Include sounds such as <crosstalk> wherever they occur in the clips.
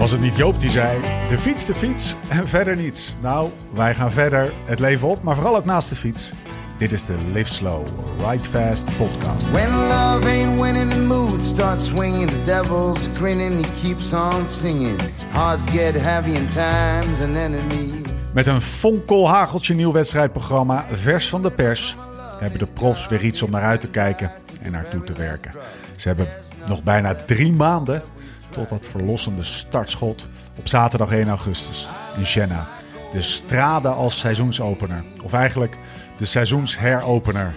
Was het niet Joop die zei: de fiets, de fiets en verder niets? Nou, wij gaan verder het leven op, maar vooral ook naast de fiets. Dit is de Live Slow, Ride Fast podcast. When love ain't winning, the mood starts swinging. The devil's grinning, he keeps on singing. Hearts get heavy and time's an enemy. Met een fonkel hageltje nieuw wedstrijdprogramma, vers van de pers, hebben de profs weer iets om naar uit te kijken en naartoe te werken. Ze hebben nog bijna drie maanden tot dat verlossende startschot op zaterdag 1 augustus in Siena. De Strade als seizoensopener, of eigenlijk de seizoensheropener,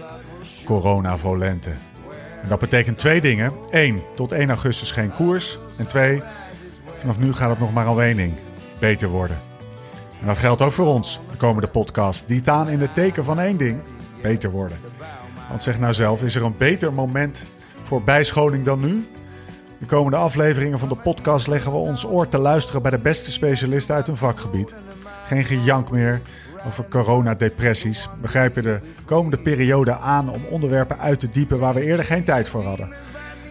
Corona Volente. En dat betekent twee dingen. Eén, tot 1 augustus geen koers. En twee, vanaf nu gaat het nog maar om één ding. Beter worden. En dat geldt ook voor ons, de komende podcast. Die staan in het teken van één ding. Beter worden. Want zeg nou zelf, is er een beter moment voor bijscholing dan nu? De komende afleveringen van de podcast leggen we ons oor te luisteren bij de beste specialisten uit hun vakgebied. Geen gejank meer over coronadepressies. We grijpen de komende periode aan om onderwerpen uit te diepen waar we eerder geen tijd voor hadden.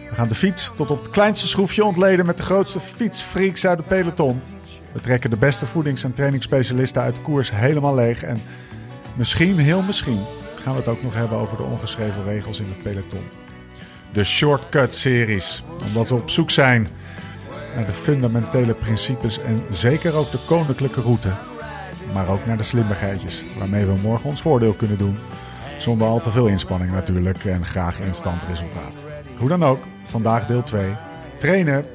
We gaan de fiets tot op het kleinste schroefje ontleden met de grootste fietsfreaks uit het peloton. We trekken de beste voedings- en trainingsspecialisten uit koers helemaal leeg. En misschien, heel misschien, gaan we het ook nog hebben over de ongeschreven regels in het peloton. De Shortcut-series, omdat we op zoek zijn naar de fundamentele principes en zeker ook de koninklijke route. Maar ook naar de slimmigheidjes, waarmee we morgen ons voordeel kunnen doen. Zonder al te veel inspanning natuurlijk en graag instant resultaat. Hoe dan ook, vandaag deel 2. Trainen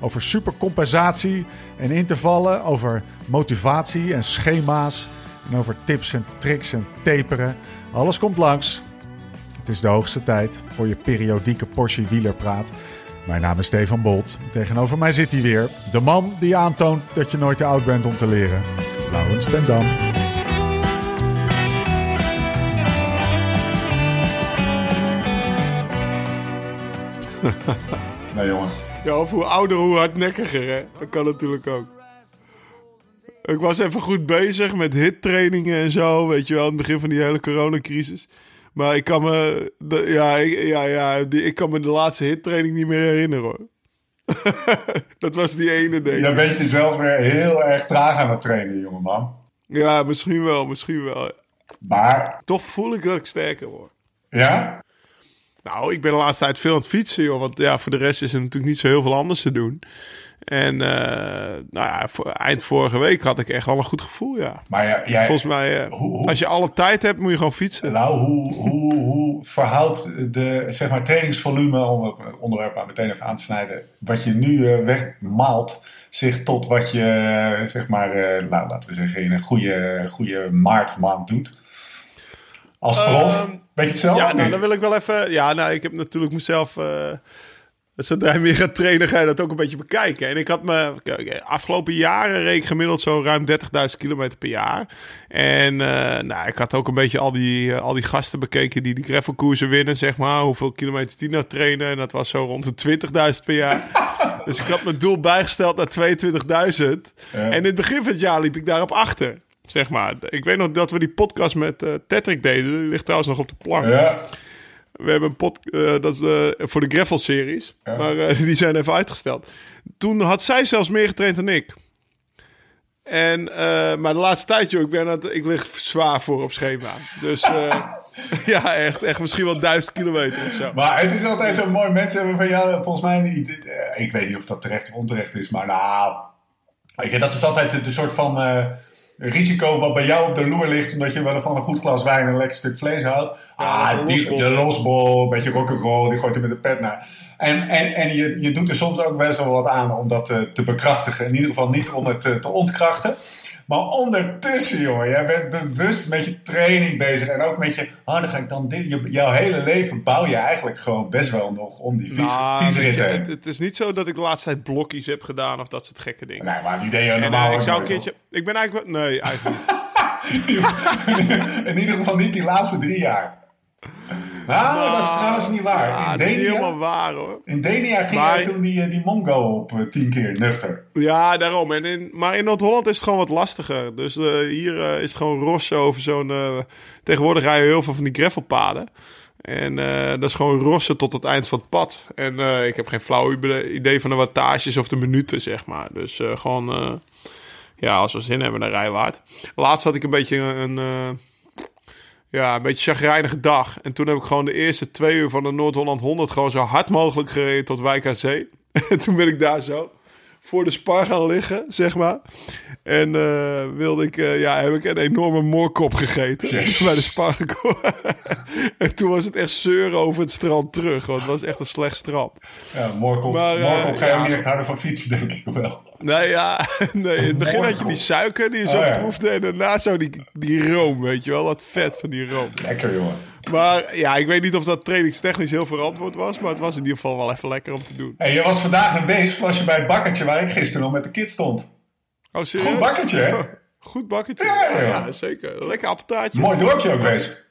over supercompensatie en intervallen, over motivatie en schema's en over tips en tricks en taperen. Alles komt langs. Het is de hoogste tijd voor je periodieke Porsche wielerpraat. Mijn naam is Stefan Bolt. Tegenover mij zit hij weer. De man die aantoont dat je nooit te oud bent om te leren. Laurens ten Dam. <laughs> Nee, jongen. Ja, of hoe ouder, hoe hardnekkiger, hè? Dat kan natuurlijk ook. Ik was even goed bezig met hittrainingen en zo, weet je wel, aan het begin van die hele coronacrisis. Maar ik kan me, de, ja, ik, ja, ja, die, ik kan me de laatste hittraining niet meer herinneren, hoor. <laughs> dat was die ene, ik. Jij bent jezelf weer heel erg traag aan het trainen, jongeman. Ja, misschien wel, misschien wel. Maar, Toch voel ik dat ik sterker word. ja? Nou, ik ben de laatste tijd veel aan het fietsen, joh. Want ja, voor de rest is er natuurlijk niet zo heel veel anders te doen. En eh, nou ja, eind vorige week had ik echt wel een goed gevoel, ja. Maar ja, jij, Volgens mij, eh, Hoe- hoe- als je alle tijd hebt, moet je gewoon fietsen. nou, hoe, hoe, hoe verhoudt de zeg maar, trainingsvolume, om het onderwerp maar meteen even aan te snijden, wat je nu eh, wegmaalt, zich tot wat je, zeg maar, nou, laten we zeggen, in een goede, goede maartmaand doet? Als prof? Ehm, Weet je het zelf? Ja, nou, dan wil ik wel even... Ja, nou, ik heb natuurlijk mezelf... eh zodra je meer gaat trainen, ga je dat ook een beetje bekijken. En ik had me... Afgelopen jaren reed ik gemiddeld zo ruim 30.000 kilometer per jaar. En eh, nou, ik had ook een beetje al die, eh, al die gasten bekeken die die gravelkoersen winnen, zeg maar. Hoeveel kilometers die nou trainen. En dat was zo rond de 20.000 per jaar. <laughs> dus ik had mijn doel bijgesteld naar 22.000. En in het begin van het jaar liep ik daarop achter. Zeg maar. Ik weet nog dat we die podcast met eh Tetrick deden. Die ligt trouwens nog op de plank. Ja, We hebben een pod, eh, dat de, voor de Gravel-series. Maar eh, <laughs> die zijn even uitgesteld. Toen had zij zelfs meer getraind dan ik. En, eh, maar de laatste tijd, joh, ik, ben aan het, ik lig zwaar voor op schema. Dus eh, <laughs> <laughs> ja, echt, echt misschien wel duizend kilometer of zo. Maar het is altijd zo mooi. Mensen hebben van jou volgens mij niet. eh, Ik weet niet of dat terecht of onterecht is, maar nou. Dat is altijd de, de soort van risico wat bij jou op de loer ligt. Omdat je wel van een goed glas wijn en een lekker stuk vlees houdt. ah, die, losbol. de losbol, een beetje rock'n'roll, die gooit er met de pet naar. En, en, en je, je doet er soms ook best wel wat aan om dat eh, te bekrachtigen. In ieder geval niet om het eh, te ontkrachten. Maar ondertussen, joh, jij bent bewust met je training bezig. En ook met je, oh, dan ga ik dan dit. Je, jouw hele leven bouw je eigenlijk gewoon best wel nog om die fiets, Nou, fietsrit heen. het, het is niet zo dat ik de laatste tijd blokjes heb gedaan of dat soort gekke dingen. Nee, maar die deed je En, normaal eh, ik zou een keertje... Ik ben eigenlijk... wel- Nee, eigenlijk niet. <laughs> In ieder geval niet die laatste drie jaar. Nou, dat is trouwens niet waar. Ja, in dat is niet helemaal Denia, waar hoor. in Denia ging Maar- jij toen die, eh, die Mongo op eh, tien keer nuchter. Ja, daarom. En in, maar in Noord-Holland is het gewoon wat lastiger. Dus eh, hier is het gewoon rossen over zo'n... tegenwoordig rijden heel veel van die gravelpaden. En dat is gewoon rossen tot het eind van het pad. En ik heb geen flauw ide- idee van de wattages of de minuten, zeg maar. Dus gewoon, ja, als we zin hebben, we hard. Laatst had ik een beetje een, ja, een beetje chagrijnige dag. En toen heb ik gewoon de eerste twee uur van de Noord-Holland 100 gewoon zo hard mogelijk gereden tot Wijk aan Zee. <laughs> En toen ben ik daar zo voor de spar gaan liggen, zeg maar. En eh, wilde ik, eh, ja, heb ik een enorme moorkop gegeten <laughs> bij de spar gekomen. <laughs> en toen was het echt zeuren over het strand terug, want het was echt een slecht strand. Ja, morgen Maar, eh, morgen ga je ja. ook niet echt houden van fietsen, denk ik wel. Nee, ja, <laughs> nee, in het begin had je die Moorkop. suiker die je zo Oh, ja. proefde en daarna zo die, die room, weet je wel, dat vet van die room. Lekker, jongen. Maar ja, ik weet niet of dat trainingstechnisch heel verantwoord was, maar het was in ieder geval wel even lekker om te doen. Hey, je was vandaag een beest, was je bij het bakkertje waar ik gisteren nog met de kids stond. Oh, serieus? Goed bakkertje, hè? <laughs> Goed bakketje. Ja, zeker. Lekker appeltaartje. Mooi dorpje ook wees.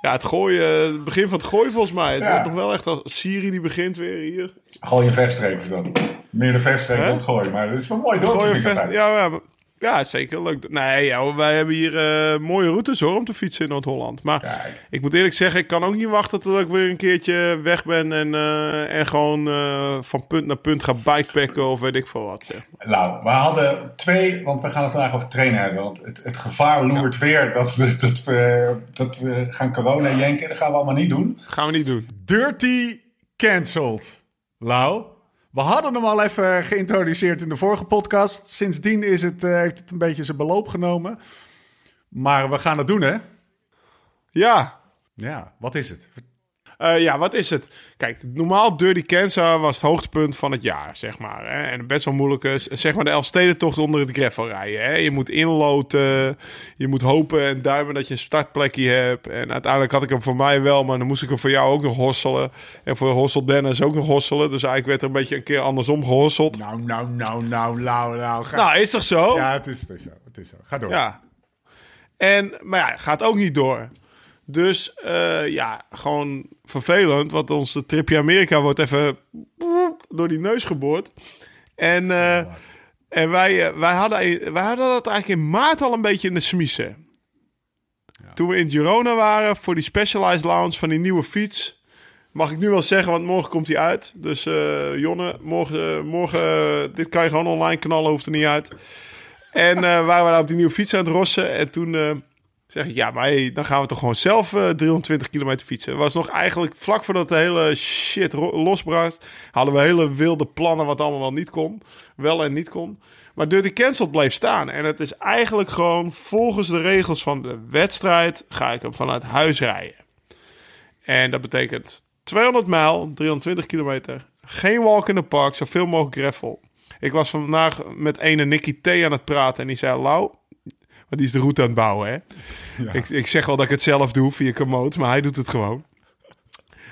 Ja, het gooien, het begin van het gooien volgens mij. Het Ja. wordt nog wel echt als Siri die begint weer hier. Gooi je vechtstreepjes dan. Meer de Hè? dan het gooien. Maar het is wel een mooi dorpje. Gooien ja, ja, ja, zeker. Leuk. Nee, ja, wij hebben hier eh, mooie routes hoor om te fietsen in Noord-Holland. Maar Kijk. ik moet eerlijk zeggen, ik kan ook niet wachten tot ik weer een keertje weg ben en, eh, en gewoon eh, van punt naar punt ga bikepacken of weet ik veel wat. Zeg. maar. Nou, we hadden twee, want we gaan het vandaag over trainen hebben. Want het, het gevaar loert weer dat we, dat, we, dat we gaan corona jenken. Dat gaan we allemaal niet doen. Gaan we niet doen. Dirty cancelled. Lau, we hadden hem al even geïntroduceerd in de vorige podcast. Sindsdien is het, eh, heeft het een beetje zijn beloop genomen. Maar we gaan het doen, hè? Ja, Ja, wat is het? Eh, ja, wat is het? Kijk, normaal Dirty Kansas was het hoogtepunt van het jaar, zeg maar. Hè? En best wel moeilijk is, zeg maar, de Elfstedentocht onder het gravel rijden. Hè? Je moet inloten, je moet hopen en duimen dat je een startplekje hebt. En uiteindelijk had ik hem voor mij wel, maar dan moest ik hem voor jou ook nog hosselen. En voor Hossel Dennis ook nog hosselen. Dus eigenlijk werd er een beetje een keer andersom gehosseld. Nou, nou, nou, nou, Lau. Ga... Nou, is toch zo? Ja, het is, het is zo. Het is zo. Ga door. Ja. En, maar ja, gaat ook niet door. Dus eh, ja, gewoon vervelend. Want onze tripje Amerika wordt even door die neus geboord. En, eh, en wij, eh, wij, hadden, wij hadden dat eigenlijk in maart al een beetje in de smiezen. Toen we in Girona waren voor die Specialized Lounge van die nieuwe fiets. Mag ik nu wel zeggen, want morgen komt hij uit. Dus Jonne, morgen, morgen dit kan je gewoon online knallen, hoeft er niet uit. En waren we daar op die nieuwe fiets aan het rossen. En toen zeg ik, ja, maar hey, dan gaan we toch gewoon zelf eh, 320 kilometer fietsen. was nog eigenlijk vlak voordat de hele shit losbrak. Hadden we hele wilde plannen wat allemaal wel niet kon. Wel en niet kon. Maar Dirty Cancelled bleef staan. En het is eigenlijk gewoon volgens de regels van de wedstrijd... ga ik hem vanuit huis rijden. En dat betekent 200 mijl, 320 kilometer. Geen walk in the park, zoveel mogelijk gravel. Ik was vandaag met ene Nicky T aan het praten en die zei... Lau, die is de route aan het bouwen, hè? Ik, ik zeg wel dat ik het zelf doe via Komoot, maar hij doet het gewoon.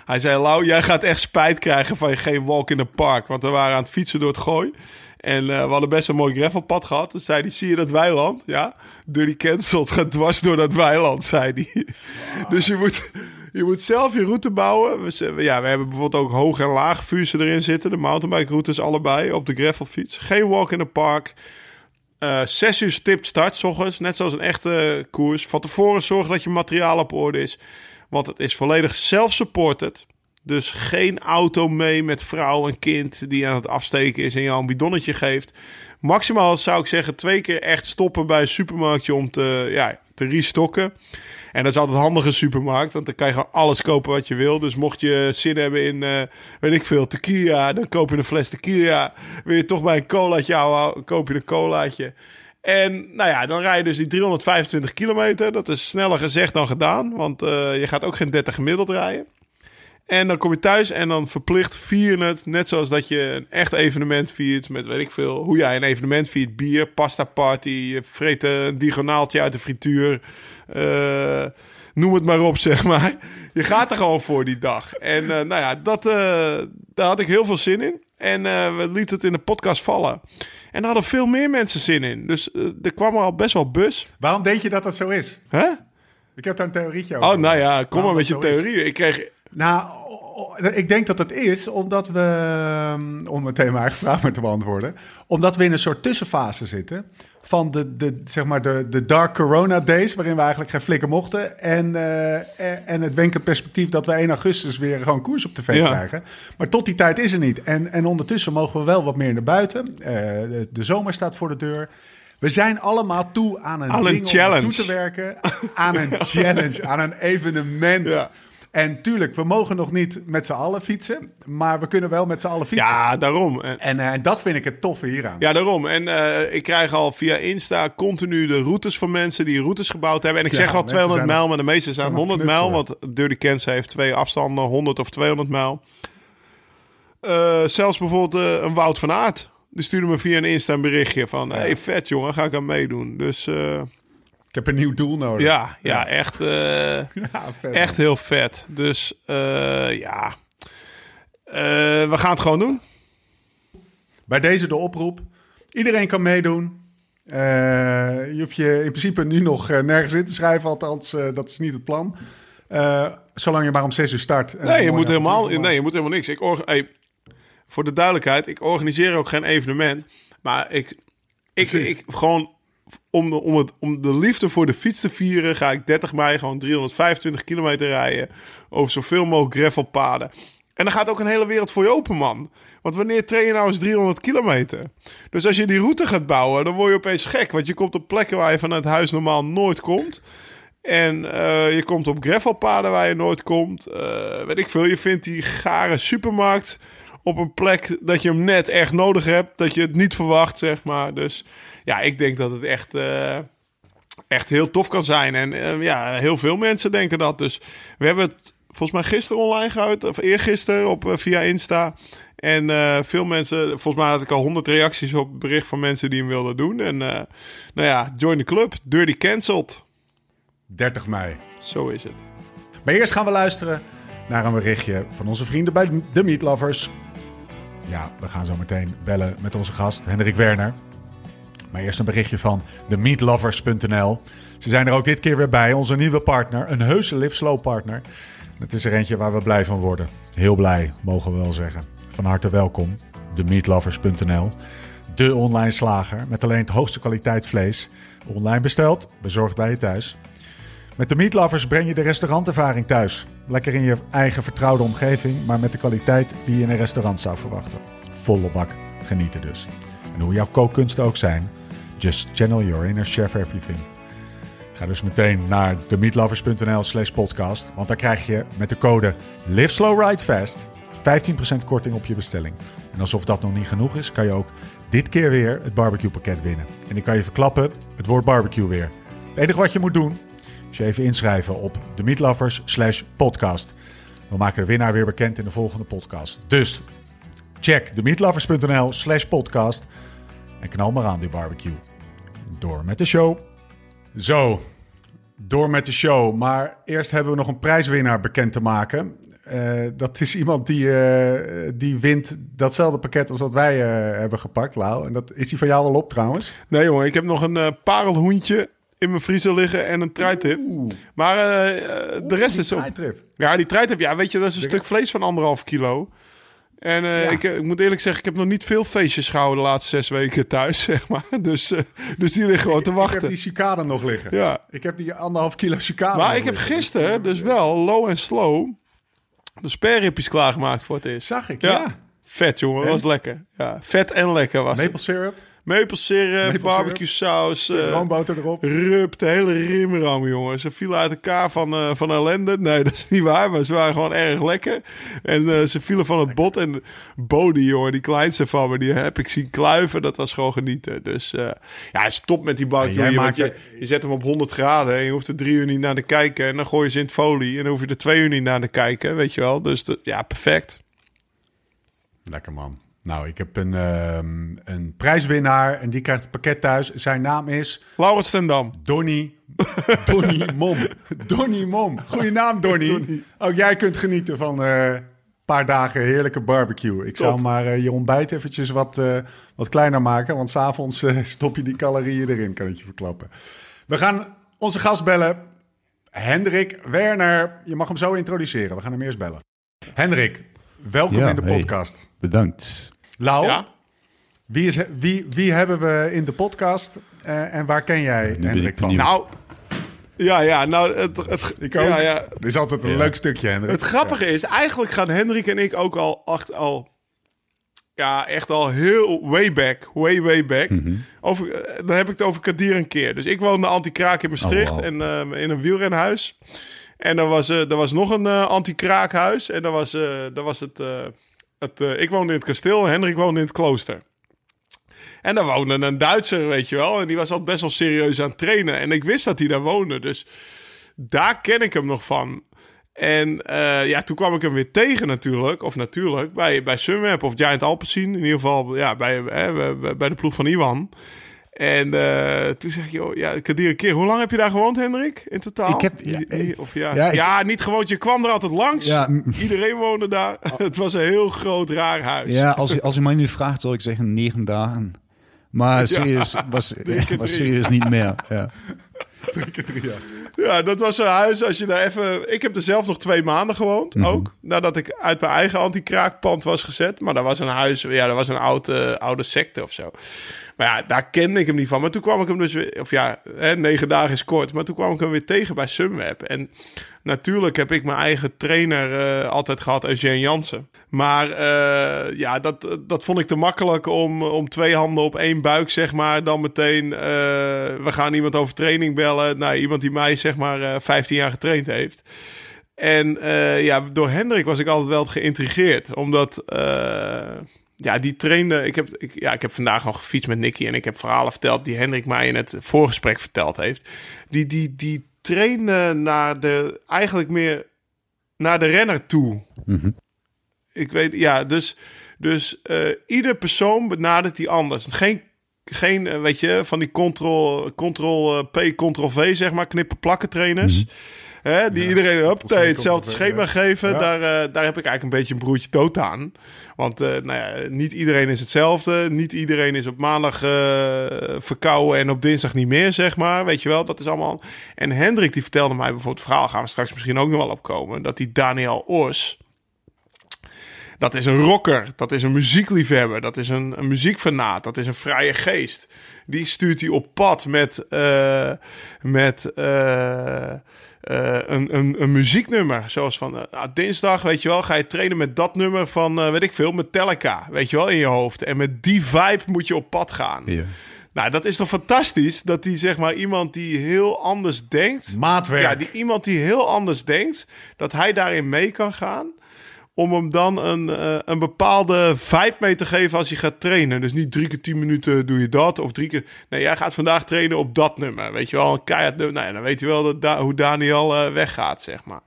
Hij zei, Lau, jij gaat echt spijt krijgen van je geen walk in the park. Want we waren aan het fietsen door het gooi. En eh, we hadden best een mooi gravelpad gehad. Toen zei hij, zie je dat weiland? Ja, Dirty Cancelled gaat dwars door dat weiland, zei hij. Dus je moet, je moet zelf je route bouwen. We, ja, we hebben bijvoorbeeld ook hoog en laag vuursen erin zitten. De mountainbike routes allebei op de gravelfiets. Geen walk in the park. Eh, zes uur start, s net zoals een echte koers. Van tevoren zorgen dat je materiaal op orde is. Want het is volledig self-supported. Dus geen auto mee met vrouw en kind die aan het afsteken is en jou een bidonnetje geeft. Maximaal zou ik zeggen twee keer echt stoppen bij een supermarktje om te, ja, te restocken. En dat is altijd handig een supermarkt, want dan kan je gewoon alles kopen wat je wil. Dus mocht je zin hebben in, eh, weet ik veel, tequila, dan koop je een fles tequila. Wil je toch bij een colaatje houden, koop je een colaatje. En nou ja, dan rij je dus die 325 kilometer. Dat is sneller gezegd dan gedaan, want eh, je gaat ook geen 30 gemiddeld rijden. En dan kom je thuis en dan verplicht vier je het. Net zoals dat je een echt evenement viert met weet ik veel. Hoe jij een evenement viert. Bier, pasta party. Je vreet een diagonaaltje uit de frituur. eh, noem het maar op, <laughs> zeg maar. Je gaat er gewoon voor die dag. En eh, nou ja, dat, eh, daar had ik heel veel zin in. En we lieten het in de podcast vallen. En daar hadden veel meer mensen zin in. Dus er kwam er al best wel bus. Waarom denk je dat dat zo is? Ik heb daar een theorietje over. Oh, nou ja, kom maar met je is? theorie. Ik kreeg, Nou, ik denk dat het is omdat we, um, om meteen mijn eigen vraag maar te beantwoorden, omdat we in een soort tussenfase zitten van de, de, zeg maar de, de dark corona days, waarin we eigenlijk geen flikker mochten, en, eh, en- het wenkend perspectief dat we 1 augustus weer gewoon koers op tv Ja. krijgen. Maar tot die tijd is er niet. En, en ondertussen mogen we wel wat meer naar buiten. Eh, de, de zomer staat voor de deur. We zijn allemaal toe aan een, Aan een ding om challenge. toe te werken. Aan een <laughs> challenge, aan een evenement. Ja. En tuurlijk, we mogen nog niet met z'n allen fietsen. Maar we kunnen wel met z'n allen fietsen. Ja, daarom. En, En eh, dat vind ik het toffe hieraan. ja, daarom. En eh, ik krijg al via Insta continu de routes van mensen die routes gebouwd hebben. En ik Ja, zeg al mensen 200 zijn mijl, maar de meeste zijn aan het 100 mijl. Want Dirty Kansas heeft twee afstanden, 100 of 200 mijl. Eh, zelfs bijvoorbeeld een Wout van Aert. Die stuurde me via een Insta een berichtje van... hey, vet jongen, ga ik aan meedoen. Dus Ik heb een nieuw doel nodig. ja, ja, echt... eh, <laughs> Ja, vet, Echt heel vet. Dus eh, ja, Eh, we gaan het gewoon doen. Bij deze de oproep. Iedereen kan meedoen. Je hoeft je in principe nu nog nergens in te schrijven. Althans, dat is niet het plan. Zolang je maar om 6 uur start. Nee, je moet, helemaal, nee, je moet helemaal niks. Ik hey, voor de duidelijkheid, ik organiseer ook geen evenement. Maar ik, ik, Precies. ik gewoon om de, om, het, om de liefde voor de fiets te vieren, ga ik 30 mei gewoon 325 kilometer rijden. Over zoveel mogelijk gravelpaden. En dan gaat ook een hele wereld voor je open, man. Want wanneer train je nou eens 300 kilometer? Dus als je die route gaat bouwen, dan word je opeens gek. Want je komt op plekken waar je vanuit huis normaal nooit komt. En eh, je komt op gravelpaden waar je nooit komt. Eh, weet ik veel, je vindt die gare supermarkt op een plek dat je hem net echt nodig hebt. Dat je het niet verwacht, zeg maar. Dus ja, ik denk dat het echt, eh, echt heel tof kan zijn. En eh, ja, heel veel mensen denken dat. Dus we hebben het volgens mij gisteren online gehouden. Of eergisteren op, eh, via Insta. En veel mensen, volgens mij had ik al 100 reacties op bericht van mensen die hem wilden doen. En nou ja, join the club. Dirty cancelled. 30 mei. Zo is het. Maar eerst gaan we luisteren naar een berichtje van onze vrienden bij de Meat Lovers. Ja, we gaan zo meteen bellen met onze gast Hendrik Werner. Maar eerst een berichtje van themeatlovers.nl. Ze zijn er ook dit keer weer bij, onze nieuwe partner. Een heuse Live Slow partner. Het is er eentje waar we blij van worden. Heel blij, mogen we wel zeggen. Van harte welkom, themeatlovers.nl. De online slager met alleen het hoogste kwaliteit vlees. Online besteld, bezorgd bij je thuis. Met de Meat Lovers breng je de restaurantervaring thuis. Lekker in je eigen vertrouwde omgeving, maar met de kwaliteit die je in een restaurant zou verwachten. Volle bak genieten dus. En hoe jouw kookkunsten ook zijn, just channel your inner chef everything. Ga dus meteen naar themeatlovers.nl slash podcast, want daar krijg je met de code Live Slow Ride Fast 15% korting op je bestelling. En alsof dat nog niet genoeg is, kan je ook dit keer weer het barbecue pakket winnen. En ik kan je verklappen, het wordt barbecue weer. Het enige wat je moet doen, is je even inschrijven op themeatlovers slash podcast. We maken de winnaar weer bekend in de volgende podcast. Dus check themeatlovers.nl slash podcast en knal maar aan die barbecue. Door met de show. Zo, door met de show. Maar eerst hebben we nog een prijswinnaar bekend te maken. Eh, dat is iemand die, eh, die wint datzelfde pakket als wat wij eh, hebben gepakt, Lau. En dat is die van jou al op trouwens. Nee jongen, ik heb nog een parelhoentje in mijn vriezer liggen en een truitip. Maar de rest is op. Ja, die truitip, ja, weet je, dat is een stuk vlees van anderhalf kilo. En eh, Ja. ik, eh, ik moet eerlijk zeggen, ik heb nog niet veel feestjes gehouden de laatste zes weken thuis, <laughs> zeg maar. Dus, eh, dus die liggen gewoon te Ik heb wachten. die cicade nog liggen. Ja. Ik heb die anderhalf kilo cicade Maar ik heb liggen. gisteren dus wel low en slow de sperripjes klaargemaakt voor het eerst. Zag ik, Ja. ja. Vet, jongen. Dat was lekker. Ja, vet en lekker was Maple het. syrup, Maple barbecue saus, eh, roomboter erop. rup, de hele rimram, jongen. Ze vielen uit elkaar van, eh, van ellende. Nee, <laughs> dat is niet waar, maar ze waren gewoon erg lekker. En eh, ze vielen van het bot. En Bodie, jongen, die kleinste van me, die heb ik zien kluiven. Dat was gewoon genieten. Dus ja, stop met die barbecue. Want je, je zet hem op 100 graden en je hoeft er drie uur niet naar te kijken. En dan gooi je ze in het folie en dan hoef je er twee uur niet naar te kijken, weet je wel. Dus dat- ja, perfect. Lekker man. Nou, ik heb een, ehm, een prijswinnaar en die krijgt het pakket thuis. Zijn naam is Laurens ten Dam. Donny. <laughs> Donny Mom. Donny Mom. Goeie naam, <laughs> Donny. Ook jij kunt genieten van eh, een paar dagen heerlijke barbecue. Ik zou maar eh, je ontbijt eventjes wat, eh, wat kleiner maken. Want s'avonds <laughs> stop je die calorieën erin, kan ik je verklappen. We gaan onze gast bellen. Hendrik Werner. Je mag hem zo introduceren. We gaan hem eerst bellen. Hendrik, welkom Ja, in de hey. podcast. Bedankt. Lau, Ja? wie, is, wie, wie hebben we in de podcast eh, en waar ken jij Hendrik ik van? Nou, ja, ja, nou, het, het, Ik ook. Ja, ja, Dit is altijd een Ja. leuk stukje, Hendrik. Het grappige is, eigenlijk gaan Hendrik en ik ook al, acht, al ja, echt al heel way back, way, way back. Mhm. over, eh, dan heb ik het over Kadir een keer. Dus ik woonde anti-kraak in Maastricht Oh, wow. en eh, in een wielrenhuis. En er was, eh, er was nog een eh, anti-kraakhuis. En daar was, eh daar was het... eh, het eh, ik woonde in het kasteel en Hendrik woonde in het klooster. En daar woonde een Duitser, weet je wel. En die was altijd best wel serieus aan het trainen. En ik wist dat hij daar woonde. Dus daar ken ik hem nog van. En eh, ja, toen kwam ik hem weer tegen natuurlijk. Of natuurlijk, bij, bij Sunweb of Giant Alpecin. In ieder geval ja, bij, bij de ploeg van Iwan. En eh, toen zeg ik, joh, ja, Kadir een keer. Hoe lang heb je daar gewoond, Hendrik? In totaal? Ik heb- ja, of ja, ja, niet gewoond. Je kwam er altijd langs. Ja, Iedereen woonde daar. <laughs> Het was een heel groot, raar huis. Ja, als, als u mij nu vraagt, zou ik zeggen negen dagen. Maar serieus, was, <laughs> was serieus niet meer. Ja. <laughs> Drie keer drie jaar. Ja, dat was zo'n huis als je daar even... Ik heb er zelf nog twee maanden gewoond, Mhm. ook. Nadat ik uit mijn eigen anti-kraakpand was gezet. Maar dat was een huis... Ja, dat was een oude, oude secte of zo. Maar ja, daar kende ik hem niet van. Maar toen kwam ik hem dus weer... Of ja, hè, negen dagen is kort. Maar toen kwam ik hem weer tegen bij Sunweb. En natuurlijk heb ik mijn eigen trainer eh, altijd gehad, Eugene Jansen. Maar eh, ja, dat, dat vond ik te makkelijk om, om twee handen op één buik, zeg maar. Dan meteen, eh, we gaan iemand over training bellen. Nou, iemand die mij, zeg maar, eh 15 jaar getraind heeft. En ja, door Hendrik was ik altijd wel geïntrigeerd. Omdat, ja, die trainde... Ik heb, ik, ja, ik heb vandaag al gefietst met Nicky en ik heb verhalen verteld... die Hendrik mij in het voorgesprek verteld heeft. Die, die, die trainde naar de... Eigenlijk meer naar de renner toe. Ik weet, ja, dus... Dus eh, ieder persoon benadert die anders. Geen, geen eh, weet je, van die control, control eh, P, control V, zeg maar, knippen plakken trainers. Hè, die iedereen huppatee, hetzelfde schema geven. Ja. Daar, eh, daar heb ik eigenlijk een beetje een broertje dood aan. Want eh, nou ja, niet iedereen is hetzelfde. Niet iedereen is op maandag eh, verkouden en op dinsdag niet meer, zeg maar. Weet je wel, dat is allemaal... En Hendrik die vertelde mij bijvoorbeeld het verhaal... gaan we straks misschien ook nog wel opkomen... dat die Daniel Oors... Dat is een rocker, dat is een muziekliefhebber, dat is een, een muziekfanaat, dat is een vrije geest. Die stuurt hij op pad met, eh, met eh, eh, een, een, een muzieknummer. Zoals van ah, dinsdag, weet je wel, ga je trainen met dat nummer van, weet ik veel, Metallica, weet je wel, in je hoofd. En met die vibe moet je op pad gaan. Ja. Nou, dat is toch fantastisch dat die, zeg maar, iemand die heel anders denkt. Maatwerk. Ja, die, iemand die heel anders denkt, dat hij daarin mee kan gaan. Om hem dan een, eh, een bepaalde vibe mee te geven als je gaat trainen. Dus niet drie keer tien minuten doe je dat. Of drie keer. Nee, jij gaat vandaag trainen op dat nummer. Weet je wel, een keihard nummer. Nou ja, dan weet je wel dat Da- hoe Daniel eh, weggaat, zeg maar.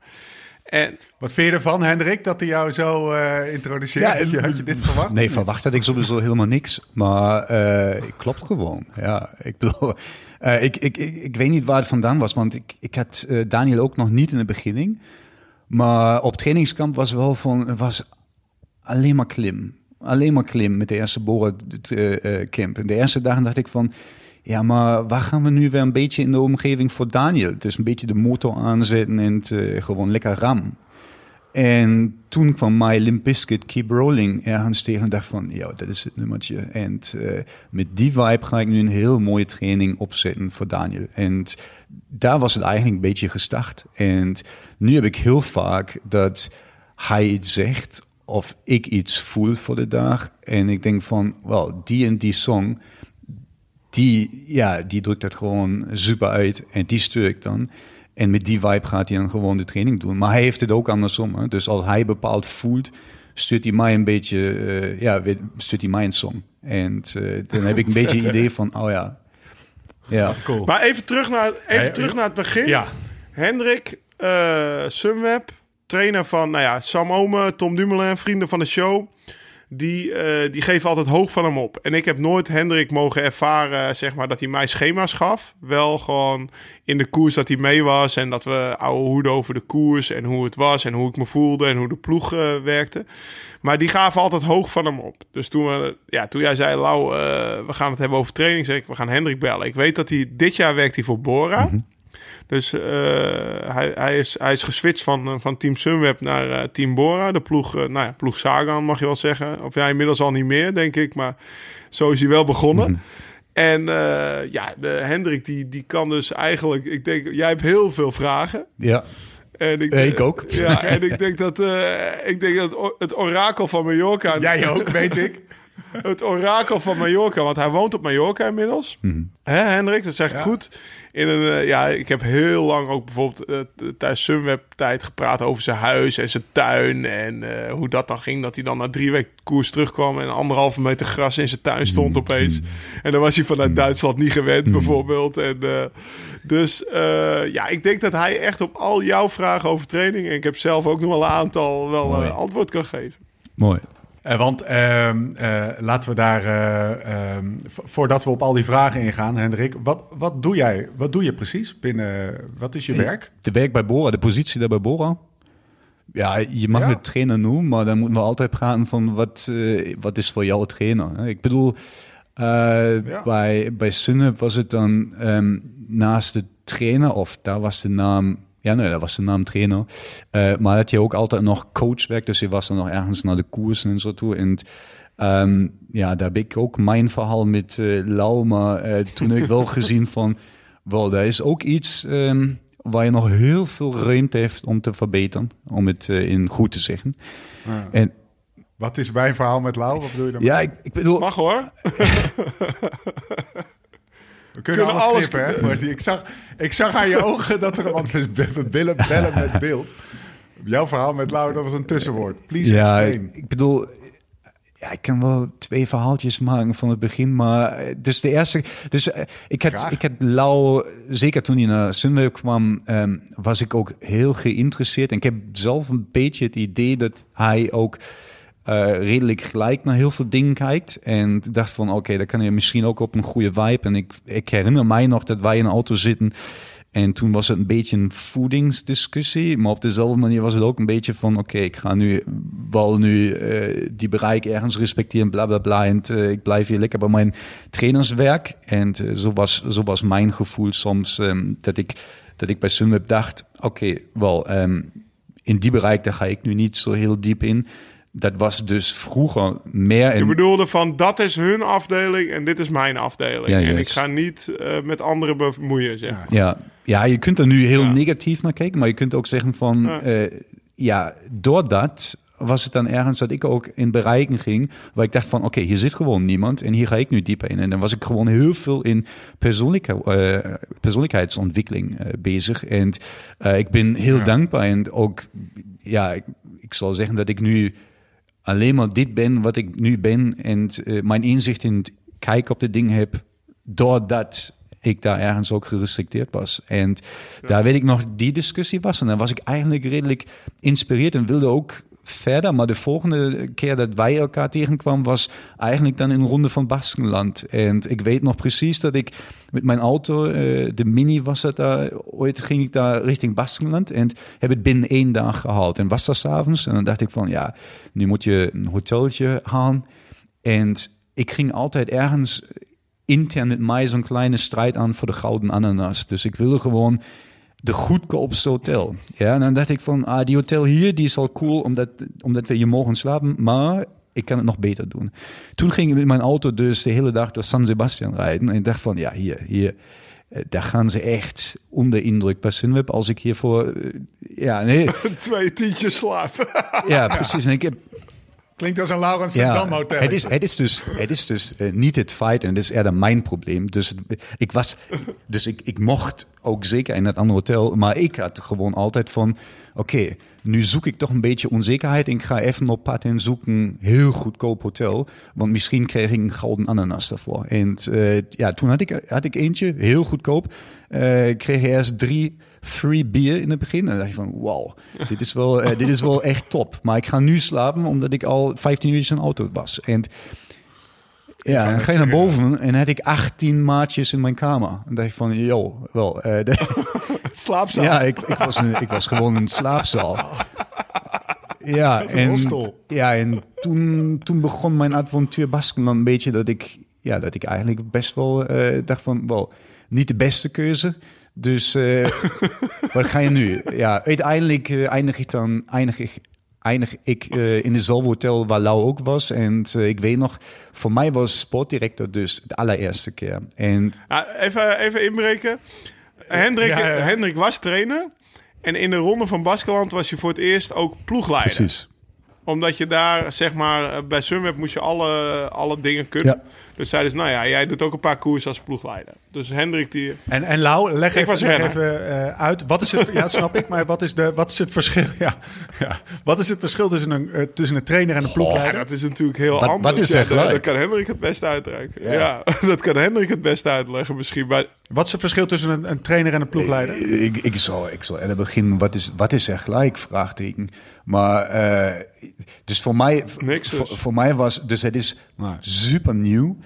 En Wat vind je ervan, Hendrik, dat hij jou zo eh introduceert? Ja, had, je, had je dit verwacht? Nee, verwacht had ik sowieso helemaal niks. Maar eh klopt gewoon. Ja, ik bedoel, eh, ik, ik, ik, ik weet niet waar het vandaan was, want ik, ik had Daniel ook nog niet in de beginning. Maar op trainingskamp was wel van, was alleen maar klim. Alleen maar klim met de eerste borencamp. En de eerste dagen dacht ik van, ja, maar waar gaan we nu weer een beetje in de omgeving voor Daniel? Dus een beetje de motor aanzetten en eh, gewoon lekker ram. En toen kwam My Limp Bizkit Keep Rolling ergens tegen en dacht van, ja, dat is het nummertje. En eh, met die vibe ga ik nu een heel mooie training opzetten voor Daniel. En daar was het eigenlijk een beetje gestart. En nu heb ik heel vaak dat hij iets zegt of ik iets voel voor de dag. En ik denk van, wel, die en die song, die, ja, die drukt dat gewoon super uit. En die stuur ik dan. En met die vibe gaat hij dan gewoon de training doen. Maar hij heeft het ook andersom. Hè? Dus als hij bepaald voelt, stuurt hij mij een beetje, eh, ja, stuurt hij mij een song. En eh, dan heb ik een <laughs> beetje idee van, oh ja. Ja, Cool. Maar even terug naar, even Ja, terug ja. naar het begin. Ja. Hendrik, eh Sunweb, trainer van nou ja, Sam Ome, Tom Dumoulin, vrienden van de show. Die, eh, die geven altijd hoog van hem op. En ik heb nooit Hendrik mogen ervaren, zeg maar, dat hij mij schema's gaf. Wel gewoon in de koers dat hij mee was. En dat we ouwe hoeden over de koers en hoe het was. En hoe ik me voelde en hoe de ploeg eh, werkte. Maar die gaven altijd hoog van hem op. Dus toen, we, ja, toen jij zei, Lau, eh, we gaan het hebben over training. Zeg ik, we gaan Hendrik bellen. Ik weet dat hij, dit jaar werkt hij voor Bora. Dus eh, hij, hij, is, hij is geswitcht van, eh, van Team Sunweb naar eh, Team Bora. De ploeg, eh, nou ja, ploeg Sagan mag je wel zeggen. Of ja, inmiddels al niet meer, denk ik. Maar zo is hij wel begonnen. En eh, ja, de Hendrik die, die kan dus eigenlijk... Ik denk, jij hebt heel veel vragen. Ja. En ik, Ik ook. Ja, en ik denk dat, eh, ik denk dat het orakel van Mallorca... Jij ook, weet ik. <laughs> Het orakel van Mallorca, want hij woont op Mallorca inmiddels. Hè, Hendrik? Dat zeg ik goed. In een, eh, ja, ik heb heel lang ook bijvoorbeeld t- tijdens Sunweb tijd gepraat over zijn huis en zijn tuin. En eh, hoe dat dan ging. Dat hij dan na drie weken koers terugkwam en anderhalve meter gras in zijn tuin stond opeens. En dan was hij vanuit Duitsland niet gewend bijvoorbeeld. En, dus ja, ik denk dat hij echt op al jouw vragen over training... en ik heb zelf ook nog wel een aantal wel antwoord kan geven. Mooi. Eh, want ehm, eh, laten we daar, eh, ehm, vo- voordat we op al die vragen ingaan, Hendrik, wat, wat doe jij? Wat doe je precies binnen, wat is je werk? De werk bij Bora, de positie daar bij Bora. Ja, je mag Ja. het trainer noemen, maar dan moeten we altijd praten van wat, wat is voor jou trainer. Ik bedoel, bij, bij Sunweb was het dan ehm, naast de trainer, of daar was de naam, ja nee, dat was de naam trainer. Eh, maar had je ook altijd nog coachwerk, dus je was dan nog ergens naar de koersen en zo toe. En ehm, ja, daar heb ik ook mijn verhaal met eh Lau, maar eh, toen heb ik wel <laughs> gezien van, wel, daar is ook iets ehm, waar je nog heel veel ruimte heeft om te verbeteren, om het in goed te zeggen. En Wat is mijn verhaal met Lau? Wat bedoel je dan? ja, ik, ik bedoel, Mag hoor. <laughs> we kunnen, kunnen alles, alles knippen, hè? Maar ik, zag, ik zag aan je <laughs> ogen dat er, want we, bellen, bellen met beeld. Jouw verhaal met Lau, dat was een tussenwoord. Please ja, explain. ik, ik bedoel, ja, ik kan wel twee verhaaltjes maken van het begin, maar eh, dus de eerste, dus eh, ik had, Graag. ik had Lau, zeker toen hij naar Sunweb kwam, ehm, was ik ook heel geïnteresseerd en ik heb zelf een beetje het idee dat hij ook eh, redelijk gelijk naar heel veel dingen kijkt. En dacht van, oké, dan kan je misschien ook op een goede vibe. En ik, ik herinner mij nog dat wij in een auto zitten. En toen was het een beetje een voedingsdiscussie. Maar op dezelfde manier was het ook een beetje van, oké, ik ga nu wel nu eh, die bereik ergens respecteren, bla bla bla. En eh, ik blijf hier lekker bij mijn trainerswerk. En zo, was, zo was mijn gevoel soms ehm, dat, ik, dat ik bij Sunweb dacht, oké, wel, ehm, in die bereik daar ga ik nu niet zo heel diep in. Dat was dus vroeger meer. Je En, bedoelde van dat is hun afdeling en dit is mijn afdeling. Ja, en ik ga niet eh, met anderen bemoeien, zeg maar. ja, ja, je kunt er nu heel Ja. negatief naar kijken, maar je kunt ook zeggen van, Ja. ja, ja door dat was het dan ergens dat ik ook in bereiken ging, waar ik dacht van, oké, hier zit gewoon niemand en hier ga ik nu dieper in. En dan was ik gewoon heel veel in persoonlijke, eh, persoonlijkheidsontwikkeling bezig. En ik ben heel dankbaar en ook, ja, ik, ik zal zeggen dat ik nu alleen maar dit ben wat ik nu ben en eh, mijn inzicht in het kijken op de dingen heb, doordat ik daar ergens ook gerestricteerd was. En daar weet ik nog, die discussie was. En dan was ik eigenlijk redelijk geïnspireerd en wilde ook verder. Maar de volgende keer dat wij elkaar tegenkwamen, was eigenlijk dan in Ronde van Baskenland. En ik weet nog precies dat ik met mijn auto, eh, de Mini was het daar, ooit ging ik daar richting Baskenland. En heb het binnen één dag gehaald. En was daar s'avonds. En dan dacht ik van, ja, nu moet je een hoteltje halen. En ik ging altijd ergens intern met mij zo'n kleine strijd aan voor de gouden ananas. Dus ik wilde gewoon de goedkoopste hotel. Ja, en dan dacht ik van, ah, die hotel hier, die is al cool, omdat, omdat we hier mogen slapen, maar ik kan het nog beter doen. Toen ging ik met mijn auto dus de hele dag door San Sebastian rijden. En ik dacht van, ja, hier, hier, eh, daar gaan ze echt onder indruk bij Sunweb. Als ik hiervoor, eh, ja, nee, <laughs> Twee tientjes slapen. ja, precies. En ik heb, Klinkt als een Laurens ja, Dam hotel. het is, het is dus, het is dus eh, niet het feit en het is eerder mijn probleem. Dus ik was, dus ik, ik mocht ook zeker in dat andere hotel, maar ik had gewoon altijd van, oké, nu zoek ik toch een beetje onzekerheid. Ik ga even op pad en zoek een heel goedkoop hotel, want misschien kreeg ik een gouden ananas daarvoor. En eh, ja, toen had ik, had ik eentje, heel goedkoop. Ik kreeg eerst drie free bier in het begin. En dan dacht je van, wow, dit is, wel, eh, dit is wel echt top. Maar ik ga nu slapen, omdat ik al 15 uur in een auto was. En ja, dan ga je naar boven en had ik 18 maatjes in mijn kamer. En dacht ik van, yo, wel. eh, de- <laughs> Slaapzaal. ja, ik, ik, was een, ik was gewoon een slaapzaal. Ja, en, ja, en toen, toen begon mijn avontuur Baskenland een beetje dat ik, ja, dat ik eigenlijk best wel eh, dacht van, wel, niet de beste keuze. Dus eh, <laughs> wat ga je nu? Ja, uiteindelijk eh, eindig ik dan eindig ik, eindig ik eh, in dezelfde hotel waar Lau ook was. En eh, ik weet nog, voor mij was sportdirector dus de allereerste keer. En Ah, even, even inbreken. Hendrik, Ja, ja. Hendrik was trainer. En in de ronde van Baskeland was je voor het eerst ook ploegleider. precies. Omdat je daar, zeg maar, bij Sunweb moest je alle, alle dingen kunnen. Ja. Dus zeiden ze, nou ja, jij doet ook een paar koers als ploegleider. Dus Hendrik die... En, en Lau, leg Ik even, leg even eh, uit. Wat is het? Ja, snap ik. Maar wat is, de, wat is het verschil? Ja, ja. Wat is het verschil tussen een, eh, tussen een trainer en een Ja, ploegleider? dat is natuurlijk heel Wat- anders. wat is Ja, dat, dat kan Hendrik het beste uitreiken. Ja. <laughs> dat kan Hendrik het beste uitleggen misschien. Maar Wat is het verschil tussen een, een trainer en een ploegleider? Ik, ik, zal, ik zal aan het begin, wat is, wat is er gelijk? Vraagteken. Maar, eh, dus voor mij, Niks dus. voor, voor mij was, dus het is Nee. super nieuw.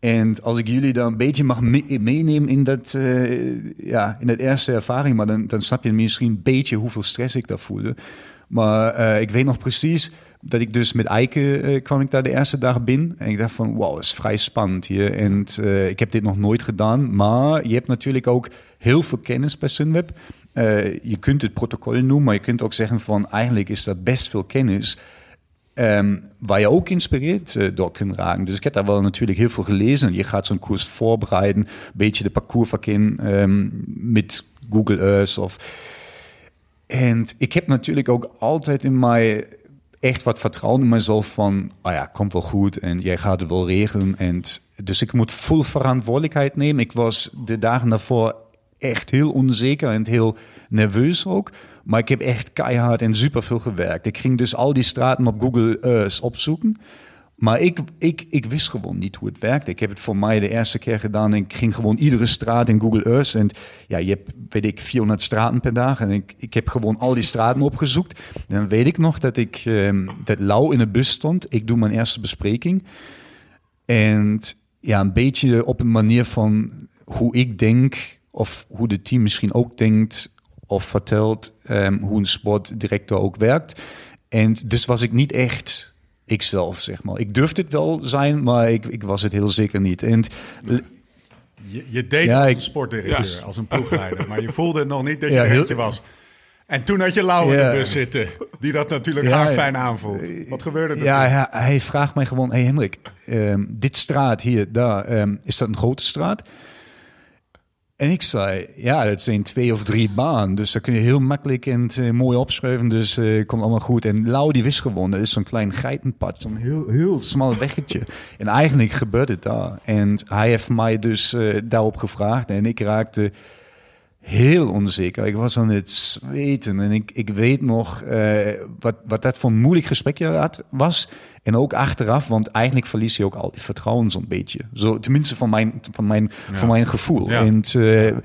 En als ik jullie dan een beetje mag me- meenemen in dat, eh, ja, in dat eerste ervaring, maar dan, dan snap je misschien een beetje hoeveel stress ik daar voelde. Maar eh, ik weet nog precies dat ik dus met Eike eh, kwam ik daar de eerste dag binnen. En ik dacht van, wow, is vrij spannend hier. En ik heb dit nog nooit gedaan. Maar je hebt natuurlijk ook heel veel kennis bij Sunweb. Je kunt het protocol noemen, maar je kunt ook zeggen van, eigenlijk is dat best veel kennis. Waar je ook geïnspireerd eh, door kunt raken. Dus ik heb daar wel natuurlijk heel veel gelezen. Je gaat zo'n koers voorbereiden, een beetje de parcours vakken ehm, met Google Earth of en ik heb natuurlijk ook altijd in mij echt wat vertrouwen in mezelf van, ah ja, komt wel goed en jij gaat het wel regelen. En dus ik moet vol verantwoordelijkheid nemen. Ik was de dagen daarvoor echt heel onzeker en heel nerveus ook. Maar ik heb echt keihard en superveel gewerkt. Ik ging dus al die straten op Google Earth opzoeken. Maar ik, ik, ik wist gewoon niet hoe het werkte. Ik heb het voor mij de eerste keer gedaan. En ik ging gewoon iedere straat in Google Earth. En ja, je hebt, weet ik, 400 straten per dag. En ik, ik heb gewoon al die straten opgezocht. En dan weet ik nog dat ik ehm, dat Lau in de bus stond. Ik doe mijn eerste bespreking. En ja, een beetje op een manier van hoe ik denk, of hoe de team misschien ook denkt, of vertelt ehm, hoe een sportdirector ook werkt. En dus was ik niet echt ikzelf, zeg maar. Ik durfde het wel zijn, maar ik, ik was het heel zeker niet. En Je, je deed Ja, als ik- een sportdirecteur, Ja. als een ploegleider. maar je voelde nog niet dat je Ja, heel- was. En toen had je Lau in de bus zitten. Die dat natuurlijk Ja, fijn aanvoelt. Wat gebeurde er ja, hij vraagt mij gewoon: Hey Hendrik, ehm, dit straat hier, daar, ehm, is dat een grote straat? En ik zei: Ja, dat zijn twee of drie baan. Dus daar kun je heel makkelijk en eh, mooi opschrijven. Dus eh komt allemaal goed. En Lau die wist gewoon: dat is zo'n klein geitenpad, zo'n heel, heel smal weggetje. en eigenlijk gebeurt het daar. En hij heeft mij dus eh, daarop gevraagd. En ik raakte heel onzeker. Ik was aan het zweten en ik, ik weet nog eh, wat, wat dat voor een moeilijk gesprekje had, was. En ook achteraf, want eigenlijk verlies je ook al vertrouwen zo'n beetje. Zo, tenminste van mijn, van mijn, van mijn gevoel. Ja. En eh,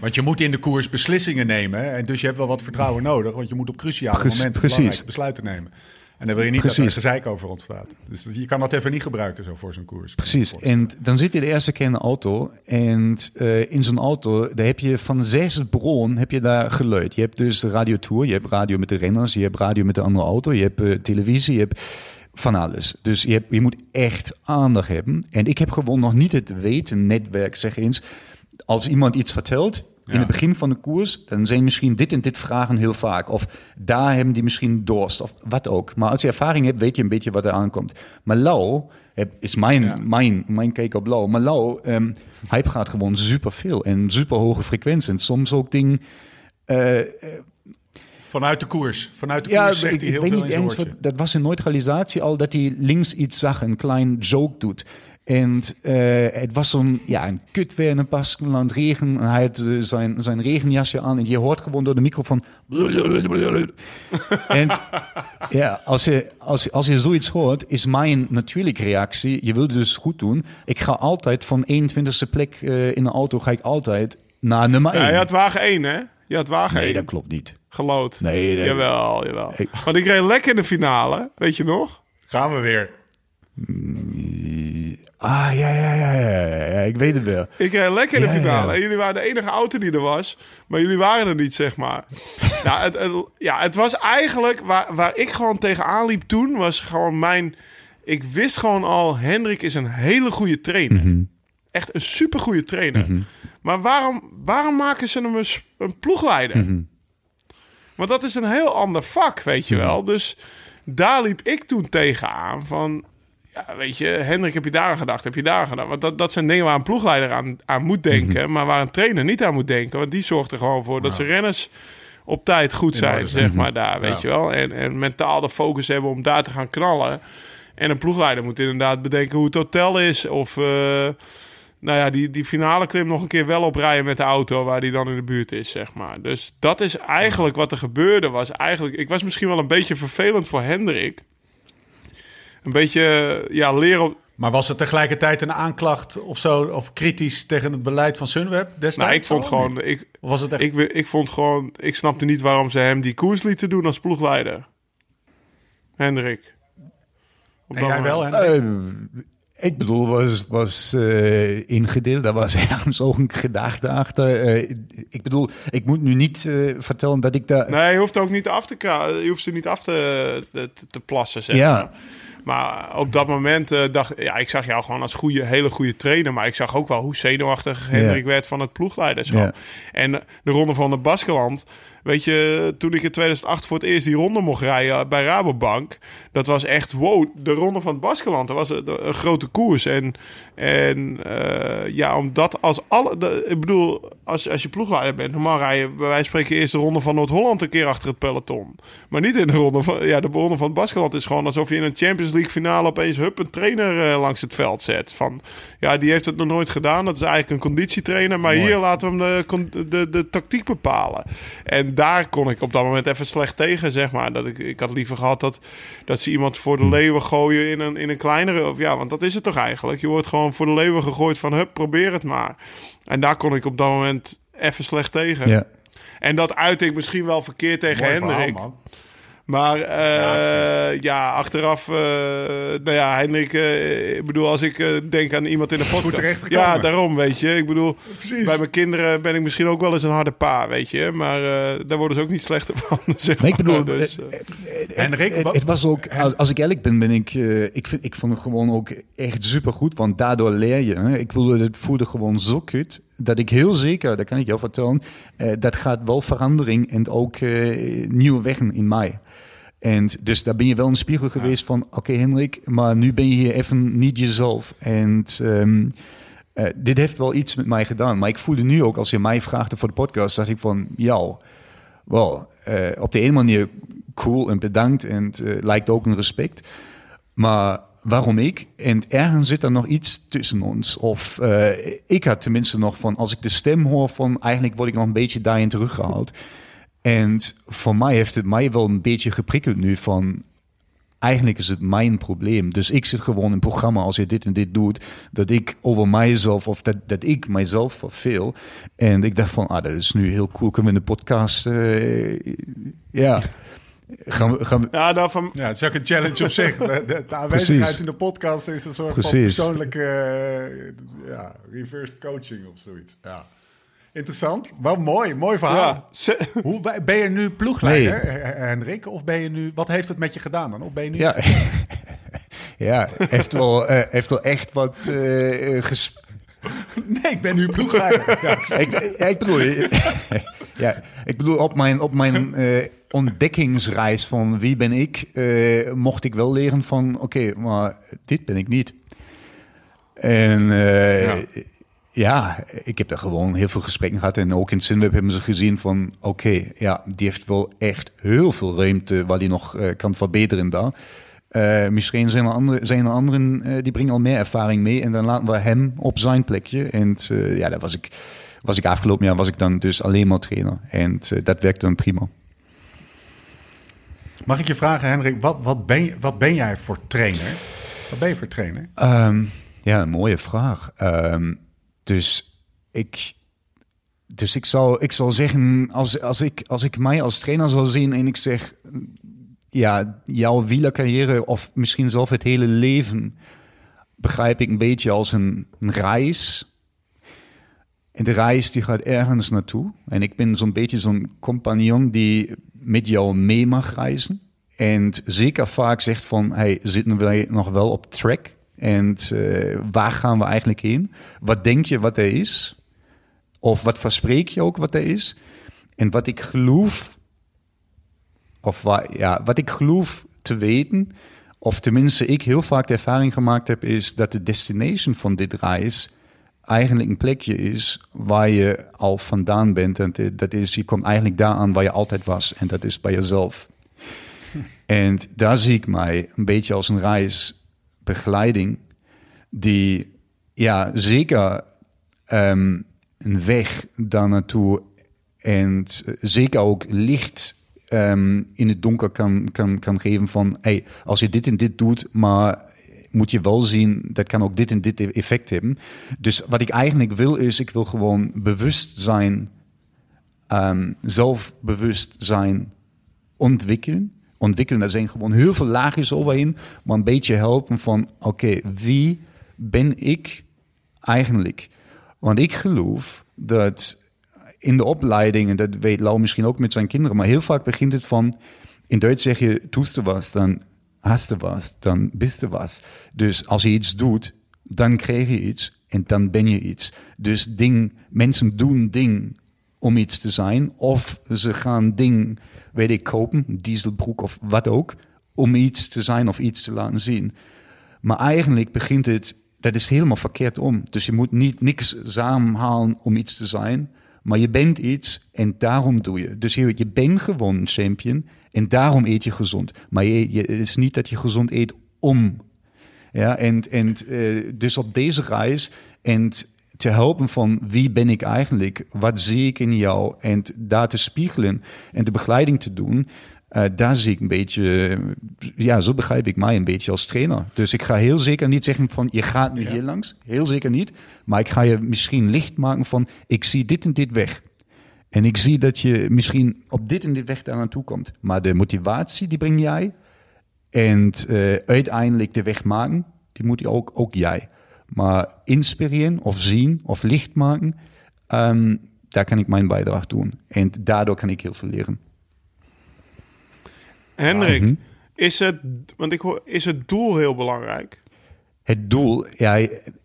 Want je moet in de koers beslissingen nemen. hè. En dus je hebt wel wat vertrouwen nodig. Want je moet op cruciale Precies, momenten precies. belangrijke besluiten nemen. En dan wil je niet dat er Precies. gezeik over ontstaat. Dus je kan dat even niet gebruiken zo voor zo'n koers. Precies. En dan zit je de eerste keer in de auto. En eh, in zo'n auto, daar heb je van zes bronnen heb je daar geluid. Je hebt dus de radiotour, je hebt radio met de renners, je hebt radio met de andere auto, je hebt eh, televisie, je hebt van alles. Dus je, hebt, je moet echt aandacht hebben. En ik heb gewoon nog niet het weten netwerk, zeg eens. Als iemand iets vertelt, in Ja. het begin van de koers, dan zijn misschien dit en dit vragen heel vaak. Of daar hebben die misschien dorst, of wat ook. Maar als je ervaring hebt, weet je een beetje wat er aankomt. Maar Lau is mijn, Ja. mijn, mijn kijk op Lau. Maar Lau, ehm hij gaat gewoon super veel en super hoge frequentie. En soms ook ding. eh, Vanuit de koers. Vanuit de ja, koers zegt ik, hij ik heel weet veel niet in zijn eens, wat, dat was in neutralisatie al, dat hij links iets zag, een klein joke doet. En eh, het was zo'n, ja, een kut weer in een Baskenland regen. En hij had eh, zijn, zijn regenjasje aan en je hoort gewoon door de microfoon... <laughs> en ja, als je, als, je- als je zoiets hoort, is mijn natuurlijke reactie, je wilde dus goed doen. Ik ga altijd van 21ste plek eh, in de auto, ga ik altijd naar nummer 1. Ja, je had wagen 1, hè? Je had wagen nee, 1. dat klopt niet. Gelood. Nee, dat- Jawel, jawel. Ik- Want ik reed lekker in de finale, weet je nog? Gaan we weer. Ah, ja, ja, ja, ja, ja, ik weet het wel. Ik reed lekker in de Ja, finale. ja. En jullie waren de enige auto die er was. Maar jullie waren er niet, zeg maar. ja, het, het- ja, het was eigenlijk... Waar, waar ik gewoon tegenaan liep toen, was gewoon mijn... Ik wist gewoon al, Hendrik is een hele goede trainer. Mhm. Echt een supergoeie trainer. Maar waarom, waarom maken ze hem een ploegleider? Mhm. Want dat is een heel ander vak, weet je wel. Dus daar liep ik toen tegenaan van... Ja, weet je, Hendrik, heb je daar aan gedacht? Heb je daar aan gedacht? Want dat, dat zijn dingen waar een ploegleider aan, aan moet denken... maar waar een trainer niet aan moet denken. Want die zorgt er gewoon voor dat zijn renners op tijd goed zijn, zeg maar, daar, weet Ja. je wel. En, en mentaal de focus hebben om daar te gaan knallen. En een ploegleider moet inderdaad bedenken hoe het hotel is. Of, eh, nou ja, die, die finale klim nog een keer wel oprijden met de auto waar die dan in de buurt is, zeg maar. Dus dat is eigenlijk wat er gebeurde. Was eigenlijk, ik was misschien wel een beetje vervelend voor Hendrik. Een beetje, ja, leren Maar was het tegelijkertijd een aanklacht of zo, of kritisch tegen het beleid van Sunweb destijds? Nou, ik vond gewoon, ik, Of was het echt... ik, ik vond gewoon, ik snapte niet waarom ze hem die koers lieten doen als ploegleider. Hendrik. Op jij wel, Hendrik? Eh, ik bedoel, was, was eh, ingedeeld. Daar was ergens ook een gedachte achter. Eh, ik bedoel, ik moet nu niet eh, vertellen dat ik daar... Nee, je hoeft ook niet af te je hoeft ze niet af te, te, te plassen, zeg Ja. Maar. Op dat moment eh, dacht ja, ik zag jou gewoon als goede, hele goede trainer. Maar ik zag ook wel hoe zenuwachtig Hendrik werd van het ploegleiderschap. En de ronde van de Baskeland. Weet je, toen ik in 2008 voor het eerst die ronde mocht rijden bij Rabobank. Dat was echt, wow, de ronde van het Baskeland. Dat was een, een grote koers. En, en eh, ja, omdat als alle... De, ik bedoel, als, als je ploegleider bent, normaal rij je bij wijze van spreken eerst de ronde van Noord-Holland een keer achter het peloton. Maar niet in de ronde van... Ja, de ronde van het Baskeland is gewoon alsof je in een Champions League finale opeens hup een trainer eh, langs het veld zet. Van, ja, die heeft het nog nooit gedaan. Dat is eigenlijk een conditietrainer. Maar hier laten we hem de, de, de, tactiek bepalen. En daar kon ik op dat moment even slecht tegen, zeg maar. Dat ik, ik had liever gehad dat, dat ze iemand voor de leeuwen gooien in een, in een kleinere... Of ja, want dat is het toch eigenlijk. Je wordt gewoon voor de leeuwen gegooid van, hup, probeer het maar. En daar kon ik op dat moment even slecht tegen. Ja. En dat uit ik misschien wel verkeerd tegen Mooi verhaal, Hendrik. man. Maar eh, ja, achteraf, eh, nou ja, Hendrik, eh, ik bedoel, als ik eh, denk aan iemand in de podcast. terechtgekomen. Ja, daarom, weet je. Ik bedoel, Precies. bij mijn kinderen ben ik misschien ook wel eens een harde pa, weet je. Maar eh, daar worden ze ook niet slechter van, <laughs> zeg Maar ik bedoel. Dus, Hendrik, het, was ook, als, als ik eerlijk ben, ben ik, ik, vind, ik vond het gewoon ook echt supergoed, want daardoor leer je. Hè. Ik bedoel, het voelde gewoon zo kut, dat ik heel zeker, dat kan ik jou vertellen, eh, dat gaat wel verandering en ook eh, nieuwe wegen in mij. En dus daar ben je wel een spiegel geweest van, oké Hendrik, maar nu ben je hier even niet jezelf. En ehm, eh, dit heeft wel iets met mij gedaan. Maar ik voelde nu ook, als je mij vraagde voor de podcast, dacht ik van, ja, wel, eh, op de ene manier cool en bedankt en het eh, lijkt ook een respect. Maar waarom ik? En ergens zit er nog iets tussen ons. Of ik had tenminste nog van, als ik de stem hoor van, eigenlijk word ik nog een beetje daarin teruggehaald. En voor mij heeft het mij wel een beetje geprikkeld nu van, eigenlijk is het mijn probleem. Dus ik zit gewoon in een programma als je dit en dit doet, dat ik over mijzelf of dat, dat ik mijzelf verveel. En ik dacht van, ah, dat is nu heel cool. Kunnen we in de podcast, eh, ja, gaan we, gaan we, ja, nou, van, Ja, het is ook een challenge op zich. De, de, de aanwezigheid Precies. in de podcast is een soort van persoonlijke eh, ja, reverse coaching of zoiets. Ja. Interessant. Wel mooi. Mooi verhaal. ja, ze- <laughs> Hoe, ben je nu ploegleider, eh, Hendrik? Of ben je nu... Wat heeft het met je gedaan dan? Of ben je nu... ja, <laughs> ja, heeft wel, eh, heeft wel echt wat eh ges- <laughs> Nee, ik ben nu ploegleider. ja. ik, ik bedoel, ja, ik bedoel op mijn, op mijn eh, ontdekkingsreis van wie ben ik, eh, mocht ik wel leren van oké, maar dit ben ik niet. En eh, ja. Ik heb daar gewoon heel veel gesprekken gehad en ook in Sinweb hebben ze gezien van oké, ja, die heeft wel echt heel veel ruimte waar die nog eh, kan verbeteren daar. Eh, misschien zijn er, andere, zijn er anderen eh, die brengen al meer ervaring mee. En dan laten we hem op zijn plekje. En ja, dat was ik, was ik afgelopen jaar was ik dan dus alleen maar trainer. En dat werkte dan prima. Mag ik je vragen, Hendrik, wat, wat, ben, je, wat ben jij voor trainer? Wat ben je voor trainer? Ehm, ja, een mooie vraag. Ehm, dus ik, dus ik zal, ik zal zeggen, als, als, ik, als ik mij als trainer zal zien en ik zeg, ja, jouw wielercarrière of misschien zelf het hele leven begrijp ik een beetje als een, reis. En de reis die gaat ergens naartoe. En ik ben zo'n beetje zo'n compagnon die met jou mee mag reizen. En zeker vaak zegt van, hey, zitten wij nog wel op track? En eh, waar gaan we eigenlijk heen? Wat denk je wat er is? Of wat verspreek je ook wat er is? En wat ik geloof, of ja, wat ik geloof te weten, of tenminste ik heel vaak de ervaring gemaakt heb, is dat de destination van dit reis eigenlijk een plekje is waar je al vandaan bent. En dat is, je komt eigenlijk daar aan waar je altijd was. En dat is bij jezelf. <laughs> En daar zie ik mij een beetje als een reisbegeleiding die ja, zeker ehm, een weg daar naartoe en zeker ook licht ehm, in het donker kan, kan, kan geven van hey, als je dit en dit doet, maar moet je wel zien, dat kan ook dit en dit effect hebben. Dus wat ik eigenlijk wil is, ik wil gewoon bewust zijn, ehm, zelfbewust zijn ontwikkelen. Ontwikkelen, daar zijn gewoon heel veel laagjes overheen, maar een beetje helpen van, oké, wie ben ik eigenlijk? Want ik geloof dat in de opleiding, en dat weet Lau misschien ook met zijn kinderen, maar heel vaak begint het van, in Duits zeg je, er was, dan hast er was, dan bist er was. Dus als je iets doet, dan krijg je iets en dan ben je iets. Dus ding, mensen doen ding om iets te zijn, of ze gaan ding, weet ik, kopen, dieselbroek of wat ook, om iets te zijn of iets te laten zien. Maar eigenlijk begint het, dat is helemaal verkeerd om. Dus je moet niet niks samenhalen om iets te zijn, maar je bent iets en daarom doe je. Dus je, je bent gewoon een champion en daarom eet je gezond. Maar je, je, het is niet dat je gezond eet om. Ja, en, en eh, dus op deze reis en te helpen van wie ben ik eigenlijk, wat zie ik in jou en daar te spiegelen en de begeleiding te doen, eh, daar zie ik een beetje, ja, zo begrijp ik mij een beetje als trainer. Dus ik ga heel zeker niet zeggen van je gaat nu hier langs, heel zeker niet, maar ik ga je misschien licht maken van ik zie dit en dit weg. En ik zie dat je misschien op dit en dit weg daar naartoe komt. Maar de motivatie die breng jij. En uh, uiteindelijk de weg maken, die moet ook, ook jij. Maar inspireren of zien of licht maken, um, daar kan ik mijn bijdrage doen. En daardoor kan ik heel veel leren. Hendrik, Mhm. is, het, want ik hoor, is het doel heel belangrijk? Het doel, ja,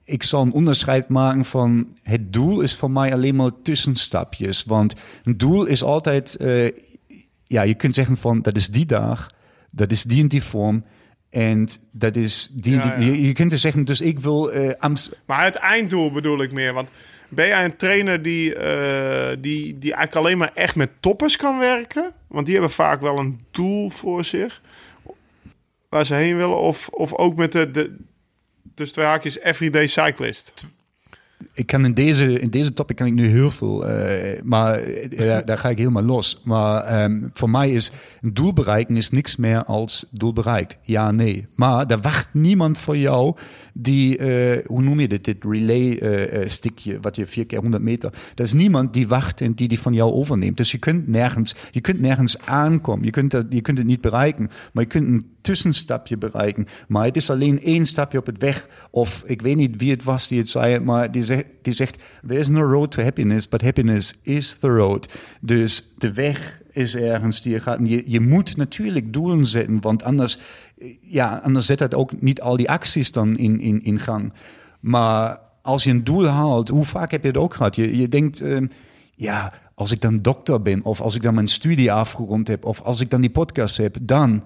ik zal een onderscheid maken van het doel is voor mij alleen maar tussenstapjes. Want een doel is altijd, uh, ja, je kunt zeggen van dat is die dag, dat is die en die vorm. En dat is die, Ja, die- ja. Je, je kunt dus zeggen, dus ik wil uh, Amst Maar het einddoel bedoel ik meer. Want ben jij een trainer die, eh, die, die eigenlijk alleen maar echt met toppers kan werken? Want die hebben vaak wel een doel voor zich. Waar ze heen willen. Of, of ook met de, de dus twee haakjes everyday cyclist. Ik kan in deze, in deze topic kan ik nu heel veel, eh, maar eh, daar, daar ga ik helemaal los. Maar ehm, voor mij is een doel bereiken is niks meer als doel bereikt. Ja, nee. Maar er wacht niemand voor jou die, eh, hoe noem je dit, dit relay eh, eh, wat je vier keer 100 meter. Er is niemand die wacht en die die van jou overneemt. Dus je kunt nergens, je kunt nergens aankomen. Je kunt, dat, je kunt het niet bereiken, maar je kunt een tussenstapje bereiken. Maar het is alleen één stapje op het weg. Of ik weet niet wie het was die het zei, maar die zegt, there is no road to happiness, but happiness is the road. Dus de weg is ergens die je gaat. Je, je moet natuurlijk doelen zetten, want anders, ja, anders zet dat ook niet al die acties dan in, in, in gang. Maar als je een doel haalt, hoe vaak heb je het ook gehad? Je, je denkt, ehm, ja, als ik dan dokter ben, of als ik dan mijn studie afgerond heb, of als ik dan die podcast heb, dan.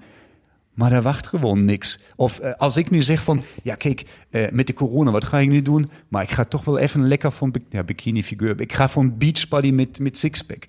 Maar daar wacht gewoon niks. Of eh, als ik nu zeg van, ja kijk, eh, met de corona, wat ga ik nu doen? Maar ik ga toch wel even lekker van ja, bikini-figuur. Ik ga van beachbody met, met sixpack.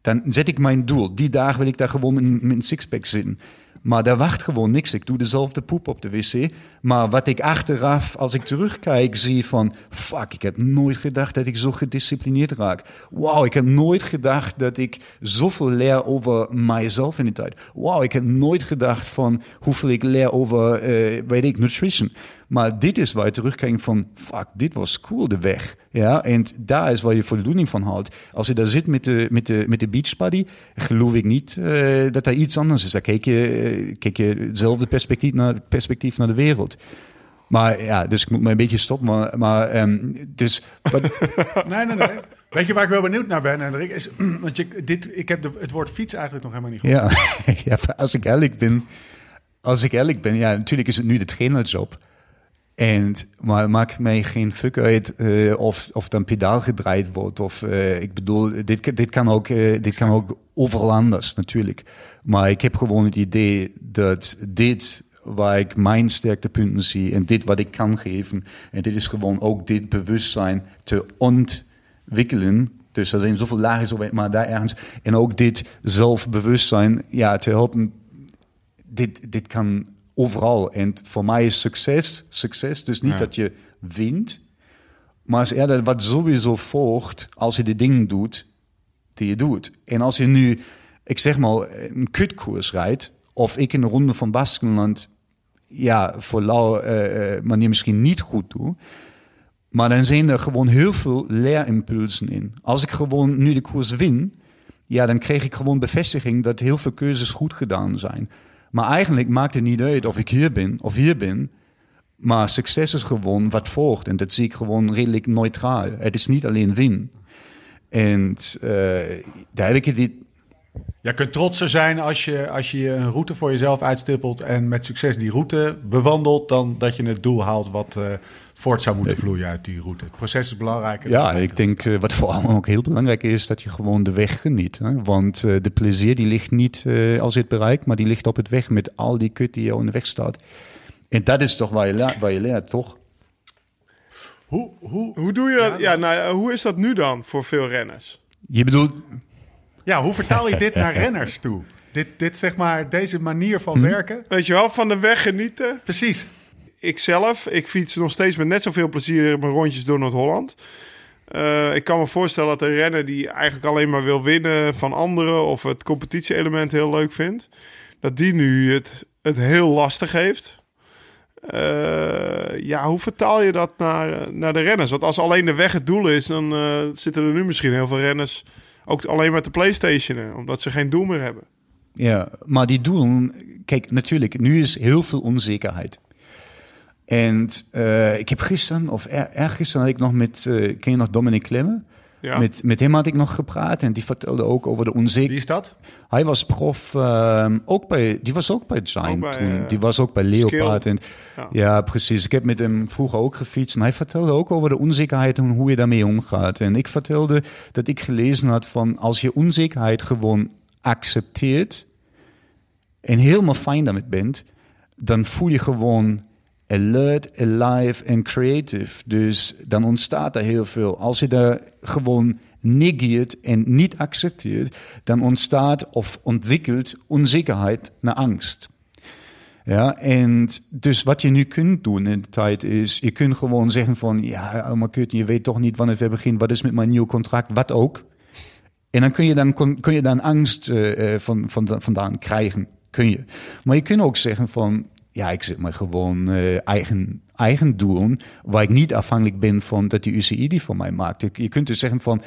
Dan zet ik mijn doel. Die dag wil ik daar gewoon met, met sixpack zitten. Maar daar wacht gewoon niks. Ik doe dezelfde poep op de wc. Maar wat ik achteraf, als ik terugkijk, zie van... Fuck, ik heb nooit gedacht dat ik zo gedisciplineerd raak. Wauw, ik heb nooit gedacht dat ik zoveel leer over mijzelf in de tijd. Wauw, ik heb nooit gedacht van hoeveel ik leer over, eh, weet ik, nutrition. Maar dit is waar je terugkijkt van... Fuck, dit was cool, de weg. Ja, en daar is waar je voldoening van houdt. Als je daar zit met de, met de, met de beachbody, geloof ik niet eh, dat daar iets anders is. Dan kijk je, eh, kijk je hetzelfde perspectief naar, perspectief naar de wereld. Maar ja, dus ik moet me een beetje stoppen. Maar, maar ehm, dus, <laughs> Nee, nee, nee. Weet je waar ik wel benieuwd naar ben, Hendrik? Is, <clears throat> want je, dit, ik heb de, het woord fiets eigenlijk nog helemaal niet gehoord. ja, <laughs> ja, als ik eerlijk ben, als ik eerlijk ben, ja, natuurlijk is het nu de trainerjob. En, maar maakt mij geen fuck uit eh, of, of dan pedaal gedraaid wordt. Of eh, ik bedoel, dit, dit, kan ook, eh, dit kan ook overal anders natuurlijk. Maar ik heb gewoon het idee dat dit waar ik mijn sterktepunten zie en dit wat ik kan geven. En dit is gewoon ook dit bewustzijn te ontwikkelen. Dus er zijn zoveel lagen, maar daar ergens. En ook dit zelfbewustzijn ja, te helpen. Dit, dit kan overal. En voor mij is succes, succes dus niet Ja. dat je wint, maar is eerder wat sowieso volgt als je de dingen doet die je doet. En als je nu, ik zeg maar, een kutkoers rijdt, of ik in de ronde van Baskenland, ja, voor lauw eh, eh, manier misschien niet goed doe, maar dan zijn er gewoon heel veel leerimpulsen in. Als ik gewoon nu de koers win, ja, dan kreeg ik gewoon bevestiging dat heel veel keuzes goed gedaan zijn. Maar eigenlijk maakt het niet uit of ik hier ben of hier ben. Maar succes is gewoon wat volgt. En dat zie ik gewoon redelijk neutraal. Het is niet alleen win. En eh, daar heb ik het. niet- Je kunt trotser zijn als je, als je een route voor jezelf uitstippelt en met succes die route bewandelt, dan dat je het doel haalt wat eh, voort zou moeten vloeien uit die route. Het proces is belangrijker. Ja, ik denk eh, wat vooral <laughs> ook heel belangrijk is, dat je gewoon de weg geniet. Hè? Want eh, de plezier die ligt niet eh, als je het bereikt, maar die ligt op het weg met al die kut die jou in de weg staat. En dat is toch waar je, leert, waar je leert, toch? Hoe, hoe, Hoe doe je dat? Ja, nou, ja, hoe is dat nu dan voor veel renners? Je bedoelt, ja, hoe vertaal je dit naar <laughs> renners toe? Dit, dit zeg maar, deze manier van Hm? werken? Weet je wel, van de weg genieten. Precies. Ik zelf, ik fiets nog steeds met net zoveel plezier mijn rondjes door Noord-Holland. Eh, ik kan me voorstellen dat een renner die eigenlijk alleen maar wil winnen van anderen of het competitie-element heel leuk vindt, dat die nu het, het heel lastig heeft. Eh, ja, hoe vertaal je dat naar, naar de renners? Want als alleen de weg het doel is, dan eh, zitten er nu misschien heel veel renners ook alleen maar te playstationen, omdat ze geen doel meer hebben. Ja, maar die doelen, kijk, natuurlijk, nu is heel veel onzekerheid. En eh, ik heb gisteren, of er, ergisteren had ik nog met, eh, ken je nog Dominic Klemme? Ja. Met, met hem had ik nog gepraat en die vertelde ook over de Wie onzekerheid. is dat? Hij was prof, ehm, ook bij, die was ook bij Giant Ook bij, toen. eh, die was ook bij Leopard. Skill. En, Ja. ja. precies. Ik heb met hem vroeger ook gefietst. En hij vertelde ook over de onzekerheid en hoe je daarmee omgaat. En ik vertelde dat ik gelezen had van als je onzekerheid gewoon accepteert en helemaal fijn daarmee bent, dan voel je gewoon alert, alive en creative. Dus dan ontstaat er heel veel. Als je daar gewoon negeert en niet accepteert, dan ontstaat of ontwikkelt onzekerheid naar angst. Ja, en dus wat je nu kunt doen in de tijd is, je kunt gewoon zeggen van, ja, allemaal kut, je weet toch niet wanneer het weer begint, wat is met mijn nieuw contract, wat ook. En dan kun je dan, kun, je dan angst eh, van, van, vandaan krijgen, kun je. Maar je kunt ook zeggen van, ja, ik zet me gewoon eh, eigen, eigen doelen, waar ik niet afhankelijk ben van dat die UCI die voor mij maakt. Je, kunt dus zeggen van,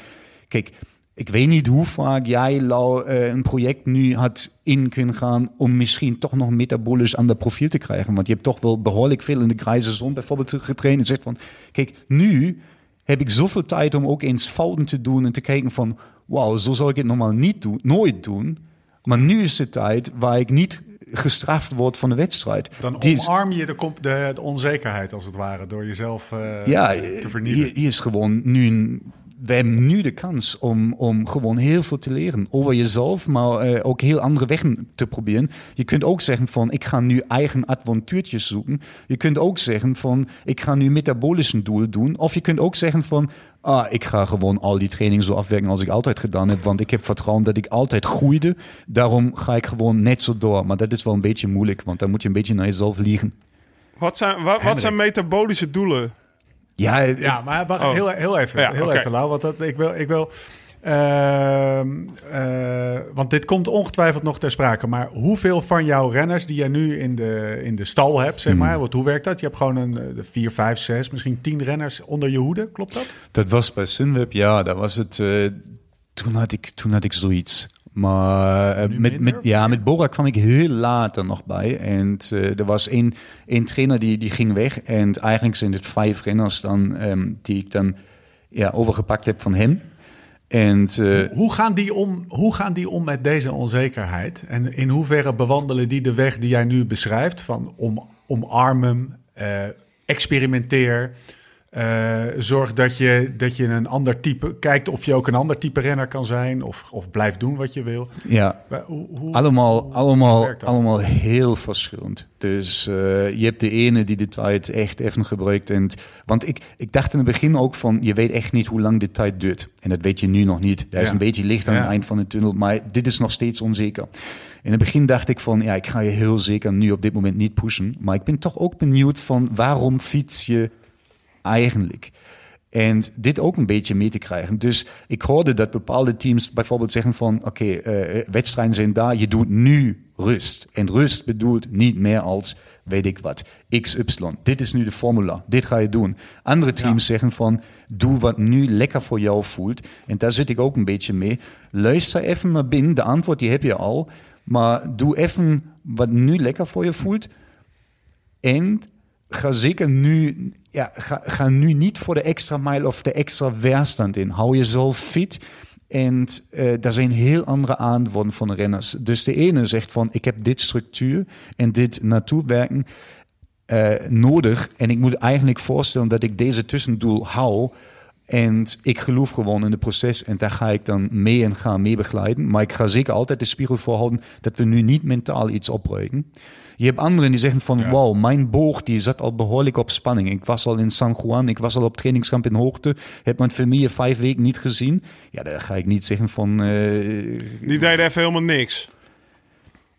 kijk, ik weet niet hoe vaak jij Lau, eh, een project nu had in kunnen gaan om misschien toch nog metabolisch aan de profiel te krijgen. Want je hebt toch wel behoorlijk veel in de grijze zon bijvoorbeeld getraind. En zegt van, kijk, nu heb ik zoveel tijd om ook eens fouten te doen en te kijken van, wauw, zo zal ik het normaal niet doen, nooit doen. Maar nu is de tijd waar ik niet gestraft word van de wedstrijd. Dan Die omarm je de, comp- de, de onzekerheid als het ware door jezelf eh, ja, te vernietigen. hier, hier is gewoon nu een. We hebben nu de kans om, om gewoon heel veel te leren over jezelf, maar eh, ook heel andere wegen te proberen. Je kunt ook zeggen van, ik ga nu eigen avontuurtjes zoeken. Je kunt ook zeggen van, ik ga nu metabolische doelen doen. Of je kunt ook zeggen van, ah, ik ga gewoon al die trainingen zo afwerken als ik altijd gedaan heb, want ik heb vertrouwen dat ik altijd groeide. Daarom ga ik gewoon net zo door. Maar dat is wel een beetje moeilijk, want dan moet je een beetje naar jezelf liegen. Wat zijn, wat, wat zijn metabolische doelen? Ja, Ja, maar wacht, Oh. heel, heel even, Ja, heel even, Lau, want dat, ik wil, ik wil ehm, eh, want dit komt ongetwijfeld nog ter sprake, maar hoeveel van jouw renners die je nu in de, in de stal hebt, zeg maar, want hoe werkt dat? Je hebt gewoon een eh, vier, vijf, zes, misschien tien renners onder je hoede, klopt dat? Dat was bij Sunweb, ja, dat was het. eh, toen, had ik, toen had ik zoiets. Maar eh, met, met, ja, met Bora kwam ik heel laat er nog bij. En eh, er was één, één trainer die, die ging weg. En eigenlijk zijn het vijf renners dan, ehm, die ik dan ja, overgepakt heb van hem. En eh, Hoe gaan, die om, hoe gaan die om met deze onzekerheid? En in hoeverre bewandelen die de weg die jij nu beschrijft? Van om, omarm hem, eh, experimenteer. Eh, zorg dat je, dat je een ander type... Kijkt of je ook een ander type renner kan zijn. Of, of blijft doen wat je wil. Ja, Hoe, hoe- allemaal, hoe allemaal, werkt dat? allemaal heel verschillend. Dus eh, je hebt de ene die de tijd echt even gebruikt. En, want ik, ik dacht in het begin ook van, je weet echt niet hoe lang dit tijd duurt. En dat weet je nu nog niet. Er is Ja. een beetje licht aan Ja. het eind van de tunnel, maar dit is nog steeds onzeker. In het begin dacht ik van, ja, ik ga je heel zeker nu op dit moment niet pushen. Maar ik ben toch ook benieuwd van, waarom fiets je eigenlijk? En dit ook een beetje mee te krijgen. Dus ik hoorde dat bepaalde teams bijvoorbeeld zeggen van... oké, eh, wedstrijden zijn daar, je doet nu rust. En rust bedoelt niet meer als, weet ik wat, XY. Dit is nu de formula, dit ga je doen. Andere teams zeggen van, doe wat nu lekker voor jou voelt. En daar zit ik ook een beetje mee. Luister even naar binnen, de antwoord die heb je al. Maar doe even wat nu lekker voor je voelt. En ga zeker nu, ja, ga, nu niet voor de extra mile of de extra weerstand in. Hou jezelf fit. En eh daar zijn heel andere antwoorden van renners. Dus de ene zegt van, ik heb dit structuur en dit naartoe werken eh, nodig. En ik moet eigenlijk voorstellen dat ik deze tussendoel hou. En ik geloof gewoon in het proces en daar ga ik dan mee en ga mee begeleiden. Maar ik ga zeker altijd de spiegel voorhouden dat we nu niet mentaal iets opbreken. Je hebt anderen die zeggen van, wow, mijn boog die zat al behoorlijk op spanning. Ik was al in San Juan, ik was al op trainingskamp in hoogte. Heb mijn familie vijf weken niet gezien. Ja, daar ga ik niet zeggen van... eh, Die deden even helemaal niks.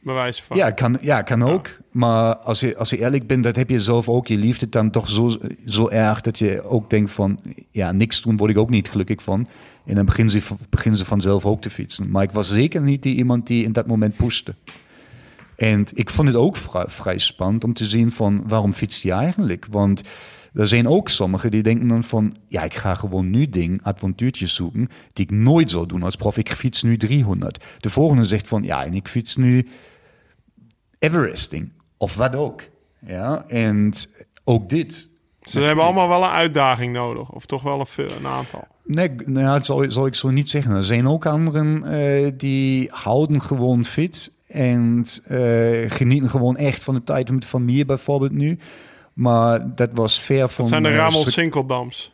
Bij wijze van. ja, kan, ja, kan ook. Maar als je, als je eerlijk bent, dat heb je zelf ook. Je liefde dan toch zo, zo erg dat je ook denkt van... Ja, niks doen word ik ook niet gelukkig van. En dan beginnen ze, beginnen ze vanzelf ook te fietsen. Maar ik was zeker niet die iemand die in dat moment pushte. En ik vond het ook vrij, spannend om te zien van... Waarom fietst hij eigenlijk? Want... Er zijn ook sommigen die denken dan van... Ja, ik ga gewoon nu ding, avontuurtjes zoeken... die ik nooit zou doen als prof. Ik fiets nu 300. De volgende zegt van... Ja, en ik fiets nu Everesting of wat ook. Ja, en ook dit. Ze hebben allemaal wel een uitdaging nodig. Of toch wel een, aantal. Nee, nou ja, dat zal, zal ik zo niet zeggen. Er zijn ook anderen eh, die houden gewoon fit en eh, genieten gewoon echt van de tijd met familie bijvoorbeeld nu. Maar dat was ver van... Dat zijn de eh, Ramon Sinkeldams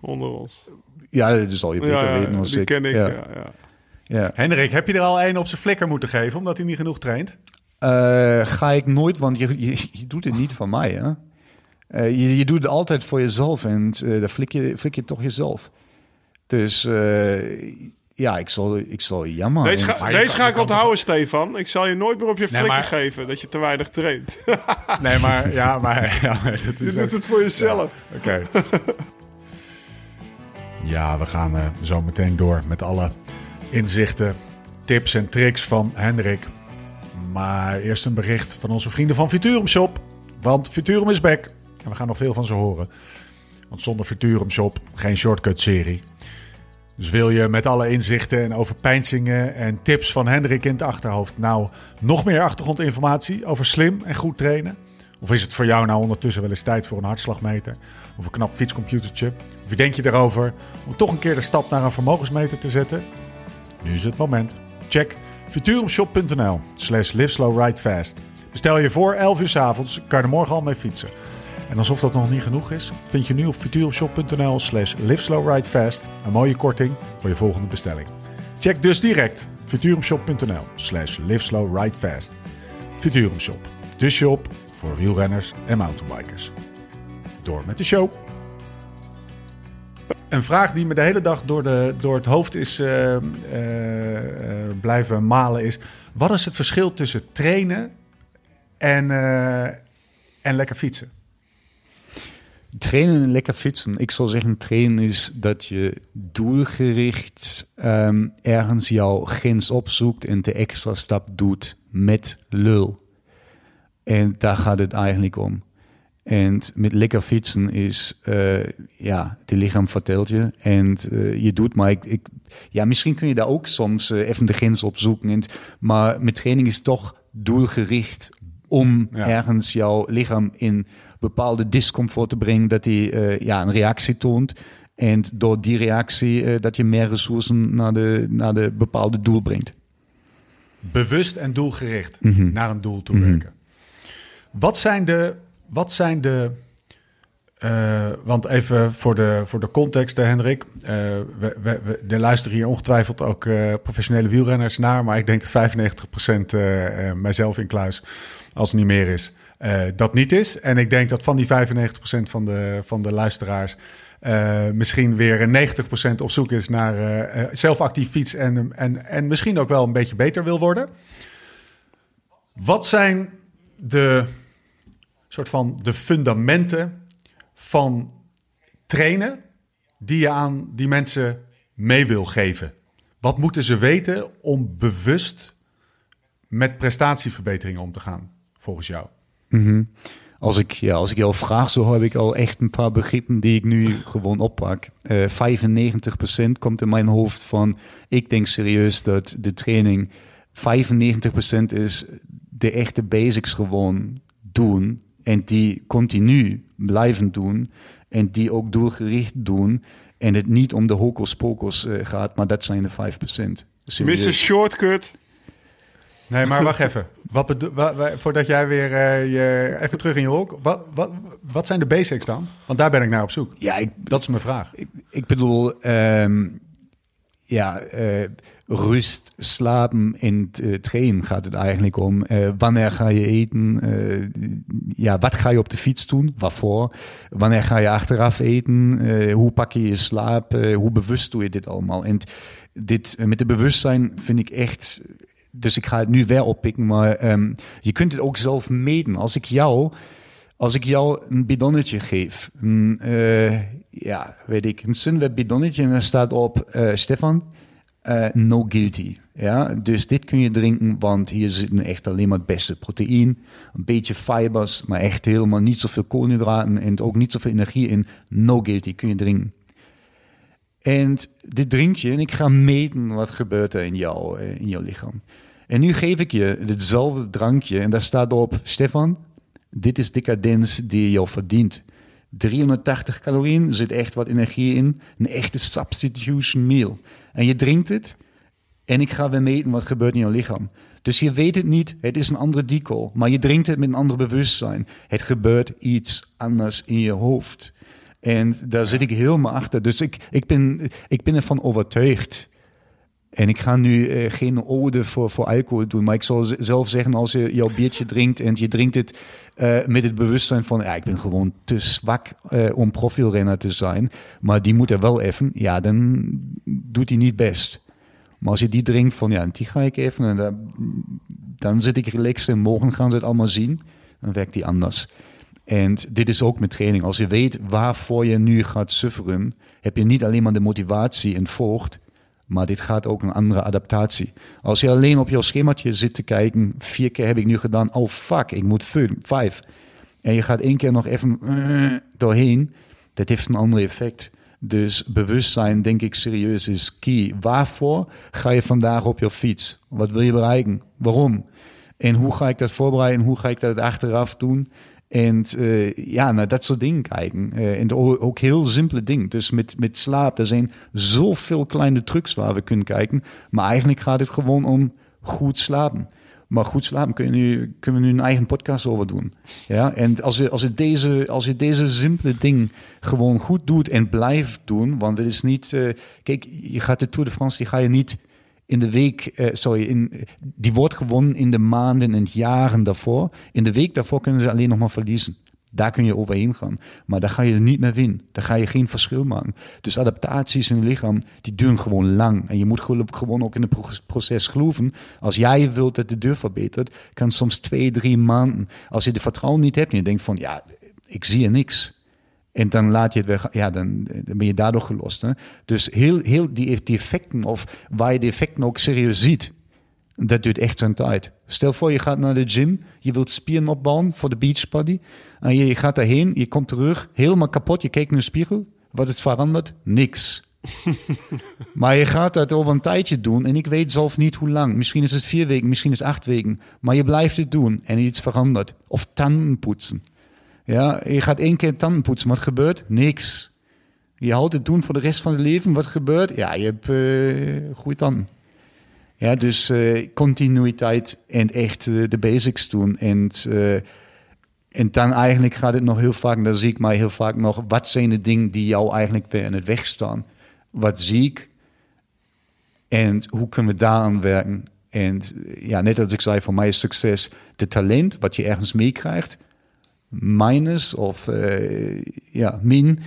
onder ons. Ja, dat zal je beter Ja, weten dan die ik. ken ik. Ja, Ja. Ja, ja. Hendrik, heb je er al één op zijn flikker moeten geven omdat hij niet genoeg traint? Eh, ga ik nooit, want je, je, je doet het niet van mij. Hè? Eh, je, je doet het altijd voor jezelf en uh, dan flik je, flik je toch jezelf. Dus uh, ja, ik zal, ik zal jammer. Deze, ga, deze ga ik onthouden, Stefan. Ik zal je nooit meer op je Nee, maar- geven dat je te weinig traint. <laughs> Nee, maar ja, maar, ja, maar dat je is doet het voor jezelf. Oké. <laughs> ja, we gaan eh, zo meteen door met alle inzichten, tips en tricks van Hendrik. Maar eerst een bericht van onze vrienden van Futurum Shop. Want Futurum is back. En we gaan nog veel van ze horen. Want zonder Futurum Shop geen shortcut serie. Dus wil je met alle inzichten en overpeinzingen en tips van Hendrik in het achterhoofd nou nog meer achtergrondinformatie over slim en goed trainen? Of is het voor jou nou ondertussen wel eens tijd voor een hartslagmeter? Of een knap fietscomputertje? Of denk je erover om toch een keer de stap naar een vermogensmeter te zetten? Nu is het moment. Check futurumshop.nl slash liveslowridefast. Bestel je voor 11 uur 's avonds, kan je er morgen al mee fietsen. En alsof dat nog niet genoeg is, vind je nu op futurumshop.nl slash liveslowridefast een mooie korting voor je volgende bestelling. Check dus direct futurumshop.nl slash liveslowridefast. Shop, de shop voor wielrenners en mountainbikers. Door met de show. Een vraag die me de hele dag door, de, door het hoofd is eh, eh, eh, blijven malen is... Wat is het verschil tussen trainen en, en lekker fietsen? Trainen en lekker fietsen. Ik zou zeggen, trainen is dat je doelgericht um, ergens jouw grens opzoekt en de extra stap doet met lul. En daar gaat het eigenlijk om. En met lekker fietsen is, uh, ja, de lichaam vertelt je. En uh, je doet, maar ik, ik, ja, misschien kun je daar ook soms uh, even de grens op zoeken. En, maar met training is toch doelgericht om ja. ergens jouw lichaam in bepaalde discomfort te brengen, dat hij uh, ja, een reactie toont. En door die reactie uh, dat je meer ressourcen naar de, naar de bepaalde doel brengt. Bewust en doelgericht mm -hmm. naar een doel toe werken. Mm -hmm. Wat zijn de, wat zijn de eh, want even voor de, voor de context, eh, Hendrik. Eh, we, we, we, er luisteren hier ongetwijfeld ook eh, professionele wielrenners naar. Maar ik denk dat 95% eh, eh, mijzelf in kluis, als het niet meer is, eh, dat niet is. En ik denk dat van die 95% van de, van de luisteraars... eh, misschien weer een 90% op zoek is naar eh, eh, zelf fiets... En, en, en misschien ook wel een beetje beter wil worden. Wat zijn de soort van de fundamenten van trainen die je aan die mensen mee wil geven? Wat moeten ze weten om bewust met prestatieverbeteringen om te gaan, volgens jou? Als ik, ja, als ik jou vraag, zo heb ik al echt een paar begrippen die ik nu gewoon oppak. Eh 95% komt in mijn hoofd van, ik denk serieus dat de training 95% is de echte basics gewoon doen. En die continu blijven doen. En die ook doelgericht doen. En het niet om de hocus pocus eh, gaat, maar dat zijn de 5%. Serieus. Mr. Shortcut. Nee, maar wacht even. Wat bedo- wa- wa- voordat jij weer eh, je, even terug in je hok. Wat, wat, wat zijn de basics dan? Want daar ben ik naar op zoek. Ja, ik, Dat is mijn vraag. Ik, ik bedoel, ehm, ja, eh, rust, slapen en eh, trainen gaat het eigenlijk om. Wanneer ga je eten? Ja, wat ga je op de fiets doen? Waarvoor? Wanneer ga je achteraf eten? Hoe pak je je slaap? Hoe bewust doe je dit allemaal? En dit met de bewustzijn vind ik echt... Dus ik ga het nu weer oppikken, maar ehm, je kunt het ook zelf meten. Als ik jou als ik jou een bidonnetje geef, een, eh, ja, weet ik, een Sunweb bidonnetje en er staat op, eh, Stefan, eh, no guilty. Ja, dus dit kun je drinken, want hier zitten echt alleen maar het beste proteïne, een beetje fibers, maar echt helemaal niet zoveel koolhydraten en ook niet zoveel energie in. No guilty kun je drinken. En dit drink je en ik ga meten wat gebeurt er in, jou, eh, in jouw lichaam. En nu geef ik je hetzelfde drankje en daar staat op, Stefan, dit is decadens die je verdient. 380 calorieën, zit echt wat energie in. Een echte substitution meal. En je drinkt het en ik ga weer meten wat gebeurt in jouw lichaam. Dus je weet het niet, het is een andere deco, maar je drinkt het met een ander bewustzijn. Het gebeurt iets anders in je hoofd. En daar zit ik helemaal achter. Dus ik, ik, ben, ik ben ervan overtuigd. En ik ga nu eh, geen ode voor, voor alcohol doen, maar ik zal zelf zeggen als je jouw biertje drinkt en je drinkt het eh, met het bewustzijn van, ja, ik ben gewoon te zwak eh, om profielrenner te zijn, maar die moet er wel even, ja, dan doet hij niet best. Maar als je die drinkt van, ja, die ga ik even en dan, dan zit ik relaxed en morgen gaan ze het allemaal zien, dan werkt die anders. En dit is ook met training. Als je weet waarvoor je nu gaat sufferen, heb je niet alleen maar de motivatie en volgt, maar dit gaat ook een andere adaptatie. Als je alleen op jouw schemaatje zit te kijken, vier keer heb ik nu gedaan, oh fuck, ik moet vijf. vijf. En je gaat één keer nog even eh, doorheen, dat heeft een ander effect. Dus bewustzijn, denk ik serieus, is key. Waarvoor ga je vandaag op je fiets? Wat wil je bereiken? Waarom? En hoe ga ik dat voorbereiden? Hoe ga ik dat achteraf doen? En eh, ja, naar dat soort dingen kijken. Eh, en ook heel simpele dingen. Dus met, met slaap, er zijn zoveel kleine trucs waar we kunnen kijken. Maar eigenlijk gaat het gewoon om goed slapen. Maar goed slapen kun je nu, kunnen we nu een eigen podcast over doen. Ja? En als je, als, je deze, als je deze simpele ding gewoon goed doet en blijft doen, want het is niet... eh, kijk, je gaat de Tour de France, die ga je niet in de week, eh, sorry, in, die wordt gewonnen in de maanden en jaren daarvoor. In de week daarvoor kunnen ze alleen nog maar verliezen. Daar kun je overheen gaan. Maar daar ga je niet meer winnen. Daar ga je geen verschil maken. Dus adaptaties in je lichaam, die duren gewoon lang. En je moet gewoon ook in het pro- proces geloven. Als jij wilt dat de deur verbetert, kan soms twee, drie maanden. Als je de vertrouwen niet hebt en je denkt van, ja, ik zie er niks. En dan laat je het weer, ja, dan, dan ben je daardoor gelost. Hè? Dus heel, heel die, die effecten, of waar je de effecten ook serieus ziet, dat duurt echt zijn tijd. Stel voor, je gaat naar de gym, je wilt spieren opbouwen voor de beachbody. En je, je gaat daarheen, je komt terug, helemaal kapot, je kijkt in de spiegel. Wat is veranderd? Niks. <laughs> maar je gaat dat over een tijdje doen en ik weet zelf niet hoe lang. Misschien is het vier weken, misschien is het acht weken. Maar je blijft het doen en iets verandert. Of tanden poetsen. Ja, je gaat één keer tanden poetsen. Wat gebeurt? Niks. Je houdt het doen voor de rest van het leven. Wat gebeurt? Ja, je hebt eh goede tanden. Ja, dus eh, continuïteit en echt eh, de basics doen. En en dan eigenlijk gaat het nog heel vaak, dan zie ik mij heel vaak nog, wat zijn de dingen die jou eigenlijk weer in het weg staan? Wat zie ik? En hoe kunnen we daaraan werken? En ja, net als ik zei, voor mij is succes de talent wat je ergens meekrijgt, minus of eh, ja, min.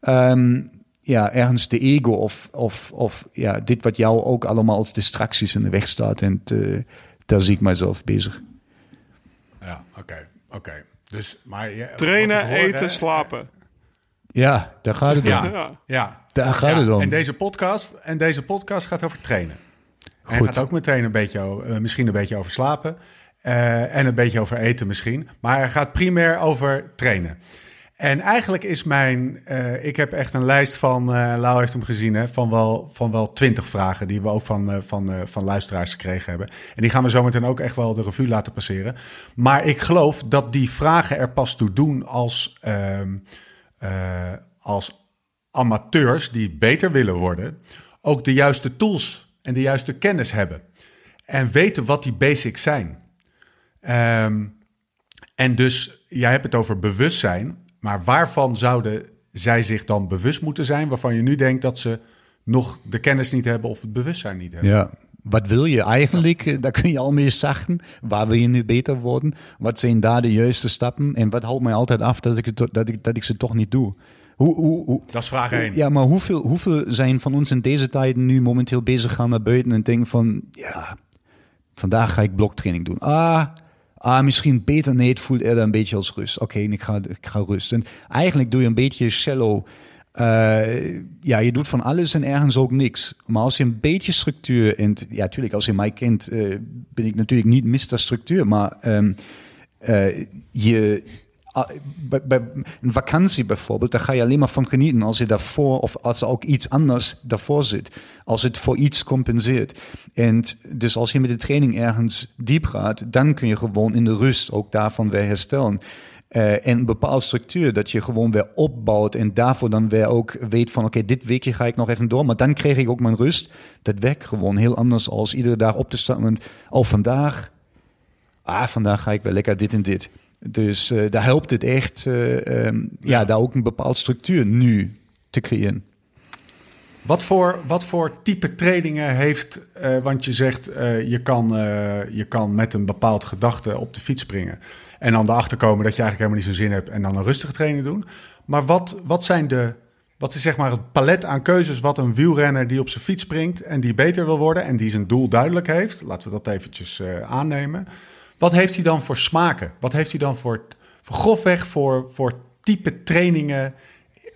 Ehm, ja, ergens de ego of, of, of ja, dit wat jou ook allemaal als distracties in de weg staat. En eh, daar zie ik mijzelf bezig. Ja, oké. oké. Dus, maar je, Trainen, hoor, eten, hè, slapen. Ja, daar gaat het om. Ja, Ja. ja. Daar gaat Ja, het om. En deze podcast, en deze podcast gaat over trainen. En Goed. gaat ook meteen een beetje, eh, misschien een beetje over slapen. Eh, en een beetje over eten misschien. Maar hij gaat primair over trainen. En eigenlijk is mijn... eh, ik heb echt een lijst van... eh Lau heeft hem gezien, hè, van wel, van wel twintig vragen... die we ook van, van, van luisteraars gekregen hebben. En die gaan we zometeen ook echt wel de revue laten passeren. Maar ik geloof dat die vragen er pas toe doen als... ehm, eh, als amateurs die beter willen worden, ook de juiste tools en de juiste kennis hebben. En weten wat die basics zijn. Ehm, en dus, jij hebt het over bewustzijn, maar waarvan zouden zij zich dan bewust moeten zijn, waarvan je nu denkt dat ze nog de kennis niet hebben of het bewustzijn niet hebben? Ja. Wat wil je eigenlijk? Daar kun je al mee zachten. Waar wil je nu beter worden? Wat zijn daar de juiste stappen? En wat houdt mij altijd af dat ik, het, dat ik, dat ik ze toch niet doe? Hoe, hoe, hoe, Dat is vraag één. Ja, maar hoeveel, hoeveel zijn van ons in deze tijd nu momenteel bezig gaan naar buiten en denken van, ja, vandaag ga ik bloktraining doen. Ah, ah misschien beter. Nee, het voelt eerder een beetje als rust. Oké, ik, ga, ik ga rusten. eigenlijk doe je een beetje shallow. eh, ja, je doet van alles en ergens ook niks. Maar als je een beetje structuur... En ja, natuurlijk, als je mij kent, eh, ben ik natuurlijk niet mister structuur. Maar ehm, eh, je, bij, bij een vakantie bijvoorbeeld, daar ga je alleen maar van genieten als je daarvoor of als er ook iets anders daarvoor zit. Als het voor iets compenseert. En dus als je met de training ergens diep gaat, dan kun je gewoon in de rust ook daarvan weer herstellen. Eh, en een bepaalde structuur dat je gewoon weer opbouwt en daarvoor dan weer ook weet van oké, dit weekje ga ik nog even door, maar dan kreeg ik ook mijn rust. Dat werkt gewoon heel anders als iedere dag op te staan met, oh vandaag, ah vandaag ga ik weer lekker dit en dit. Dus eh, daar helpt het echt, eh, ehm, ja. daar ook een bepaalde structuur nu te creëren. Wat voor, wat voor type trainingen heeft, eh, want je zegt je, kan, je kan met een bepaald gedachte op de fiets springen. En dan erachter komen dat je eigenlijk helemaal niet zo'n zin hebt en dan een rustige training doen. Maar wat, wat zijn de, wat is zeg maar het palet aan keuzes wat een wielrenner die op zijn fiets springt en die beter wil worden en die zijn doel duidelijk heeft, laten we dat eventjes aannemen. Wat heeft hij dan voor smaken? Wat heeft hij dan voor, voor grofweg voor, voor type trainingen?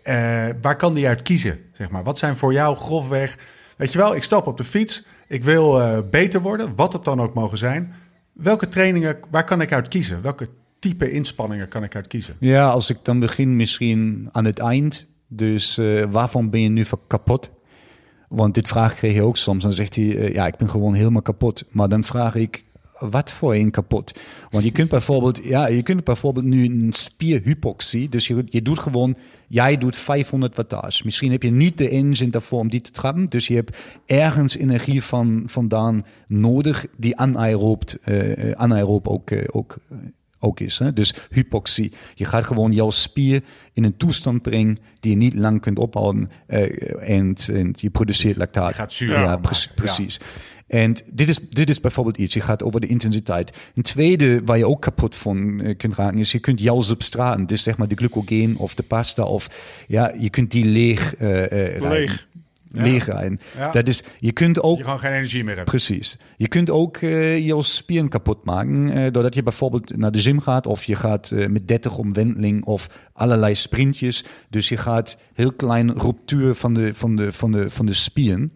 Eh, waar kan die uit kiezen? Zeg maar? Wat zijn voor jou grofweg... Weet je wel, ik stap op de fiets. Ik wil eh, beter worden, wat het dan ook mogen zijn. Welke trainingen, waar kan ik uit kiezen? Welke type inspanningen kan ik uit kiezen? Ja, als ik dan begin misschien aan het eind. Dus eh, waarvan ben je nu voor kapot? Want dit vraag kreeg je ook soms. Dan zegt hij, ja, ik ben gewoon helemaal kapot. Maar dan vraag ik, wat voor een kapot? Want je kunt bijvoorbeeld, ja, je kunt bijvoorbeeld nu een spierhypoxie. Dus je, je doet gewoon, jij doet 500 wattage. Misschien heb je niet de engine daarvoor om die te trappen. Dus je hebt ergens energie van, vandaan nodig die anaeroop, eh anaeroop ook, eh, ook, eh, ook is. Hè? Dus hypoxie. Je gaat gewoon jouw spier in een toestand brengen die je niet lang kunt ophouden. eh, en, en je produceert lactaat. Je gaat zuur Ja, pre- ja. En dit is, dit is bijvoorbeeld iets. Je gaat over de intensiteit. Een tweede waar je ook kapot van eh, kunt raken is, je kunt jouw substraten, dus zeg maar de glycogeen of de pasta of ja, je kunt die leeg eh, rijden. Leeg. Leeg rijden. Ja. Dat is, je kunt ook Je gewoon geen energie meer hebt. Precies. Je kunt ook jouw spieren kapot maken. doordat je bijvoorbeeld naar de gym gaat. Of je gaat met 30 omwenteling. Of allerlei sprintjes. Dus je gaat heel klein ruptuur van de, van de, van de, van de spieren.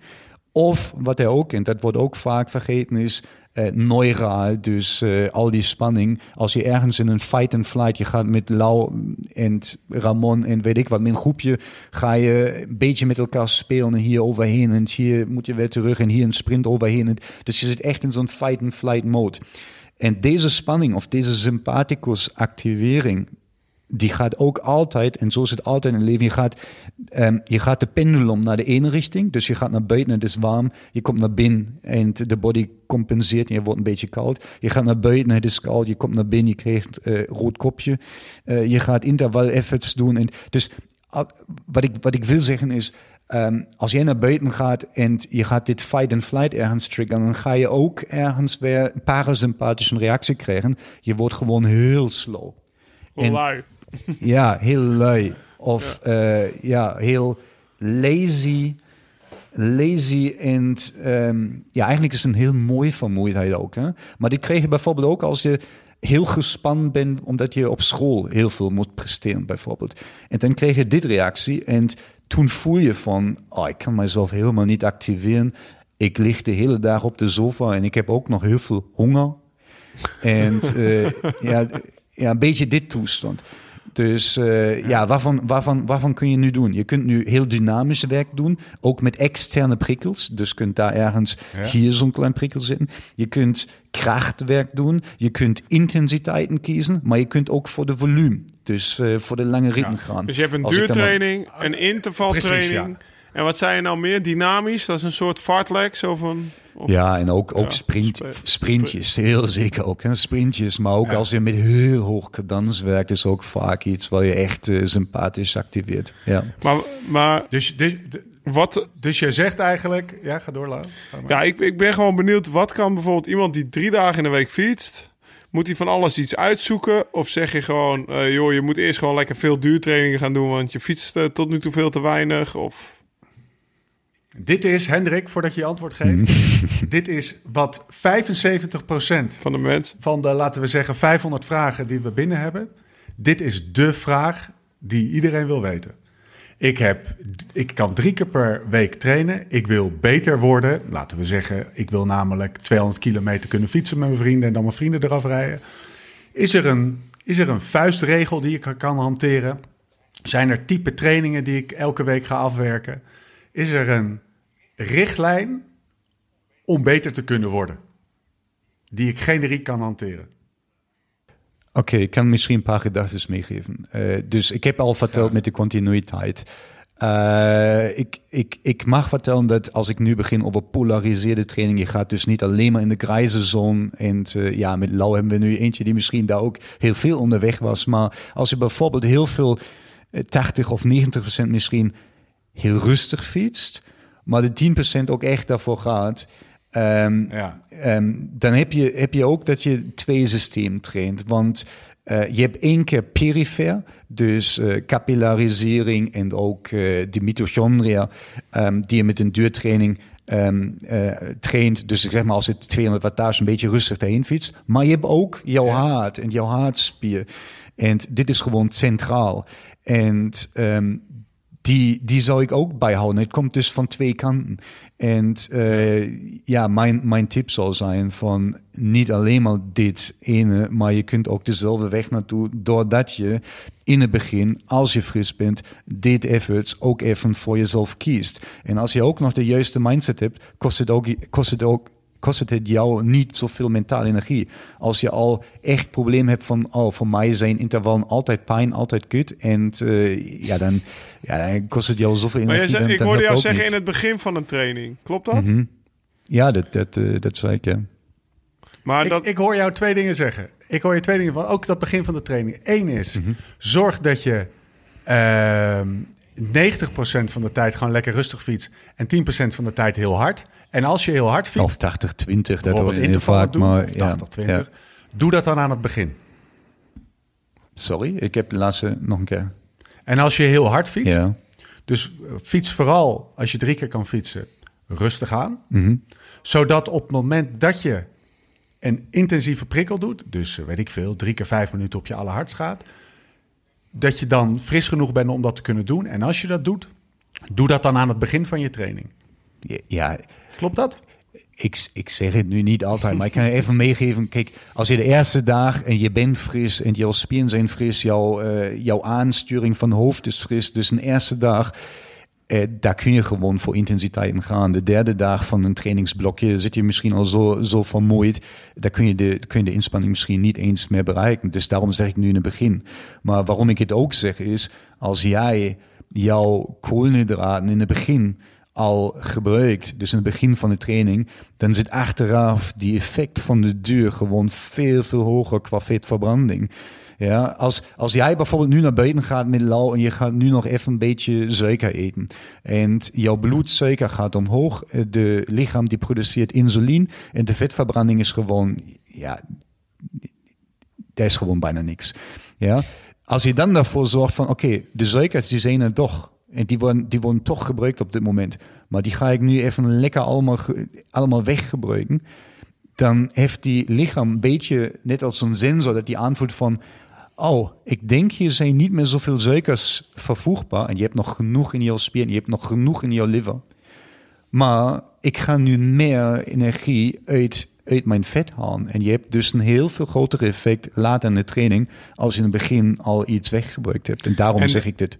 Of wat er ook, en dat wordt ook vaak vergeten, is eh, neuraal. Dus eh, al die spanning. Als je ergens in een fight and flight, je gaat met Lau en Ramon en weet ik wat, met een groepje, ga je een beetje met elkaar spelen en hier overheen. En hier moet je weer terug en hier een sprint overheen. En Dus je zit echt in zo'n fight and flight mode. En deze spanning of deze sympathicus activering, die gaat ook altijd, en zo is het altijd in het leven, je gaat, ehm, je gaat de pendulum naar de ene richting, dus je gaat naar buiten, het is warm, je komt naar binnen en de body compenseert en je wordt een beetje koud. Je gaat naar buiten, het is koud, je komt naar binnen, je krijgt eh rood kopje. Eh, je gaat interval efforts doen. En dus wat ik, wat ik wil zeggen is, ehm, als jij naar buiten gaat en je gaat dit fight and flight ergens triggeren, dan ga je ook ergens weer een parasympathische reactie krijgen. Je wordt gewoon heel slow. En-. Ja, heel lui. Of ja, ja heel lazy. Lazy en ehm, ja, eigenlijk is het een heel mooie vermoeidheid ook. Hè? Maar die krijg je bijvoorbeeld ook als je heel gespannen bent omdat je op school heel veel moet presteren bijvoorbeeld. En dan krijg je dit reactie en toen voel je van, oh, ik kan mezelf helemaal niet activeren. Ik lig de hele dag op de sofa en ik heb ook nog heel veel honger. En eh, ja, ja, een beetje dit toestand. Dus eh, ja, waarvan, waarvan, waarvan kun je nu doen? Je kunt nu heel dynamisch werk doen, ook met externe prikkels. Dus je kunt daar ergens hier zo'n klein prikkel zitten. Je kunt krachtwerk doen, je kunt intensiteiten kiezen, maar je kunt ook voor de volume, dus eh, voor de lange ritme gaan. Dus je hebt een maar- duurtraining, een intervaltraining. Precies, En wat zei je nou meer? Dynamisch? Dat is een soort fartlek, zo van... of- Ja, en ook, ook Ja, sprint, sprintjes, heel zeker ook. Hè? Sprintjes, maar ook Ja. als je met heel hoog cadans werkt, is ook vaak iets waar je echt eh, sympathisch activeert. Ja. Maar, maar Dus, dus, wat... dus je zegt eigenlijk... Ja, ga door, Lau. Ja, ik, ik ben gewoon benieuwd. Wat kan bijvoorbeeld iemand die drie dagen in de week fietst... Moet hij van alles iets uitzoeken? Of zeg je gewoon... eh, joh, je moet eerst gewoon lekker veel duurtrainingen gaan doen... want je fietst eh, tot nu toe veel te weinig? Of... Dit is, Hendrik, voordat je je antwoord geeft... <laughs> dit is wat 75% van de mens. van de, laten we zeggen, 500 vragen die we binnen hebben. Dit is de vraag die iedereen wil weten. Ik, heb, ik kan drie keer per week trainen. Ik wil beter worden. Laten we zeggen, ik wil namelijk 200 kilometer kunnen fietsen met mijn vrienden en dan mijn vrienden eraf rijden. Is er een, is er een vuistregel die ik kan hanteren? Zijn er type trainingen die ik elke week ga afwerken? Is er een richtlijn om beter te kunnen worden? Die ik generiek kan hanteren. Oké, ik kan misschien een paar gedachten meegeven. Eh, dus ik heb al verteld met de continuïteit. Eh, ik, ik, ik mag vertellen dat als ik nu begin over polariseerde training, je gaat dus niet alleen maar in de grijze. En eh, ja, met Lau hebben we nu eentje die misschien daar ook heel veel onderweg was. Maar als je bijvoorbeeld heel veel, eh, 80 of 90 procent misschien heel rustig fietst, maar de 10% ook echt daarvoor gaat. ehm, Ja. Ehm, dan heb je, heb je ook dat je twee systemen traint. Want eh, je hebt één keer perifer, dus eh, capillarisering en ook eh, de mitochondria, ehm, die je met een duurtraining eh, traint. Dus ik zeg maar als je 200 wattage een beetje rustig daarheen fietst. Maar je hebt ook jouw hart en jouw hartspier. En dit is gewoon centraal. En die, die zou ik ook bijhouden. Het komt dus van twee kanten. En eh, ja, mijn, mijn tip zou zijn van niet alleen maar dit ene, maar je kunt ook dezelfde weg naartoe, doordat je in het begin, als je fris bent, dit efforts ook even voor jezelf kiest. En als je ook nog de juiste mindset hebt, kost het ook, kost het ook kost het jou niet zoveel mentale energie. Als je al echt probleem hebt van, oh, voor mij zijn intervallen altijd pijn, altijd kut. En eh, ja, dan, ja, dan kost het jou zoveel Maar jij energie. zei, dan- ik dan hoorde jou zeggen in het begin van een training. Klopt dat? Mhm. Ja, dat, dat, eh, dat zei ik, ja. Maar Ik, dat... ik hoor jou twee dingen zeggen. Ik hoor je twee dingen van ook dat begin van de training. Eén is, zorg dat je ehm 90% van de tijd gewoon lekker rustig fietst en 10% van de tijd heel hard. En als je heel hard fietst, Of 80, 20, dat hoor heel vaak. doen, Maar, ja, 80, 20, ja. doe dat dan aan het begin. Sorry, ik heb de laatste nog een keer. En als je heel hard fietst, Ja. dus eh, fiets vooral als je drie keer kan fietsen, rustig aan. Mhm. Zodat op het moment dat je een intensieve prikkel doet, dus eh, weet ik veel, drie keer vijf minuten op je allerhardst gaat, dat je dan fris genoeg bent om dat te kunnen doen. En als je dat doet, doe dat dan aan het begin van je training. Ja, Klopt dat? ik, ik zeg het nu niet altijd, maar ik kan even <laughs> meegeven. Kijk, als je de eerste dag en je bent fris en jouw spieren zijn fris, jouw, eh, jouw aansturing van hoofd is fris. Dus een eerste dag eh, daar kun je gewoon voor intensiteiten gaan. De derde dag van een trainingsblokje zit je misschien al zo, zo vermoeid. Daar kun je, de, kun je de inspanning misschien niet eens meer bereiken. Dus daarom zeg ik nu in het begin. Maar waarom ik het ook zeg is, als jij jouw koolhydraten in het begin al gebruikt, dus in het begin van de training, dan zit achteraf die effect van de duur gewoon veel, veel hoger qua vetverbranding. Ja, als, als jij bijvoorbeeld nu naar buiten gaat met lauw en je gaat nu nog even een beetje suiker eten en jouw bloedsuiker gaat omhoog, eh, de lichaam die produceert insuline en de vetverbranding is gewoon, ja, daar is gewoon bijna niks. Ja, als je dan daarvoor zorgt van, oké, de suikers die zijn er toch. En die worden, die worden toch gebruikt op dit moment. Maar die ga ik nu even lekker allemaal, allemaal weggebruiken. Dan heeft die lichaam een beetje, net als een sensor, dat die aanvoelt van... Oh, ik denk hier zijn niet meer zoveel suikers vervoegbaar. En je hebt nog genoeg in jouw spier, je hebt nog genoeg in jouw liver. Maar ik ga nu meer energie uit, uit mijn vet halen. En je hebt dus een heel veel groter effect later in de training als je in het begin al iets weggebruikt hebt. En daarom En- zeg ik dit.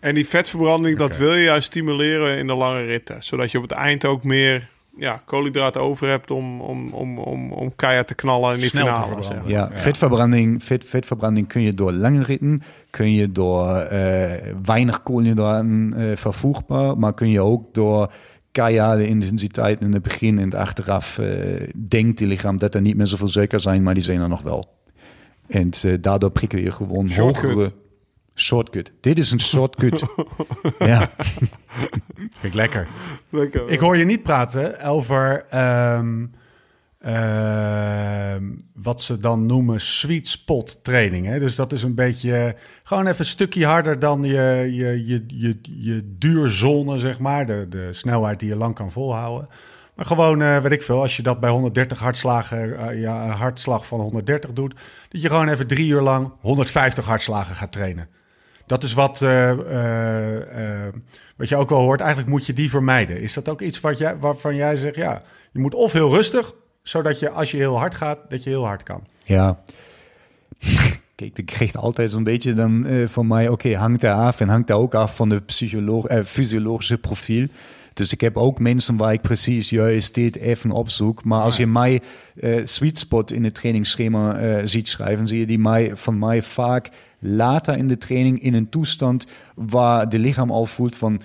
En die vetverbranding, dat wil je juist stimuleren in de lange ritten. Zodat je op het eind ook meer ja, koolhydraten over hebt om, om, om, om, om keihard te knallen in die Snel finale. zeg maar. Ja, vetverbranding, vet, vetverbranding kun je door lange ritten, kun je door eh, weinig koolhydraten eh, vervoegbaar, maar kun je ook door keiharde intensiteiten in het begin en het achteraf eh, denkt die lichaam dat er niet meer zoveel suiker zijn, maar die zijn er nog wel. En eh, daardoor prikkel je gewoon Shortcut. hogere... Shortcut. Dit is een shortcut. <laughs> ja. Vind ik lekker. Lekker. Ik hoor je niet praten over ehm, ehm, wat ze dan noemen sweet spot training. Hè? Dus dat is een beetje gewoon even een stukje harder dan je, je, je, je, je duurzone, zeg maar. De, de snelheid die je lang kan volhouden. Maar gewoon, eh, weet ik veel, als je dat bij 130 hartslagen, eh, ja, een hartslag van 130 doet, dat je gewoon even drie uur lang 150 hartslagen gaat trainen. Dat is wat, eh, eh, eh, wat je ook wel hoort. Eigenlijk moet je die vermijden. Is dat ook iets wat jij, waarvan jij zegt, ja, je moet of heel rustig, zodat je als je heel hard gaat, dat je heel hard kan. Ja. <laughs> Kijk, ik kreeg altijd zo'n beetje dan eh, van mij, oké, hangt daar af en hangt daar ook af van de psycholo eh, fysiologische profiel. Dus ik heb ook mensen waar ik precies juist dit even opzoek. Maar als je mij eh, sweet spot in het trainingsschema ziet schrijven, zie je die mij, van mij vaak later in de training in een toestand waar de lichaam al voelt van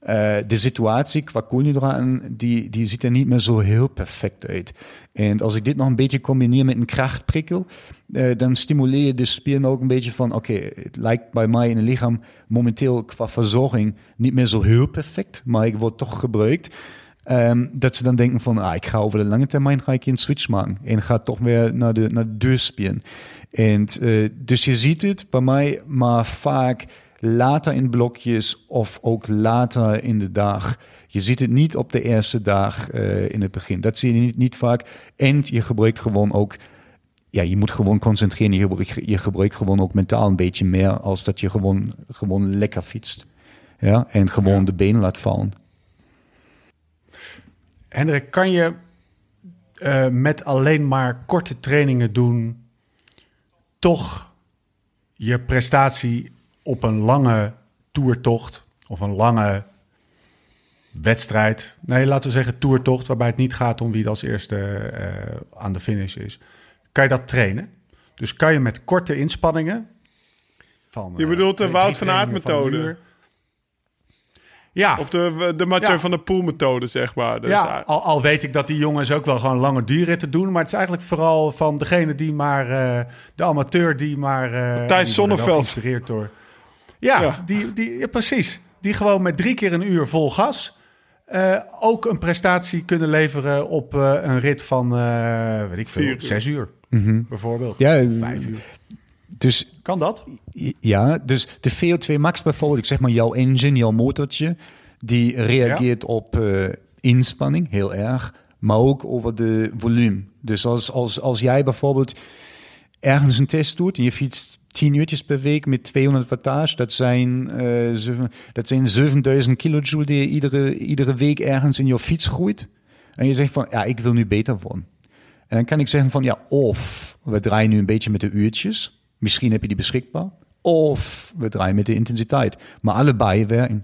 eh, de situatie qua koolhydraten, die, die ziet er niet meer zo heel perfect uit. En als ik dit nog een beetje combineer met een krachtprikkel, eh, dan stimuleer je de spieren ook een beetje van, oké, het lijkt bij mij in het lichaam momenteel qua verzorging niet meer zo heel perfect, maar ik word toch gebruikt. Ehm, dat ze dan denken van, ah, ik ga over de lange termijn ga ik een switch maken en ga toch weer naar de, naar de deurspieren. En eh, dus je ziet het bij mij, maar vaak later in blokjes of ook later in de dag. Je ziet het niet op de eerste dag eh, in het begin. Dat zie je niet, niet vaak. En je gebruikt gewoon ook, ja, je moet gewoon concentreren. Je gebruikt, je gebruikt gewoon ook mentaal een beetje meer als dat je gewoon, gewoon lekker fietst. Ja, en gewoon de benen laat vallen. Hendrik, kan je eh, met alleen maar korte trainingen doen, toch je prestatie op een lange toertocht of een lange wedstrijd, nee, laten we zeggen toertocht, waarbij het niet gaat om wie als eerste eh, aan de finish is, kan je dat trainen? Dus kan je met korte inspanningen van. Je eh, bedoelt de drie Wout van Aert methode? Ja, Of de, de Mathieu Ja. van der Poel methode, zeg maar. Dus, ja, al, al weet ik dat die jongens ook wel gewoon lange duurritten doen. Maar het is eigenlijk vooral van degene die maar... eh, de amateur die maar... eh, Thijs Sonneveld. geïnspireerd door... Ja, Ja. Die, die, ja, precies. Die gewoon met drie keer een uur vol gas... eh, ook een prestatie kunnen leveren op eh, een rit van, eh, weet ik veel, Vier uur. zes uur. Bijvoorbeeld. Ja, Vijf uur. Dus Kan dat? Ja, dus de VO2 max bijvoorbeeld, ik zeg maar jouw engine, jouw motortje, die reageert op eh, inspanning heel erg, maar ook over de volume. Dus als, als, als jij bijvoorbeeld ergens een test doet en je fietst 10 uurtjes per week met 200 wattage, dat zijn, eh, dat zijn 7000 kilojoule die je iedere, iedere week ergens in je fiets groeit. En je zegt van, ja, ik wil nu beter worden. En dan kan ik zeggen van, ja, of we draaien nu een beetje met de uurtjes. Misschien heb je die beschikbaar. Of we draaien met de intensiteit. Maar allebei werken.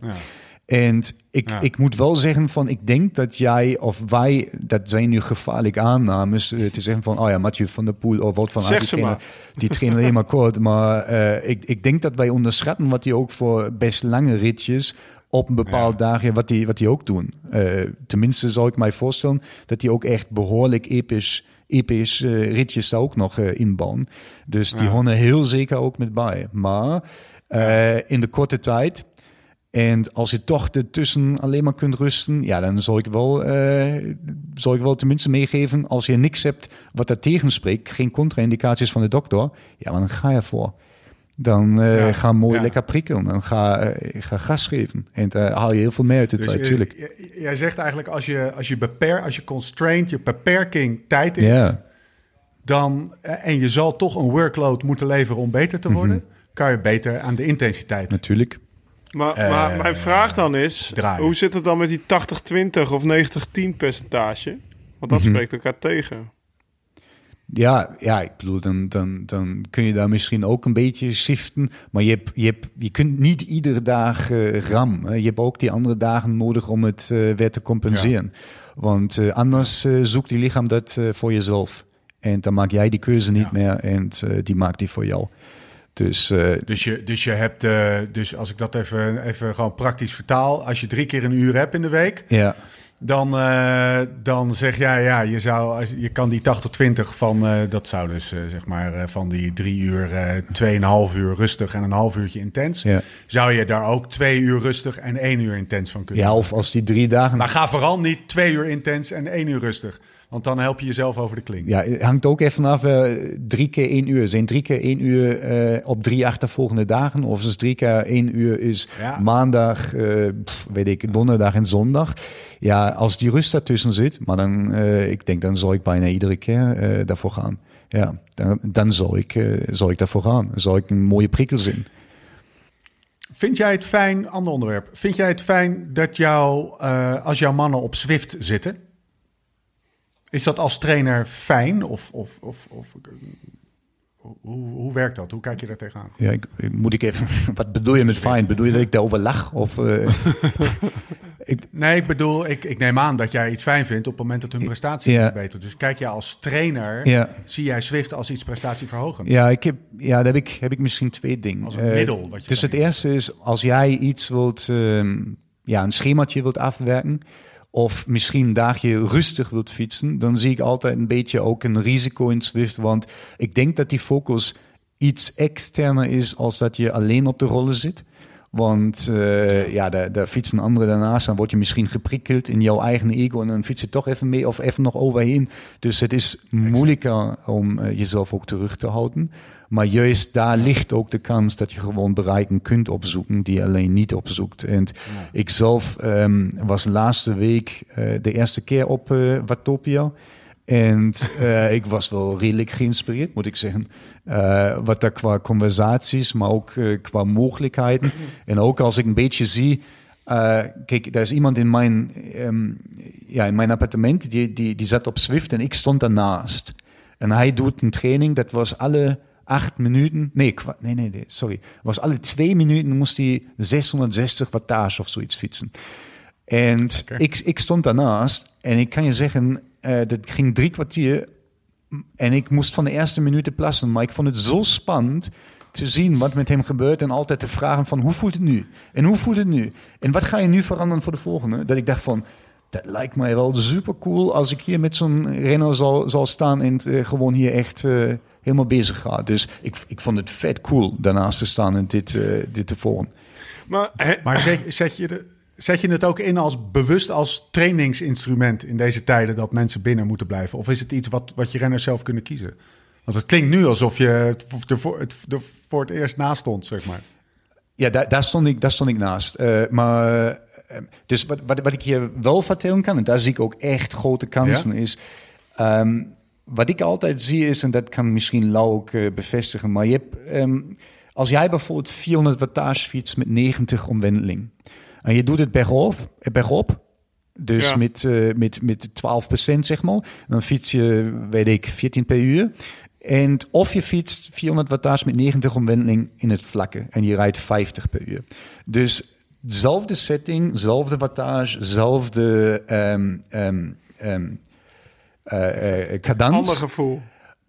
En ik, Ja. ik moet wel zeggen van, ik denk dat jij of wij, dat zijn nu gevaarlijke aannames, eh, te zeggen van, oh ja, Mathieu van der Poel of wat van Zeg die trainen- die trainen alleen maar <laughs> kort. Maar eh, ik, ik denk dat wij onderschatten wat die ook voor best lange ritjes op een bepaald dagje, wat die, wat die ook doen. Eh, tenminste zou ik mij voorstellen dat die ook echt behoorlijk episch, episch eh, ritjes daar ook nog eh, inbouwen. Dus die horen er heel zeker ook met bij. Maar eh, in de korte tijd en als je toch ertussen alleen maar kunt rusten, ja, dan zal ik wel, eh, zal ik wel tenminste meegeven. Als je niks hebt wat daar tegenspreekt, geen contra-indicaties van de dokter, ja, maar dan ga je voor. Dan eh, Ja, ga mooi ja. lekker prikkelen en ga, eh, ga gas geven. En daar haal je heel veel meer uit de Dus tijd, je- tuurlijk. j- jij zegt eigenlijk als je, als je beper, als je constraint, je beperking tijd is, Ja, dan, eh, en je zal toch een workload moeten leveren om beter te worden, kan je beter aan de intensiteit. natuurlijk. Maar, Eh, maar mijn vraag dan is, draaien. hoe zit het dan met die 80-20 of 90-10 percentage? Want dat spreekt elkaar tegen. Ja, ja, ik bedoel, dan, dan, dan kun je daar misschien ook een beetje shiften. Maar je, hebt, je, hebt, je kunt niet iedere dag eh, ram. Je hebt ook die andere dagen nodig om het eh, weer te compenseren. Want eh, anders zoekt die lichaam dat voor jezelf. En dan maak jij die keuze niet Ja. meer en die maakt die voor jou. Dus Dus je, dus je hebt, dus als ik dat even, even gewoon praktisch vertaal, als je drie keer een uur hebt in de week, ja, dan, eh, dan zeg jij, ja, je, zou, als- je kan die 80-20 van, eh, dat zou dus eh, zeg maar van die drie uur, tweeënhalf uur rustig en een half uurtje intens, Ja. zou je daar ook twee uur rustig en één uur intens van kunnen ja, of als die drie dagen... Maar ga vooral niet twee uur intens en één uur rustig, want dan help je jezelf over de kling. Ja, het hangt ook even af. eh, drie keer één uur. Zijn drie keer één uur eh, op drie achtervolgende dagen? Of is drie keer één uur is Ja. maandag, eh, pff, weet ik, donderdag en zondag? Ja, als die rust daartussen zit, maar dan, ik denk, dan zal ik bijna iedere keer daarvoor gaan. Ja, dan, dan zal, ik, zal ik daarvoor gaan. Dan zal ik een mooie prikkel zien. Vind jij het fijn, ander onderwerp, vind jij het fijn dat jou, als jouw mannen op Zwift zitten, is dat als trainer fijn of, of, of, of hoe, hoe werkt dat? Hoe kijk je daar tegenaan? Ja, ik, moet ik even, <laughs> wat bedoel je met fijn? Bedoel je dat ik daarover lach? Of, eh, <laughs> ik, Nee, ik bedoel, ik, ik neem aan dat jij iets fijn vindt op het moment dat hun prestatie Ja. verbetert. Dus kijk jij als trainer, Ja. zie jij Zwift als iets prestatieverhogend? Ja, ik heb, ja, daar heb ik, heb ik misschien twee dingen. Als een Eh, middel wat je dus het eerste is, als jij iets wilt, ehm, ja, een schemaatje wilt afwerken, of misschien een dagje rustig wilt fietsen, dan zie ik altijd een beetje ook een risico in Zwift. Want ik denk dat die focus iets externer is als dat je alleen op de rollen zit. Want eh, ja, daar, daar fietsen anderen daarnaast. Dan word je misschien geprikkeld in jouw eigen ego. En dan fiets je toch even mee of even nog overheen. Dus het is moeilijker om eh, jezelf ook terug te houden. Maar juist daar ligt ook de kans dat je gewoon bereiken kunt opzoeken die je alleen niet opzoekt. En ik zelf ehm, was laatste week eh, de eerste keer op eh Watopia. En eh, ik was wel redelijk geïnspireerd, moet ik zeggen. Wat daar qua conversaties, maar ook qua mogelijkheden. En ook als ik een beetje zie. kijk, er is iemand in mijn, ehm, ja, in mijn appartement, die, die, die zat op Zwift en ik stond daarnaast. En hij doet een training, dat was alle acht minuten. Nee, nee, nee, sorry. Was alle twee minuten moest hij 660 wattage of zoiets fietsen. En ik, ik stond daarnaast en ik kan je zeggen, eh, dat ging drie kwartier en ik moest van de eerste minuten plassen. Maar ik vond het zo spannend te zien wat met hem gebeurt en altijd te vragen van hoe voelt het nu? En hoe voelt het nu? En wat ga je nu veranderen voor de volgende? Dat ik dacht van, dat lijkt mij wel super cool als ik hier met zo'n renner zal, zal staan en eh, gewoon hier echt eh, helemaal bezig ga. Dus ik, ik vond het vet cool daarnaast te staan en dit, eh, dit te volgen. Maar, hè, Maar <clears throat> zet, zet, je de, zet je het ook in als bewust als trainingsinstrument in deze tijden dat mensen binnen moeten blijven? Of is het iets wat, wat je renners zelf kunnen kiezen? Want het klinkt nu alsof je er voor het, er voor het eerst naast stond, zeg maar. Ja, daar, daar, stond, ik, daar stond ik naast. Eh, maar, eh, dus wat, wat, wat ik je wel vertellen kan, en daar zie ik ook echt grote kansen, Ja? is... ehm, wat ik altijd zie is, en dat kan misschien Lau ook eh, bevestigen, maar je hebt, ehm, als jij bijvoorbeeld 400 wattage fietst met 90 omwenteling, en je doet het bergop, eh, bergop dus Ja. met, eh, met, met 12% zeg maar, dan fiets je, weet ik, 14 per uur. En of je fietst 400 wattage met 90 omwenteling in het vlakke en je rijdt 50 per uur. Dus zelfde setting, zelfde wattage, zelfde ehm ehm eh, eh, cadans. Ander gevoel.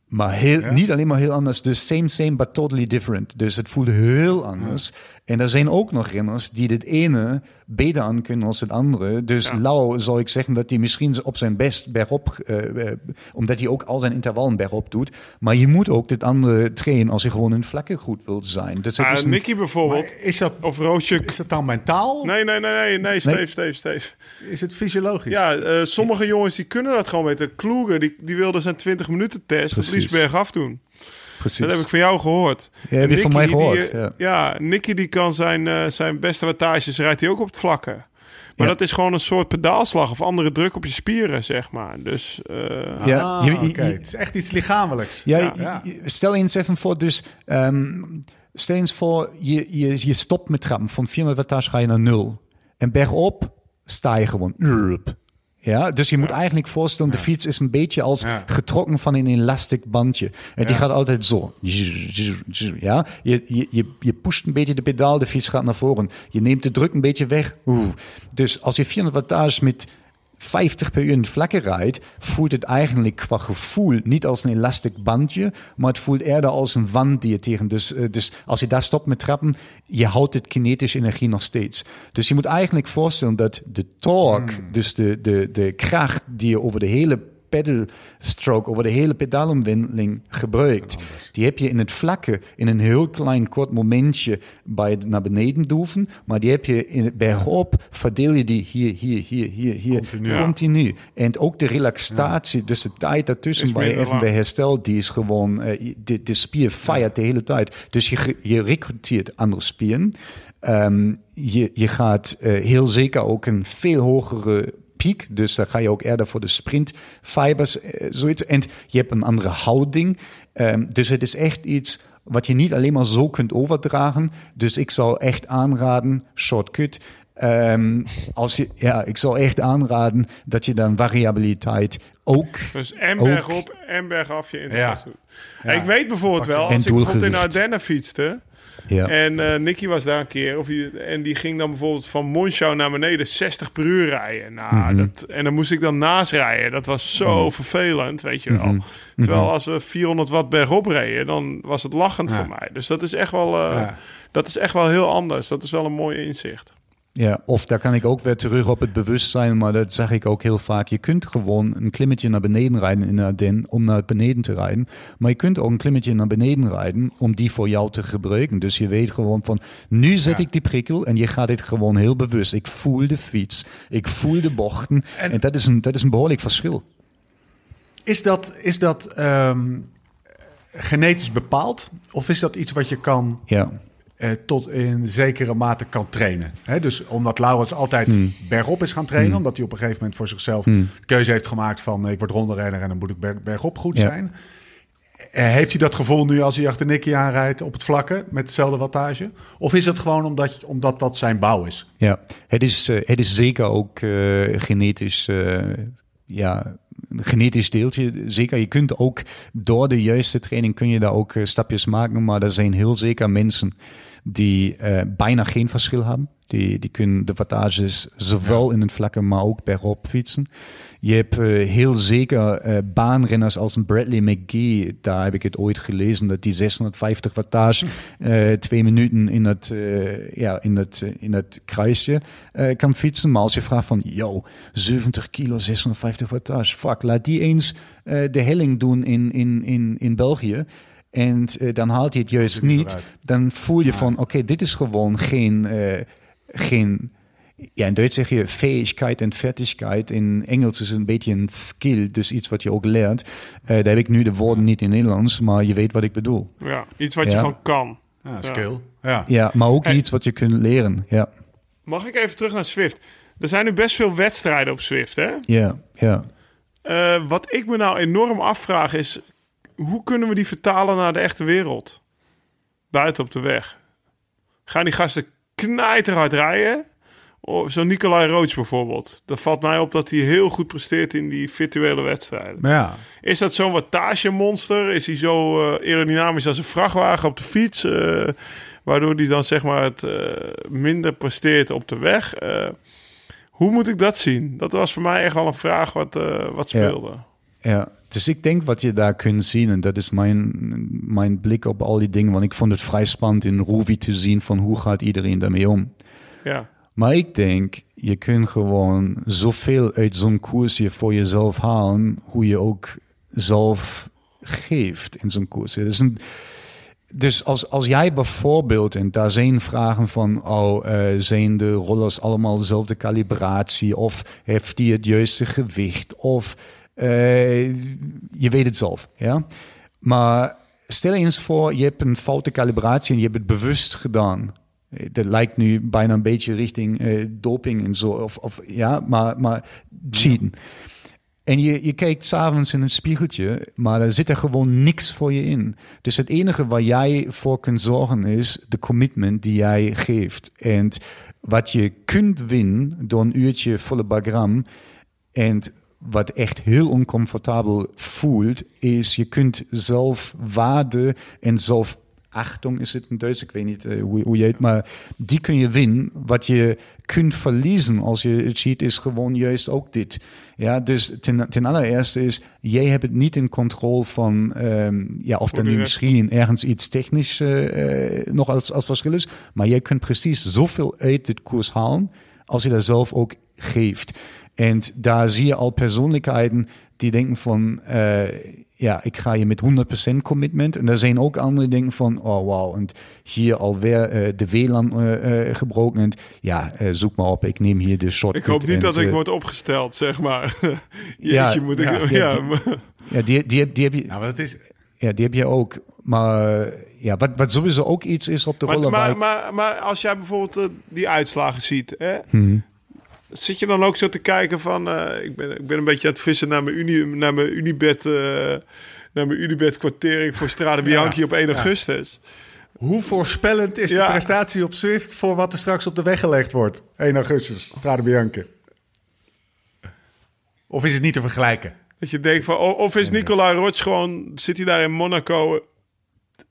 Maar heel, niet alleen maar heel anders. Dus same, same, but totally different. Dus het voelde heel anders. En er zijn ook nog renners die dit ene beter aan kunnen als het andere. Dus Lau zou ik zeggen dat hij misschien op zijn best bergop, eh, eh, omdat hij ook al zijn intervallen bergop doet. Maar je moet ook dit andere trainen als je gewoon in vlakke goed wilt zijn. Dus Ah, is een- Nicky bijvoorbeeld. Maar is dat, Of Roosje. is dat dan mentaal? Nee, nee, nee, nee, nee, Steve, Steve, Steve. Is het fysiologisch? Ja, eh, sommige jongens die kunnen dat gewoon weten. Kloeger, die, die wilde zijn 20 minuten test op Precies. Liesberg af doen. Precies. Dat heb ik van jou gehoord. Ja, heb je van Nicky, mij gehoord, Die, eh, ja. ja. Nicky die kan zijn, eh, zijn beste wattages, rijdt hij ook op het vlakke. Maar Ja. dat is gewoon een soort pedaalslag of andere druk op je spieren, zeg maar. Dus eh, Ja, Ah, je- je- oké. je- Het is echt iets lichamelijks. Ja, Ja. stel je eens even voor, dus ehm, stel eens voor, je, je, je stopt met trappen. Van 400 wattage ga je naar nul. En bergop sta je gewoon. Urp. Ja, dus je moet eigenlijk voorstellen, de fiets is een beetje als getrokken van een elastiek bandje. En die gaat altijd zo. Ja, je, je, je, je pusht een beetje de pedaal, de fiets gaat naar voren. Je neemt de druk een beetje weg. Oeh. Dus als je 400 wattage met 50 per uur in vlakke rijdt, voelt het eigenlijk qua gevoel niet als een elastiek bandje, maar het voelt eerder als een wand die je tegen. Dus, eh, dus als je daar stopt met trappen, je houdt het kinetische energie nog steeds. Dus je moet eigenlijk voorstellen dat de torque, dus de, de, de kracht die je over de hele pedal stroke, over de hele pedaalomwendeling gebruikt. Die heb je in het vlakke in een heel klein kort momentje bij het naar beneden doeven, maar die heb je in het bergop, verdeel je die hier, hier, hier, hier, hier, Continu. continu. En ook de relaxatie, dus de tijd daartussen waar je even bij herstelt, die is gewoon, eh, de, de spier feiert de hele tijd. Dus je, je recruteert andere spieren. Ehm, je, je gaat eh, heel zeker ook een veel hogere piek. Dus daar ga je ook eerder voor de sprintfibers, eh, zoiets. En je hebt een andere houding. Ehm, dus het is echt iets wat je niet alleen maar zo kunt overdragen. Dus ik zou echt aanraden, shortcut. ehm, als je, ja, ik zou echt aanraden dat je dan variabiliteit ook Dus en Ook- bergop en bergaf je intervals Ja. Ik weet bijvoorbeeld wel, als ik bijvoorbeeld in. Ardennen fietste... Ja. En eh Nicky was daar een keer. Of die, en die ging dan bijvoorbeeld van Monschau naar beneden 60 per uur rijden. Nou, Mhm. dat, en dan moest ik dan naast rijden. Dat was zo vervelend, weet je wel. Mhm. Terwijl als we 400 watt bergop reden, dan was het lachend Ja. voor mij. Dus dat is echt wel, eh, Ja. dat is echt wel heel anders. Dat is wel een mooi inzicht. Ja, of daar kan ik ook weer terug op het bewustzijn, maar dat zeg ik ook heel vaak. Je kunt gewoon een klimmetje naar beneden rijden in de Ardennen om naar beneden te rijden. Maar je kunt ook een klimmetje naar beneden rijden om die voor jou te gebruiken. Dus je weet gewoon van, nu zet Ja. ik die prikkel en je gaat dit gewoon heel bewust. Ik voel de fiets, ik voel de bochten en, dat, is een, dat is een behoorlijk verschil. Is dat, is dat ehm, genetisch bepaald? Of is dat iets wat je kan Ja, eh, tot in zekere mate kan trainen? Dus omdat Laurens altijd Hmm. bergop is gaan trainen, omdat hij op een gegeven moment voor zichzelf de keuze heeft gemaakt van eh, ik word ronderenner en dan moet ik ber- bergop goed Ja. zijn. Eh, heeft hij dat gevoel nu als hij achter Nicky aanrijdt op het vlakke met hetzelfde wattage? Of is het gewoon omdat, omdat dat zijn bouw is? Ja, het is, het is zeker ook genetisch, eh, ja, een genetisch deeltje. Zeker, je kunt ook door de juiste training kun je daar ook stapjes maken, maar er zijn heel zeker mensen die eh, bijna geen verschil hebben. Die, die kunnen de wattages zowel in het vlakke, maar ook bergop fietsen. Je hebt eh, heel zeker eh, baanrenners als een Bradley McGee. Daar heb ik het ooit gelezen dat die 650 wattage eh, twee minuten in het, ja, in het, in het kruisje kan fietsen. Maar als je vraagt van, yo, 70 kilo, 650 wattage, fuck, laat die eens de helling doen in, in, in, in België. En eh, dan haalt hij het juist niet. Dan voel je van, oké, dit is gewoon geen, eh, geen ja, in Duits zeg je Fähigkeit en Fertigkeit. In Engels is het een beetje een skill, dus iets wat je ook leert. Eh, daar heb ik nu de woorden niet in Nederlands, maar je weet wat ik bedoel. Ja, iets wat je gewoon kan. Ja, skill. Ja. Ja, maar ook Hey. iets wat je kunt leren. Ja, Mag ik even terug naar Swift? Er zijn nu best veel wedstrijden op Swift, hè? ja, ja. Eh, wat ik me nou enorm afvraag is... hoe kunnen we die vertalen naar de echte wereld? Buiten op de weg. Gaan die gasten knijterhard rijden? Of zo Nicolai Roach bijvoorbeeld. Dan valt mij op dat hij heel goed presteert in die virtuele wedstrijden. Maar ja, Is dat zo'n wattagemonster? Is hij zo eh, aerodynamisch als een vrachtwagen op de fiets? Eh, Waardoor hij dan zeg maar het eh, minder presteert op de weg. Hoe moet ik dat zien? Dat was voor mij echt wel een vraag wat, wat Ja. speelde. Ja, dus ik denk wat je daar kunt zien, en dat is mijn, mijn blik op al die dingen, want ik vond het vrij spannend in Ruby te zien van hoe gaat iedereen daarmee om. Ja. Maar ik denk, je kunt gewoon zoveel uit zo'n koers hier voor jezelf halen, hoe je ook zelf geeft in zo'n koers. Dus, een, dus als, als jij bijvoorbeeld, en daar zijn vragen van, oh, eh, zijn de rollers allemaal dezelfde calibratie, of heeft die het juiste gewicht, of eh, je weet het zelf, ja. Maar stel eens voor, je hebt een foute calibratie en je hebt het bewust gedaan. Eh, Dat lijkt nu bijna een beetje richting eh, doping en zo. Of, of, ja, maar, maar cheaten. En je, je kijkt s'avonds in een spiegeltje, maar er zit er gewoon niks voor je in. Dus het enige waar jij voor kunt zorgen is de commitment die jij geeft. En wat je kunt winnen door een uurtje volle bagram. En wat echt heel oncomfortabel voelt, is je kunt zelfwaarde en zelfachting, is het in Duits, ik weet niet eh, hoe, hoe je het, maar die kun je winnen. Wat je kunt verliezen als je cheat, is gewoon juist ook dit. Ja, dus ten, ten allereerste is, jij hebt het niet in controle van, ehm, ja, of er nu misschien ergens iets technisch eh, eh, nog als, als verschil is, maar jij kunt precies zoveel uit dit koers halen, als je dat zelf ook geeft. En daar zie je al persoonlijkheden die denken van, eh, ja, ik ga je met 100% commitment. En er zijn ook anderen die denken van, oh wow, en hier alweer eh, de WLAN eh, eh, gebroken. En ja, eh, zoek maar op, ik neem hier de shortcut. Ik hoop niet en, dat ik word opgesteld, zeg maar. <laughs> Ja, Jeetje, moet ik... ja, Ja, ja, die- Ja, die, die, heb- die heb je, Nou, maar dat is... ja, die heb je ook. Maar ja, wat, wat sowieso ook iets is op de maar, maar, maar, maar als jij bijvoorbeeld die uitslagen ziet... Hè, Mhm. Zit je dan ook zo te kijken van... eh, ik, ben, ik ben een beetje aan het vissen naar mijn, uni, naar mijn Unibed... eh, naar mijn Unibed kwartering voor Strade Bianchi op 1 augustus. Hoe voorspellend is Ja. de prestatie op Swift voor wat er straks op de weg gelegd wordt? 1 augustus, Strade Bianche. Of is het niet te vergelijken? Dat je denkt van... Of is Nicola Roche gewoon... Zit hij daar in Monaco...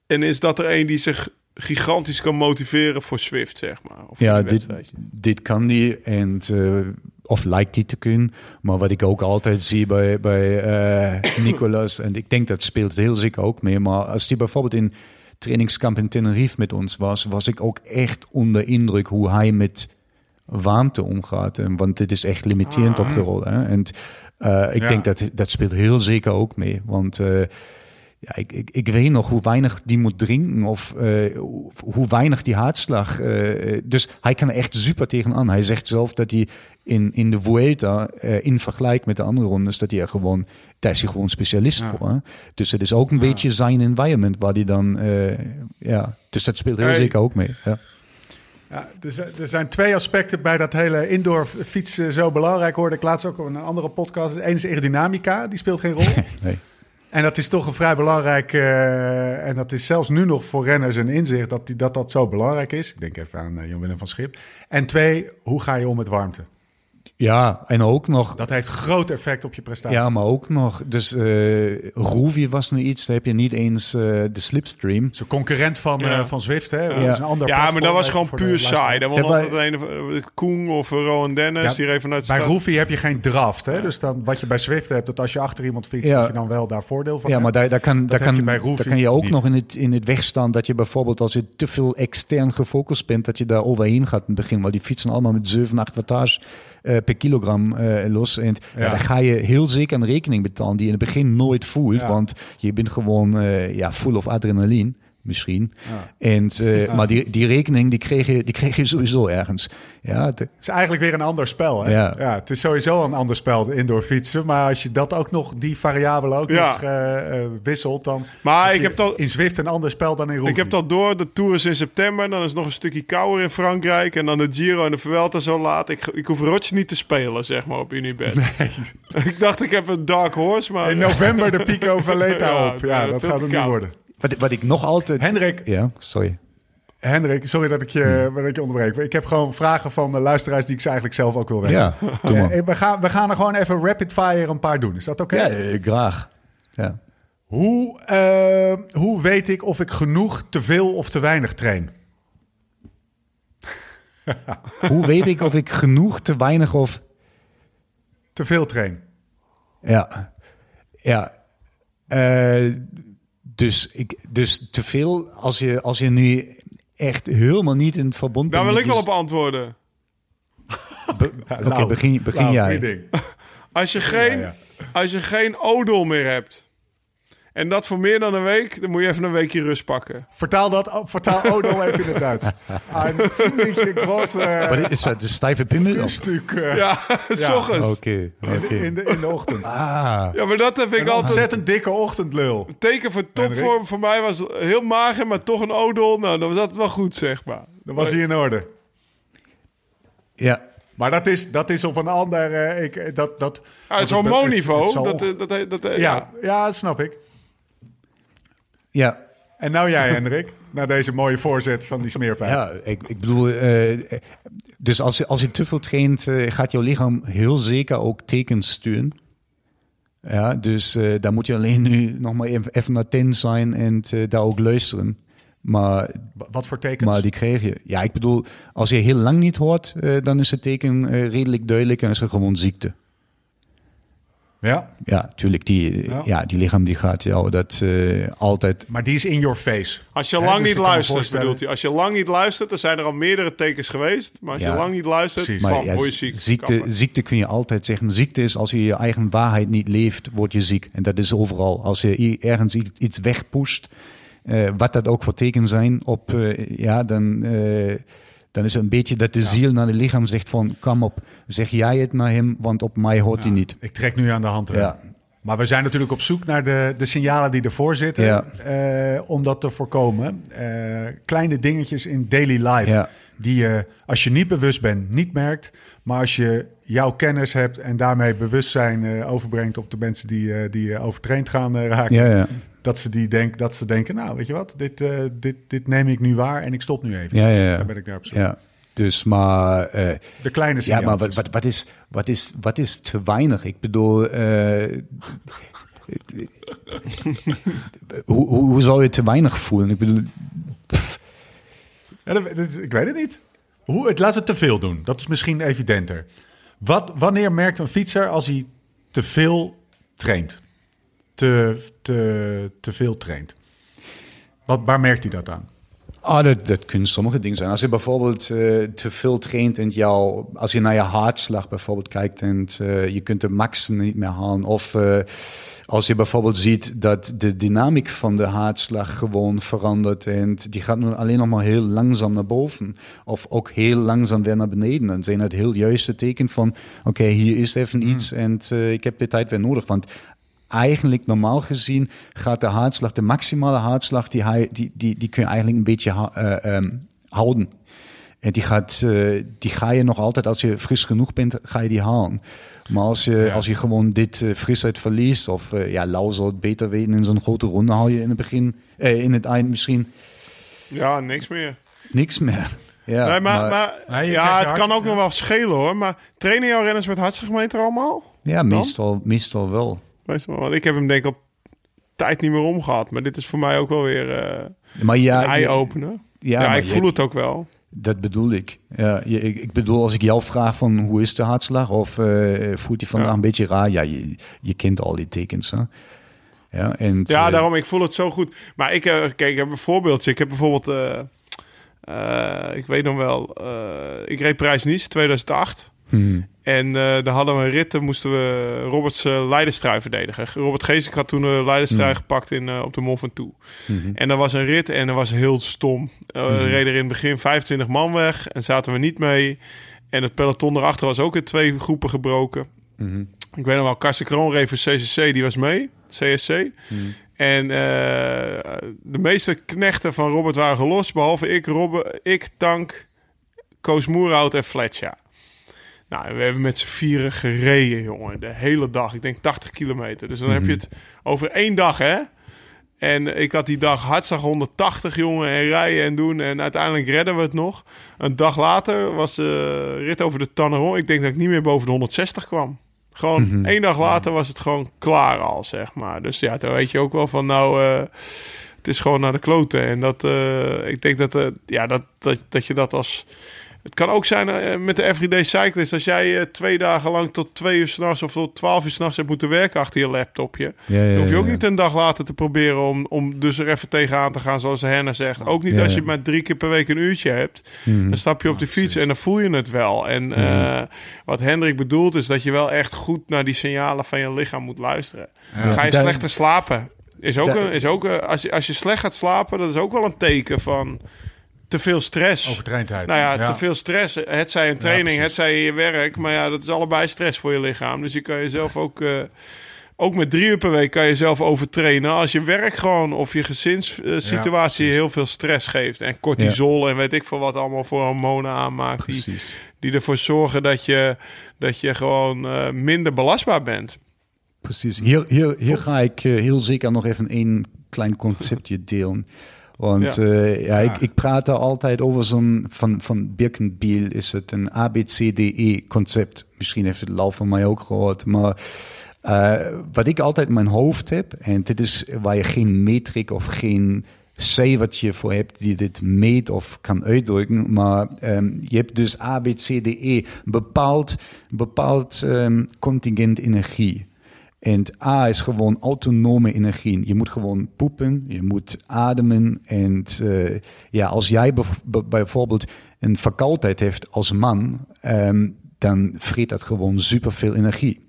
En is dat er een die zich gigantisch kan motiveren voor Swift, zeg maar? Of Ja, dit, dit kan die. En, eh, of lijkt die te kunnen. Maar wat ik ook altijd zie bij, bij eh, Nicolas, en ik denk dat speelt heel zeker ook mee. Maar als die bijvoorbeeld in trainingskamp in Tenerife met ons was, was ik ook echt onder indruk hoe hij met warmte omgaat. En, want dit is echt limiterend op de rol. Hè? En eh, ik Ja. denk dat dat speelt heel zeker ook mee. Want ja, ik, ik, ik weet nog hoe weinig die moet drinken of eh, hoe, weinig die hartslag. eh, dus hij kan er echt super tegenaan. Hij zegt zelf dat hij in, in de Vuelta, eh, in vergelijk met de andere rondes, dat hij er gewoon, daar is hij gewoon specialist voor. Hè? Dus het is ook een beetje zijn environment waar hij dan, ja, dus dat speelt heel Hey. zeker ook mee. Ja. Ja, er, zijn, er zijn twee aspecten bij dat hele indoor fietsen zo belangrijk. Hoorde ik laatst ook in een andere podcast. Eén is aerodynamica, die speelt geen rol. <laughs> Nee. En dat is toch een vrij belangrijk... eh, en dat is zelfs nu nog voor renners een inzicht dat die, dat, dat zo belangrijk is. Ik denk even aan eh, Jan-Willem van Schip. En twee, hoe ga je om met warmte? Ja, en ook nog Dat heeft groot effect op je prestatie. Ja, maar ook nog. Dus eh Roevie was nu iets, daar heb je niet eens eh, de slipstream. Zo'n concurrent van, Ja. eh, van Zwift, hè? Dat Ja. is een ander Ja, maar dat was even gewoon puur saai. Dat was Ja, altijd wij- een of Koen of Rowan Dennis. Ja, die reed vanuit de Bij. Roefie heb je geen draft, hè? Dus dan, wat je bij Zwift hebt, dat als je achter iemand fietst, Ja. dat je dan wel daar voordeel van Ja, hebt. maar daar, daar, kan, daar, kan, bij daar kan je ook niet. nog in het, in het wegstaan dat je bijvoorbeeld als je te veel extern gefocust bent, dat je daar overheen gaat in het begin. Want die fietsen allemaal met 7, 8 wattage eh, per kilogram eh, los. En ja. Ja. daar ga je heel zeker een rekening betalen die je in het begin nooit voelt. Want je bent gewoon eh, ja, full of adrenaline. Misschien. En, eh, Maar die, die rekening die kreeg, je, die kreeg je sowieso ergens. Ja, Het is eigenlijk weer een ander spel, hè? Ja. het is sowieso een ander spel, de indoor fietsen. Maar als je dat ook nog, die variabelen ook Ja. nog eh, eh, wisselt, dan... Maar heb ik je heb al- In Zwift een ander spel dan in Roefie. Ik heb dat door. De Tour is in september. Dan is nog een stukje kouder in Frankrijk. En dan de Giro en de Vuelta zo laat. Ik, ik hoef Roche niet te spelen, zeg maar, op Unibet. <laughs> ik dacht, ik heb een dark horse, maar... In november de Pico Valeta <laughs> Ja, op. Ja, ja, dat gaat het niet worden. Wat, wat ik nog altijd... Hendrik, Ja, sorry. Hendrik, sorry dat ik, je, dat ik je onderbreek. Ik heb gewoon vragen van de luisteraars die ik ze eigenlijk zelf ook wil weten. Ja. Eh, we, gaan, we gaan er gewoon even rapid fire een paar doen. Is dat oké? Ja, eh, graag. Ja. Hoe, eh, hoe weet ik of ik genoeg, te veel of te weinig train? <laughs> Hoe weet ik of ik genoeg, te weinig of... Te veel train. Ja, ja. Dus, ik, dus te veel, als je, als je nu echt helemaal niet in het verbond Daar bent... wil ik wel op antwoorden. Be- <laughs> Oké, Lau, begin, begin Lau, jij. <laughs> Als je geen, ja. Als je geen odol meer hebt. En dat voor meer dan een week, dan moet je even een weekje rust pakken. Vertaal dat, oh, vertaal Odo <laughs> even in het Duits. Een ziemlich grote Wat is dat, de stijve pimmel? Stuk eh, <laughs> Ja, s ochtends. Oké, in, de, oké. in, de, in de ochtend. Ah, Ja, maar dat heb ik Een altijd... ontzettend dikke ochtendlul. teken voor topvorm voor mij was heel mager, maar toch een odol. Nou, dan was dat wel goed, zeg maar. Dan was hij in orde. ja. Maar dat is, dat is op een ander... eh, ik, dat, dat, Ah, het is hormoonniveau. Dat, eh, dat, dat, dat, eh, ja, ja, dat snap ik. Ja, En nou jij, Hendrik. Na deze mooie voorzet van die smeerpijn. ja ik, ik bedoel, eh, dus als, je- als je te veel traint, eh, gaat jouw lichaam heel zeker ook tekens sturen. Ja, dus eh, daar moet je alleen nu nog maar even, even attent zijn en daar ook luisteren. Maar, Wa- Wat voor tekens? maar die kreeg je. Ja, ik bedoel, als je heel lang niet hoort, dan is het teken redelijk duidelijk en is er gewoon ziekte. Ja, Ja, tuurlijk, die, Ja. ja. die lichaam die gaat jou dat eh, altijd... maar die is in your face. Als je Hè, lang dus niet luistert, bedoelt hij. Als je lang niet luistert, dan zijn er al meerdere tekens geweest. Maar als Ja. je lang niet luistert, Precies. ja, word je ziek. ziekte, ziekte kun je altijd zeggen. Ziekte is als je je eigen waarheid niet leeft, word je ziek. En dat is overal. Als je ergens iets, wegpusht, eh, wat dat ook voor tekenen zijn, op, eh, ja, dan, eh, dan is het een beetje dat de ziel naar het lichaam zegt van, kom op, zeg jij het naar hem, want op mij hoort hij niet. Ik trek nu aan de hand. Ja. Maar we zijn natuurlijk op zoek naar de, de signalen die ervoor zitten. Eh, om dat te voorkomen. Eh, kleine dingetjes in daily life. Die je, als je niet bewust bent, niet merkt. Maar als je jouw kennis hebt en daarmee bewustzijn eh, overbrengt op de mensen die, die overtraind gaan raken. Ja, ja. Dat, ze die denk, dat ze denken, nou weet je wat, dit, eh, dit, dit neem ik nu waar en ik stop nu even. Ja, ja, ja. Daar ben ik naar op zoek. ja. Dus, maar... eh, De kleine Ja, maar wat, wat, wat, is, wat, is, wat is te weinig? Ik bedoel, eh, <laughs> hoe, hoe, je te weinig voelen? Ik bedoel, Ja, dat, dat is- ik weet het niet. Hoe, het, laten we te veel doen. Dat is misschien evidenter. Wat, wanneer merkt een fietser als hij te veel traint? Te, te, te veel traint. Wat, waar merkt hij dat aan? ah, dat, dat kunnen sommige dingen zijn. Als je bijvoorbeeld eh, te veel traint en jou, als je naar je hartslag bijvoorbeeld kijkt en eh, je kunt de max niet meer halen. Of eh, als je bijvoorbeeld ziet dat de dynamiek van de hartslag gewoon verandert en die gaat nu alleen nog maar heel langzaam naar boven. Of ook heel langzaam weer naar beneden. Dan zijn het heel juiste teken van, oké, hier is even iets en ik heb de tijd weer nodig. Want eigenlijk normaal gezien gaat de hartslag, de maximale hartslag, die, hij- die, die, die kun je eigenlijk een beetje eh, ehm, houden. En die, gaat, eh, die ga je nog altijd, als je fris genoeg bent, ga je die halen. Maar als je, als je gewoon dit eh, frisheid verliest, of ja, Lau zal het beter weten, in zo'n grote ronde haal je in het begin, in het eind misschien Ja, niks meer. niks meer. Ja, nee, maar, maar, Nee, je ja, het kan ook nog wel schelen hoor. Maar trainen jouw renners met hartslagmeter allemaal? ja, meestal, meestal wel. Meestal, want ik heb hem denk ik al tijd niet meer omgehad. Maar dit is voor mij ook wel weer eh Maar ja, een eye-opener. Ja, ik je- voel het ook wel. Dat bedoel ik. Ja, je, ik, bedoel, als ik jou vraag van hoe is de hartslag of eh, voelt hij vandaag Ja. een beetje raar? Ja, je, je kent al die tekens. Hè? Ja, en, Ja, eh, daarom, ik voel het zo goed. Maar ik, kijk, ik heb een voorbeeldje. Ik heb bijvoorbeeld, ik weet nog wel, ik reed Parijs-Nice 2008. hmm, En eh daar hadden we een rit, moesten we Roberts eh leiderstrui verdedigen. Robert Geesink had toen een leiderstrui gepakt in, eh, op de Mont Ventoux. En dat was een rit en dat was heel stom. Eh, Er reden er in het begin 25 man weg en zaten we niet mee. En het peloton erachter was ook in twee groepen gebroken. Ik weet nog wel, Karsten Kroon reed voor CCC, die was mee, CSC. En eh, de meeste knechten van Robert waren gelost, behalve ik, Robbe, ik Tank, Koos Moerhout en Fletcher. Nou, we hebben met z'n vieren gereden, jongen. De hele dag. Ik denk 80 kilometer. Dus dan heb je het over één dag, hè? En ik had die dag hartslag 180, jongen. En rijden en doen. En uiteindelijk redden we het nog. Een dag later was de rit over de Tanneron. Ik denk dat ik niet meer boven de 160 kwam. Gewoon één dag later was het gewoon klaar al, zeg maar. Dus ja, dan weet je ook wel van nou... eh, het is gewoon naar de kloten. En dat, eh, ik denk dat, eh, ja, dat, dat, dat je dat als Het kan ook zijn eh, met de everyday cyclist. Als jij eh, twee dagen lang tot twee uur s'nachts of tot twaalf uur s'nachts hebt moeten werken achter je laptopje. Ja, ja, dan hoef je ook ja. niet een dag later te proberen om, om dus er even tegenaan te gaan, zoals Henna zegt. Ook niet Ja, als je maar drie keer per week een uurtje hebt. Mhm. Dan stap je op de fiets en dan voel je het wel. En eh, wat Hendrik bedoelt is dat je wel echt goed naar die signalen van je lichaam moet luisteren. Ga je slechter slapen? Is ook, een, is ook een- als, je, als je slecht gaat slapen, dat is ook wel een teken van te veel stress. Overtraindheid. Nou ja, Ja. te veel stress. Het zij een training, het zij je werk. Maar ja, dat is allebei stress voor je lichaam. Dus je kan jezelf ook... eh, ook met drie uur per week kan je jezelf overtrainen. Als je werk gewoon of je gezinssituatie Ja, heel veel stress geeft. En cortisol en weet ik veel wat allemaal voor hormonen aanmaakt. Die, Precies. die ervoor zorgen dat je, dat je gewoon eh, minder belastbaar bent. Precies. Hier, hier, hier ga ik eh, heel zeker nog even één klein conceptje delen. Want Ja. ja, ja ik, ik praat daar altijd over zo'n, van, van Birkenbiel is het een ABCDE-concept. Misschien heeft het Lau van mij ook gehoord, maar eh, wat ik altijd in mijn hoofd heb, en dit is waar je geen metric of geen cijfertje voor hebt die dit meet of kan uitdrukken, maar ehm, je hebt dus ABCDE, bepaald, bepaald ehm, contingent energie. En A is gewoon autonome energie. Je moet gewoon poepen, je moet ademen. En eh, ja, als jij bijvoorbeeld een verkoudheid heeft als man, ehm, dan vreet dat gewoon superveel energie.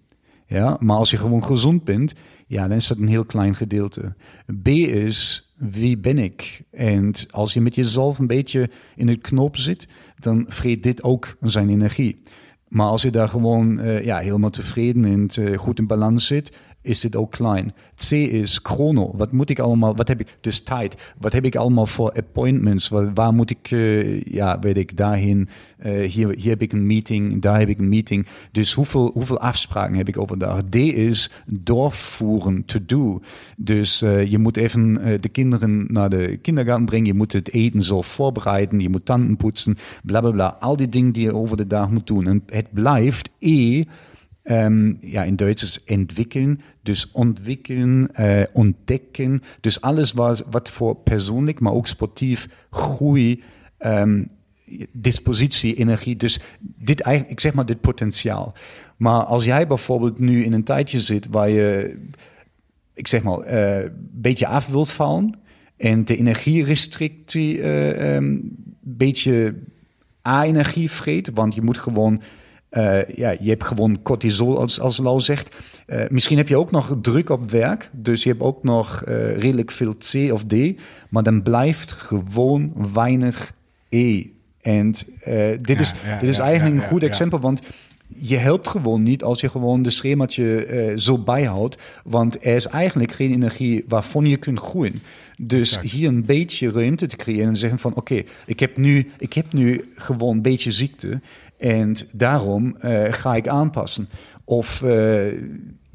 Ja, maar als je gewoon gezond bent, ja, dan is dat een heel klein gedeelte. B is, wie ben ik? En als je met jezelf een beetje in het knoop zit, dan vreet dit ook zijn energie. Maar als je daar gewoon eh, ja, helemaal tevreden en eh, goed in balans zit, is dit ook klein. C is chrono. Wat moet ik allemaal, wat heb ik, dus tijd. Wat heb ik allemaal voor appointments? Waar, moet ik, eh, ja, weet ik, daarheen. Eh, hier, hier heb ik een meeting, daar heb ik een meeting. Dus hoeveel, hoeveel afspraken heb ik overdag? D is doorvoeren, to do. Dus eh, je moet even de kinderen naar de kindergarten brengen. Je moet het eten zelf voorbereiden. Je moet tanden poetsen, bla bla bla. Al die dingen die je over de dag moet doen. En het blijft E. Ehm, ja, in Duits is ontwikkelen. Dus ontwikkelen, eh, ontdekken. Dus alles wat, wat voor persoonlijk, maar ook sportief groei, ehm, dispositie, energie. Dus dit eigenlijk, ik zeg maar dit potentiaal. Maar als jij bijvoorbeeld nu in een tijdje zit waar je, ik zeg maar, eh, een beetje af wilt vallen en de energierestrictie eh, ehm, een beetje A-energie vreet, want je moet gewoon eh, ja, je hebt gewoon cortisol, als, als Lau zegt. Eh, misschien heb je ook nog druk op werk. Dus je hebt ook nog eh, redelijk veel C of D. Maar dan blijft gewoon weinig E. En dit is, ja, dit is ja, eigenlijk een goed exempel. Want je helpt gewoon niet als je gewoon de schemaatje zo bijhoudt. Want er is eigenlijk geen energie waarvan je kunt groeien. Dus hier een beetje ruimte te creëren en zeggen van... oké, ik heb nu ik heb nu gewoon een beetje ziekte... en daarom eh, ga ik aanpassen. Of eh,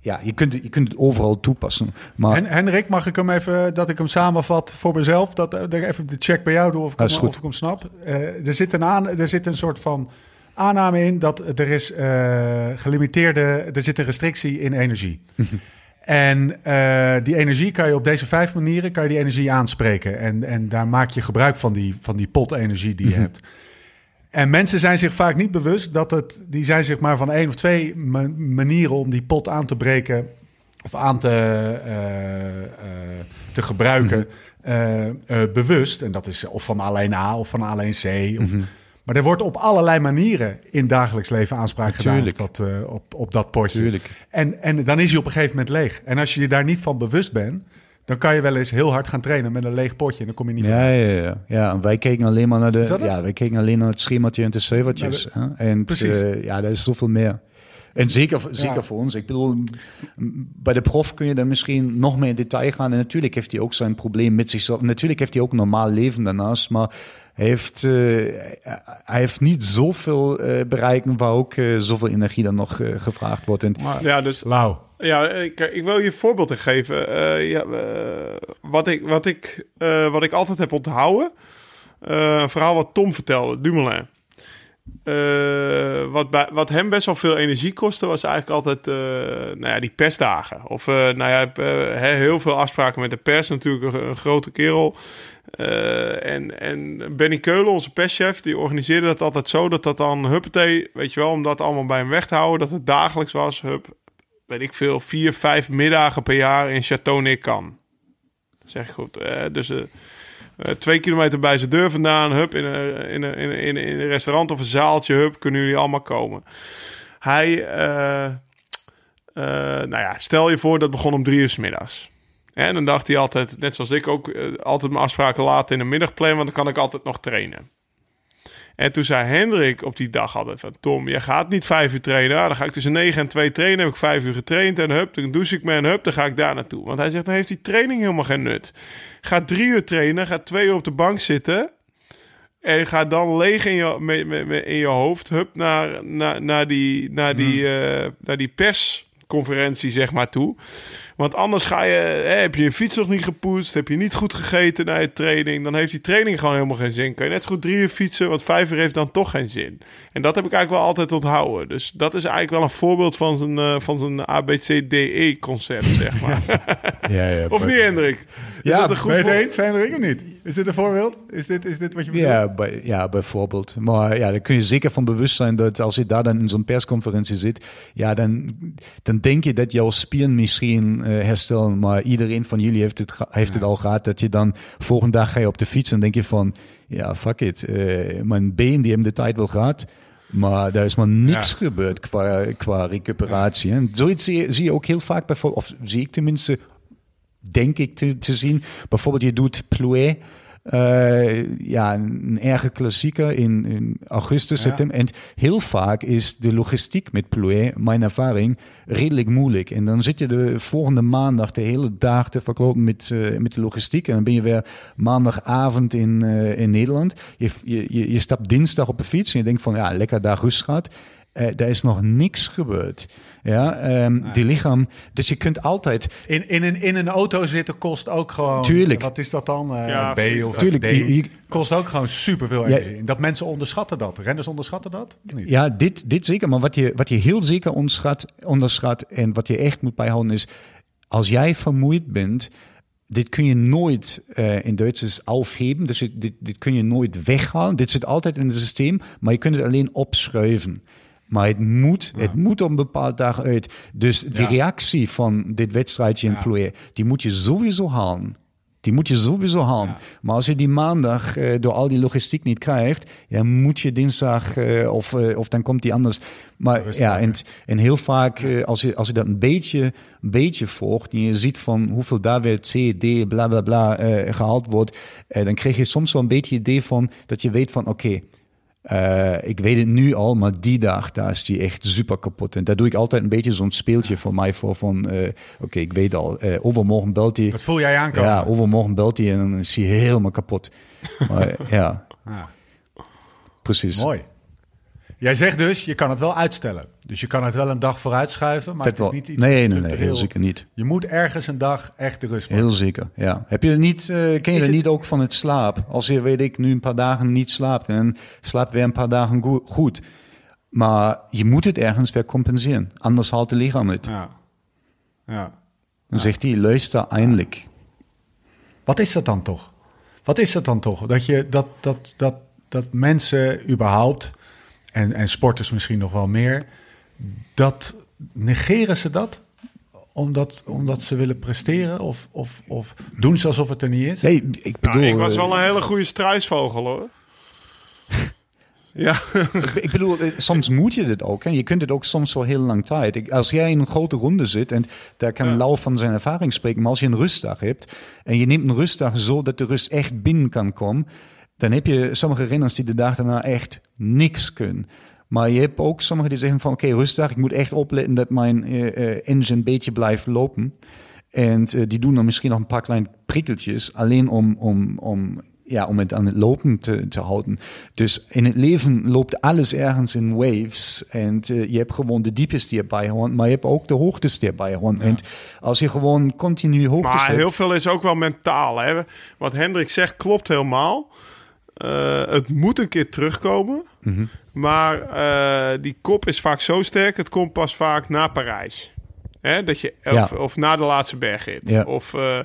ja, je kunt, je kunt het overal toepassen. Maar En Henrik, mag ik hem even, dat ik hem samenvat voor mezelf? Dat, dat ik even de check bij jou doe of ik, hem, of ik hem snap. Eh, er, zit een aan, er zit een soort van aanname in dat er is eh, gelimiteerde, er zit een restrictie in energie. En eh, die energie kan je op deze vijf manieren kan je die energie aanspreken. En, en daar maak je gebruik van die, van die pot energie die je hebt. En mensen zijn zich vaak niet bewust dat het, die zijn zich maar van één of twee ma- manieren om die pot aan te breken of aan te, eh, eh, te gebruiken eh, eh, bewust. En dat is of van alleen A of van alleen C. Of, Maar er wordt op allerlei manieren in dagelijks leven aanspraak Tuurlijk. gedaan op dat, op, op dat potje. Tuurlijk. En, en dan is hij op een gegeven moment leeg. En als je je daar niet van bewust bent, dan kan je wel eens heel hard gaan trainen met een leeg potje. En dan kom je niet Ja, ja, ja. ja wij keken alleen maar naar, de, dat het? ja, wij keken alleen naar het schemaatje en de cijfertjes. En eh, ja, daar is zoveel meer. En zeker, zeker voor ons. Ik bedoel, bij de prof kun je dan misschien nog meer in detail gaan. En natuurlijk heeft hij ook zijn probleem met zichzelf. Natuurlijk heeft hij ook een normaal leven daarnaast. Maar hij heeft, eh, hij heeft niet zoveel eh bereiken waar ook zoveel energie dan nog gevraagd wordt. En, Ja, dus Lau. Ja, ik, ik wil je een voorbeeld geven. Eh, ja, eh, wat, ik, wat, ik, eh, wat ik altijd heb onthouden. eh, een verhaal wat Tom vertelde, Dumoulin. eh, wat, bij, wat hem best wel veel energie kostte, was eigenlijk altijd eh, nou ja, die persdagen. Of eh, nou ja, eh, he- heel veel afspraken met de pers. Natuurlijk een, grote kerel. Eh, en, en Benny Keulen, onze perschef, die organiseerde dat altijd zo dat dat dan huppatee, weet je wel, om dat allemaal bij hem weg te houden, dat het dagelijks was, hup, weet ik veel, vier, vijf middagen per jaar in Château-Necan. Zeg ik goed. Dus eh, eh, twee kilometer bij zijn deur vandaan, hup, in een, in, een, in, een, in een- restaurant of een zaaltje, hup, kunnen jullie allemaal komen. Hij, eh, nou ja, stel je voor dat begon om drie uur 's middags. En dan dacht hij altijd, net zoals ik ook, altijd mijn afspraken laten in de middag plannen, want dan kan ik altijd nog trainen. En toen zei Hendrik op die dag altijd van... Tom, jij gaat niet vijf uur trainen. Ah, dan ga ik tussen negen en twee trainen. Heb ik vijf uur getraind. En hup, dan douche ik me en hup, dan ga ik daar naartoe. Want hij zegt, dan heeft die training helemaal geen nut. Ga drie uur trainen, ga twee uur op de bank zitten... En ga dan leeg in je, me- me- me- in je hoofd, hup, naar, naar, naar die, naar die, eh, naar die persconferentie, zeg maar, toe. Want anders ga je, hè, heb je je fiets nog niet gepoetst, heb je niet goed gegeten na je training, dan heeft die training gewoon helemaal geen zin. Kan je net goed drie uur fietsen, want vijf uur heeft dan toch geen zin. En dat heb ik eigenlijk wel altijd onthouden. Dus dat is eigenlijk wel een voorbeeld van zijn, eh, van zijn ABCDE-concept, zeg maar. <laughs> Ja, ja, of niet, Hendrik? Ja, ben je het eens, Hendrik, of niet? Is dit een voorbeeld? Is dit, is dit wat je bedoelt? Ja, bij, ja, bijvoorbeeld. Maar ja, daar kun je zeker van bewust zijn dat als je daar dan in zo'n persconferentie zit, ja, dan, dan denk je dat jouw spieren misschien eh, herstellen, maar iedereen van jullie heeft het, heeft het al gehad, dat je dan volgende dag ga je op de fiets en denk je van, ja, fuck it, eh, mijn been die hebben de tijd wel gehad. Maar daar is maar niks Ja. gebeurd qua, qua recuperatie. En zoiets zie je, zie je ook heel vaak, bijvoorbeeld, of zie ik tenminste denk ik te, te zien. Bijvoorbeeld, je doet Plouet. eh, ja, een erge klassieker in, in augustus, Ja. september. En heel vaak is de logistiek met Plouet, mijn ervaring, redelijk moeilijk. En dan zit je de volgende maandag de hele dag te verklopen met, eh, met de logistiek. En dan ben je weer maandagavond in, eh, in Nederland. Je, je, je, je stapt dinsdag op de fiets en je denkt van, ja, lekker daar rust gaat. Eh daar is nog niks gebeurd. Ja, ehm, die lichaam. Dus je kunt altijd In, in, een, in een auto zitten kost ook gewoon... Tuurlijk. Wat is dat dan? Eh, Ja, B of Tuurlijk, D? je- je- kost ook gewoon superveel Ja. energie. Dat mensen onderschatten dat. Renners onderschatten dat? Niet? Ja, dit, dit zeker. Maar wat je, wat je heel zeker onderschat, onderschat en wat je echt moet bijhouden is, als jij vermoeid bent, dit kun je nooit, eh, in Duits is aufheben, dus dit, dit kun je nooit weghalen. Dit zit altijd in het systeem, maar je kunt het alleen opschuiven. Maar het moet, het moet op een bepaald dag uit. Dus die Ja. reactie van dit wedstrijdje in Ja. Plouet, die moet je sowieso halen. Die moet je sowieso halen. Maar als je die maandag eh, door al die logistiek niet krijgt, ja, moet je dinsdag eh, of, eh, of dan komt die anders. Maar ja, en, en heel vaak, als, je, als je dat een beetje, een beetje volgt en je ziet van hoeveel daar weer C, D, bla bla bla eh, gehaald wordt, dan krijg je soms wel een beetje idee van dat je weet van oké. Eh, ik weet het nu al, maar die dag, daar is die echt super kapot. En daar doe ik altijd een beetje zo'n speeltje voor mij voor van, eh, oké, ik weet al, eh, overmorgen belt hij. Dat voel jij aankomen. Ja, overmorgen belt hij en dan is hij helemaal kapot. Maar <laughs> ja, Ja. precies. Mooi. Jij zegt dus, je kan het wel uitstellen. Dus je kan het wel een dag vooruit schuiven, maar het is niet iets nee, nee, nee, heel zeker niet. Je moet ergens een dag echt de rust maken. Heel zeker, ja. Heb je het niet, eh, ken je het het- niet ook van het slaap? Als je, weet ik, nu een paar dagen niet slaapt en slaapt weer een paar dagen go- goed. Maar je moet het ergens weer compenseren. Anders haalt de lichaam het. Ja. ja. Dan zegt hij, luister eindelijk. Wat is dat dan toch? Wat is dat dan toch? Dat, je, dat, dat, dat, dat mensen überhaupt, en, en sporters misschien nog wel meer, dat negeren ze dat? Omdat, omdat ze willen presteren? Of, of, of doen ze alsof het er niet is? Nee, ik bedoel... Nou, ik was eh, wel een hele goede struisvogel hoor. <laughs> ja, Ik bedoel, eh, soms moet je dit ook. Hè. Je kunt het ook soms voor heel lang tijd. Ik- Als jij in een grote ronde zit, en daar kan Lau van zijn ervaring spreken, maar als je een rustdag hebt en je neemt een rustdag zo dat de rust echt binnen kan komen, dan heb je sommige renners die de dag daarna echt niks kunnen. Maar je hebt ook sommigen die zeggen van oké, rustdag, ik moet echt opletten dat mijn eh, engine een beetje blijft lopen. En eh, die doen dan misschien nog een paar kleine prikkeltjes, alleen om, om, om, ja, om het aan het lopen te, te houden. Dus in het leven loopt alles ergens in waves. En je hebt gewoon de dieptes die erbij horen, maar je hebt ook de hoogtes die erbij horen. En als je gewoon continu hoogtes maar hebt, heel veel is ook wel mentaal. Hè? Wat Hendrik zegt klopt helemaal. Eh, het moet een keer terugkomen. Mhm. Maar eh, die kop is vaak zo sterk, het komt pas vaak na Parijs. Hè, dat je, of, Ja. of na de laatste bergrit. Ja. Of eh,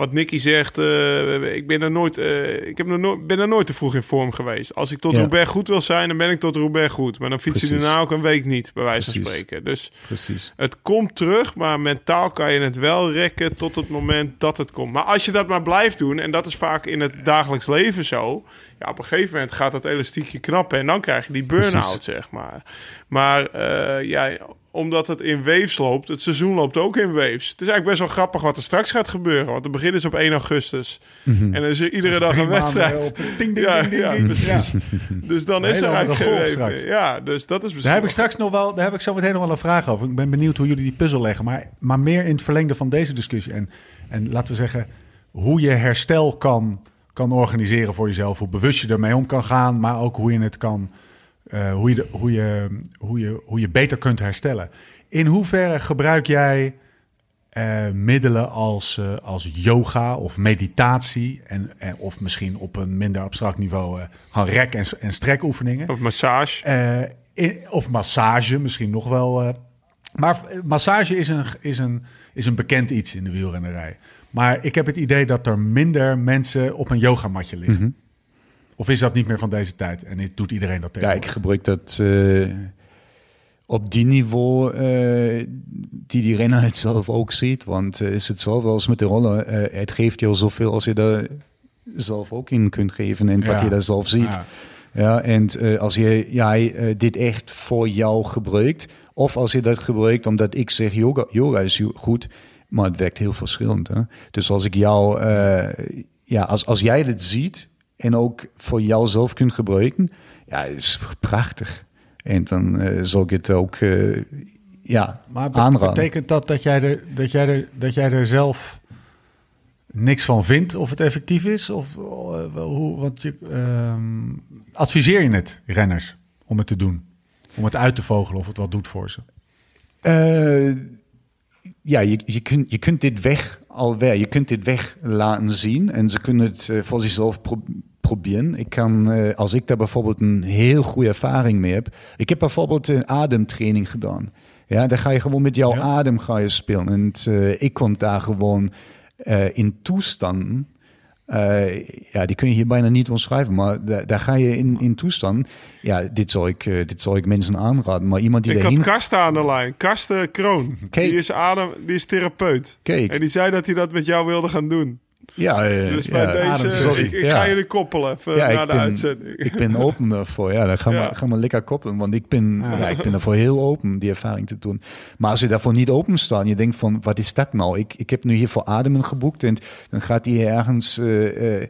wat Nicky zegt, eh, ik ben er, nooit, eh, ik heb er nooit, ben er nooit te vroeg in vorm geweest. Als ik tot Ja. Roubaix goed wil zijn, dan ben ik tot Roubaix goed. Maar dan fiets je daarna ook een week niet, bij wijze van spreken. Dus Precies. het komt terug, maar mentaal kan je het wel rekken tot het moment dat het komt. Maar als je dat maar blijft doen, en dat is vaak in het dagelijks leven zo, ja, op een gegeven moment gaat dat elastiekje knappen en dan krijg je die burn-out, zeg maar. Maar eh, ja, omdat het in waves loopt, het seizoen loopt ook in waves. Het is eigenlijk best wel grappig wat er straks gaat gebeuren, want het begin is op 1 augustus. En dan is er iedere dag een wedstrijd. ding, ding, ja, ding, ding, ja, ding. precies. Ja. Dus dan is er eigenlijk geen golf leven. straks. Ja, dus dat is Daar heb ik straks nog wel, daar heb ik zo meteen nog wel een vraag over. Ik ben benieuwd hoe jullie die puzzel leggen. Maar, maar meer in het verlengde van deze discussie. En, en laten we zeggen, hoe je herstel kan, kan organiseren voor jezelf. Hoe bewust je ermee om kan gaan. Maar ook hoe je het kan. Eh, hoe, je de, hoe, je, hoe, je, hoe je beter kunt herstellen. In hoeverre gebruik jij eh, middelen als, eh, als yoga of meditatie? En, en, of misschien op een minder abstract niveau eh, gewoon rek- en, en strekoefeningen. Of massage. Eh, in- of massage misschien nog wel. eh. maar massage is een, is, een, is een bekend iets in de wielrennerij. Maar ik heb het idee dat er minder mensen op een yogamatje liggen. Of is dat niet meer van deze tijd? En dit doet iedereen dat Ja, tegenwoordig? ik gebruik dat eh, op die niveau eh, die die renner het <laughs> zelf ook ziet. Want eh, is hetzelfde als met de rollen. Eh, het geeft jou zoveel als je daar zelf ook in kunt geven en wat Ja. je daar zelf ziet. Ja. Ja, en als je jij eh, dit echt voor jou gebruikt, of als je dat gebruikt omdat ik zeg yoga, yoga is goed, maar het werkt heel verschillend. Hè? Dus als ik jou, ja, als, als jij dit ziet en ook voor jouzelf kunt gebruiken, ja, is prachtig. En dan eh, zal ik het ook, eh, ja, Maar aanraden. betekent dat dat jij, er, dat, jij er, dat jij er zelf niks van vindt of het effectief is? Of eh, hoe, want je, ehm, adviseer je het renners om het te doen? Om het uit te vogelen of het wat doet voor ze? Ja, je, je, kunt, je kunt dit weg alweer, je kunt dit weg laten zien en ze kunnen het voor zichzelf pro- proberen. Ik kan, eh, als ik daar bijvoorbeeld een heel goede ervaring mee heb. Ik heb bijvoorbeeld een ademtraining gedaan. Ja, daar ga je gewoon met jouw Ja. adem ga je spelen. En eh, ik kom daar gewoon eh, in toestanden. ja, die kun je hier bijna niet omschrijven, maar daar, daar ga je in, in toestand. Ja, dit zal, ik, dit zal ik mensen aanraden. Maar iemand die Ik had erheen Karsten aan de lijn. Karsten Kroon. Kijk. Die is, adem, die is therapeut. Kijk. En die zei dat hij dat met jou wilde gaan doen. Ja, eh, Dus bij ja, deze, ademsessie. ik, ik Ja. ga jullie koppelen even Ja, na ik de ben, uitzending. ik ben <laughs> open daarvoor. Ja, dan gaan we, Ja. gaan we lekker koppelen. Want ik ben, ja. ik ben daarvoor heel open, die ervaring te doen. Maar als je daarvoor niet open staat en je denkt van, wat is dat nou? Ik, ik heb nu hier voor ademen geboekt en dan gaat hij ergens... eh, eh,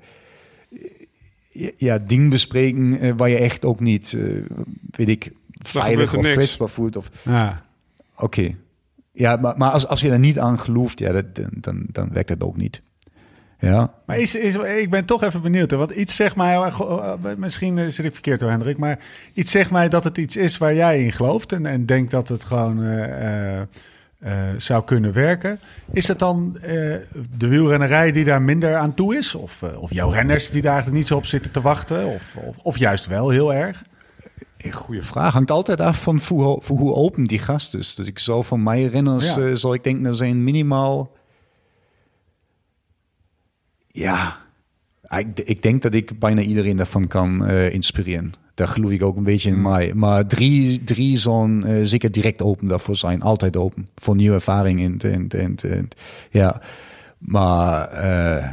ja, ding bespreken eh, waar je echt ook niet, weet ik, veilig of kwetsbaar voelt. Of, Ja. Oké. Ja, maar, maar als, als je er niet aan gelooft, ja, dat, dan, dan, dan werkt dat ook niet. Ja. Maar is, is, ik ben toch even benieuwd. Hè? Want iets zegt mij, eh, misschien eh, zit ik verkeerd door Hendrik, maar iets zegt mij dat het iets is waar jij in gelooft en, en denkt dat het gewoon eh, eh, eh, zou kunnen werken. Is het dan eh, de wielrennerij die daar minder aan toe is? Of, eh, of jouw renners die daar eigenlijk niet zo op zitten te wachten? Of, of, of juist wel heel erg? Goede vraag. Hangt altijd af van hoe, voor hoe open die gast is. Dus ik zal van mijn renners, Ja. eh, zal ik denken, er zijn minimaal... Ja, ik, ik denk dat ik bijna iedereen daarvan kan eh, inspireren. Daar geloof ik ook een beetje in mij. Maar drie, drie zo'n eh, zeker direct open daarvoor zijn. Altijd open. Voor nieuwe ervaring. En, en, en, en, ja. Maar eh,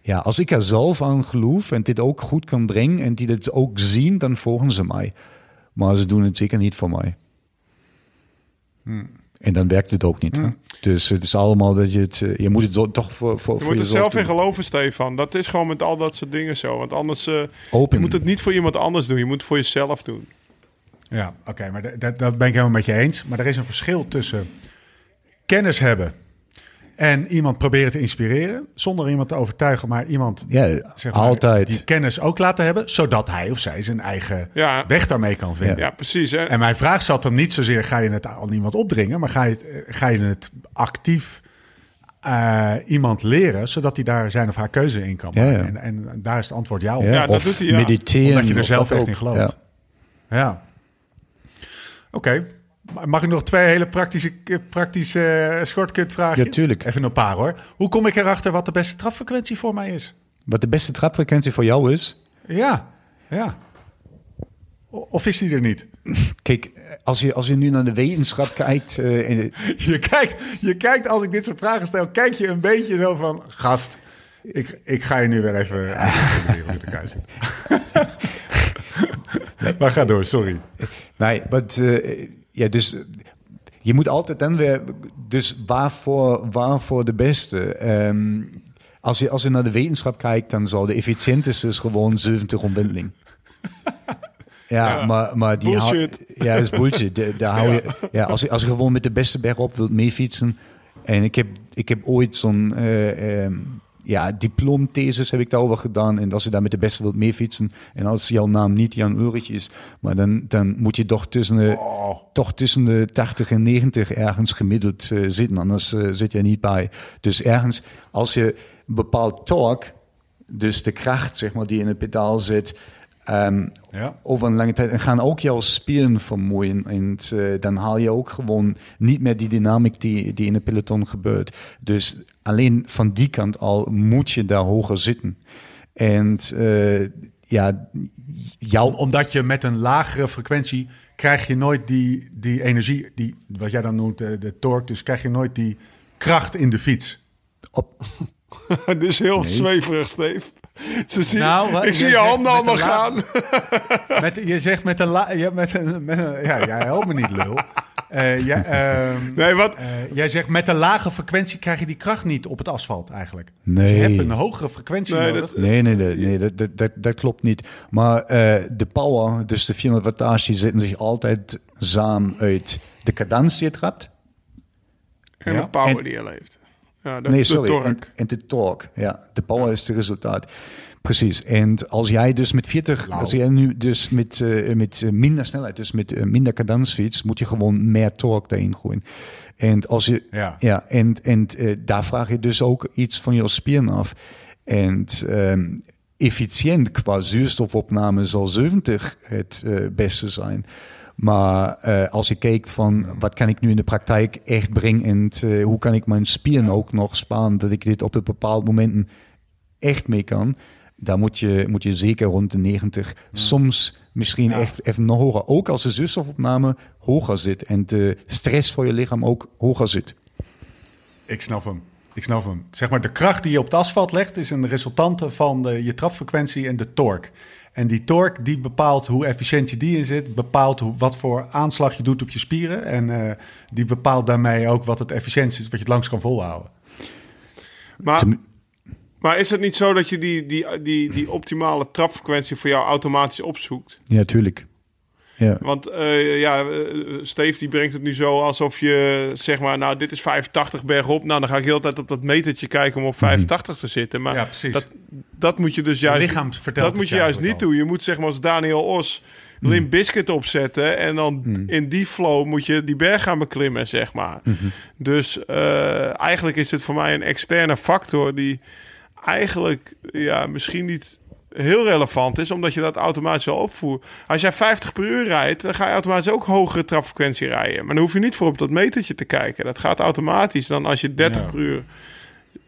ja, als ik er zelf aan geloof en dit ook goed kan brengen en die dit ook zien, dan volgen ze mij. Maar ze doen het zeker niet voor mij. En dan werkt het ook niet. Dus het is allemaal dat je het, eh, je moet het zo- toch voor, voor, Je voor moet er jezelf zelf in geloven, Stefan. Dat is gewoon met al dat soort dingen zo. Want anders, eh, Open. je moet het niet voor iemand anders doen. Je moet het voor jezelf doen. Ja, oké, maar dat ben ik helemaal met je eens. Maar er is een verschil tussen kennis hebben en iemand proberen te inspireren, zonder iemand te overtuigen, maar iemand Ja, zeg maar, altijd. die kennis ook laten hebben, zodat hij of zij zijn eigen Ja. weg daarmee kan vinden. Ja, precies. Hè? En mijn vraag zat hem niet zozeer, ga je het aan iemand opdringen, maar ga je het, eh, ga je het actief eh, iemand leren, zodat hij daar zijn of haar keuze in kan Ja, maken. ja. En, en daar is het antwoord ja op. Ja, Ja, dat of doet hij, ja. mediteren. Omdat je er zelf echt ook. in gelooft. Ja. Ja. Oké. Mag ik nog twee hele praktische, praktische eh, shortcut vragen? Ja, tuurlijk. Even een paar hoor. Hoe kom ik erachter wat de beste trapfrequentie voor mij is? Wat de beste trapfrequentie voor jou is, Ja, ja. Of is die er niet? Kijk, als je, als je nu naar de wetenschap kijkt. eh, <laughs> Je kijkt, je kijkt als ik dit soort vragen stel, kijk je een beetje zo van... Gast, ik, ik ga je nu weer even... zitten. <laughs> Maar ga door, sorry. nee, eh, ja, dus je moet altijd dan weer. Dus waarvoor, waarvoor de beste? Ehm, als, je, als je naar de wetenschap kijkt, dan zal de efficiënteste is gewoon 70 omwenteling. <laughs> Ja, maar, maar die hou- Bullshit. ja, dat is bullshit. De- Daar hou je, <laughs> ja, als, je, als je gewoon met de beste berg op wilt meefietsen. En ik heb, ik heb ooit zo'n eh, ehm, ja, diplomthesis heb ik daarover gedaan. En als je daar met de beste wilt meefietsen. En als jouw naam niet Jan Ulrich is. Maar dan, dan moet je toch tussen de, toch tussen de 80 en 90 ergens gemiddeld eh, zitten. Anders eh, zit je er niet bij. Dus ergens, als je een bepaald torque, dus de kracht zeg maar, die in het pedaal zit, ehm, Ja. over een lange tijd, en gaan ook jouw spieren vermoeien. En eh, dan haal je ook gewoon niet meer die dynamiek die, die in het peloton gebeurt. Dus alleen van die kant al moet je daar hoger zitten. En eh, ja, jouw Omdat je met een lagere frequentie krijg je nooit die, die energie, die, wat jij dan noemt de, de torque, dus krijg je nooit die kracht in de fiets. op, <laughs> Dit is heel zweverig, Steve. Ze zien, Nou, wat- ik zie je handen met allemaal gaan. <laughs> Met, je zegt met een, la, ja, met een, met een ja, jij helpt me niet, lul. Eh, jij, ehm, <laughs> Nee, wat? eh, jij zegt met een lage frequentie krijg je die kracht niet op het asfalt eigenlijk. Dus Nee. je hebt een hogere frequentie Nee, nodig. dat- Nee, nee, nee, nee dat, dat, dat, dat klopt niet. Maar eh, de power, dus de 400 wattage, die zetten zich altijd samen uit de cadans die je trapt. En Ja. de power En- die je leeft. Ja, de, Nee, sorry. En, torque. en de torque. Ja, de power is het resultaat. Precies. En als jij dus met 40, als jij nu dus met, eh, met eh, minder snelheid, dus met eh, minder cadans fietst, moet je gewoon meer torque daarin gooien. En als je, Ja. ja en, en daar vraag je dus ook iets van je spieren af. En ehm, efficiënt qua zuurstofopname zal 70 het beste zijn. Maar als je kijkt van wat kan ik nu in de praktijk echt brengen en hoe kan ik mijn spieren ook nog sparen dat ik dit op een bepaald momenten echt mee kan, daar moet je, moet je zeker rond de 90, soms misschien echt even nog hoger. Ook als de zuurstofopname hoger zit en de stress voor je lichaam ook hoger zit. Ik snap hem. Ik snap hem. Zeg maar, de kracht die je op het asfalt legt is een resultante van de, je trapfrequentie en de torque. En die torque die bepaalt hoe efficiënt je die in zit, bepaalt hoe, wat voor aanslag je doet op je spieren. En eh, die bepaalt daarmee ook wat het efficiënt is, wat je het langs kan volhouden. Maar, Ten- maar is het niet zo dat je die, die, die, die optimale trapfrequentie voor jou automatisch opzoekt? Ja, tuurlijk. Ja. Want eh, ja, eh, Steve die brengt het nu zo alsof je zeg maar, nou dit is 85 bergop. Nou dan ga ik heel de tijd op dat metertje kijken om op 85 te zitten. Maar Ja, precies. dat, dat moet je dus juist, lichaam vertelt dat moet je juist niet doen. Je moet zeg maar als Daniel Os Limp Biscuit opzetten en dan in die flow moet je die berg gaan beklimmen, zeg maar. Dus eh, eigenlijk is het voor mij een externe factor die eigenlijk ja, misschien niet heel relevant is, omdat je dat automatisch wel opvoert. Als jij 50 per uur rijdt, dan ga je automatisch ook hogere trapfrequentie rijden. Maar dan hoef je niet voor op dat metertje te kijken. Dat gaat automatisch dan als je 30 Ja. per uur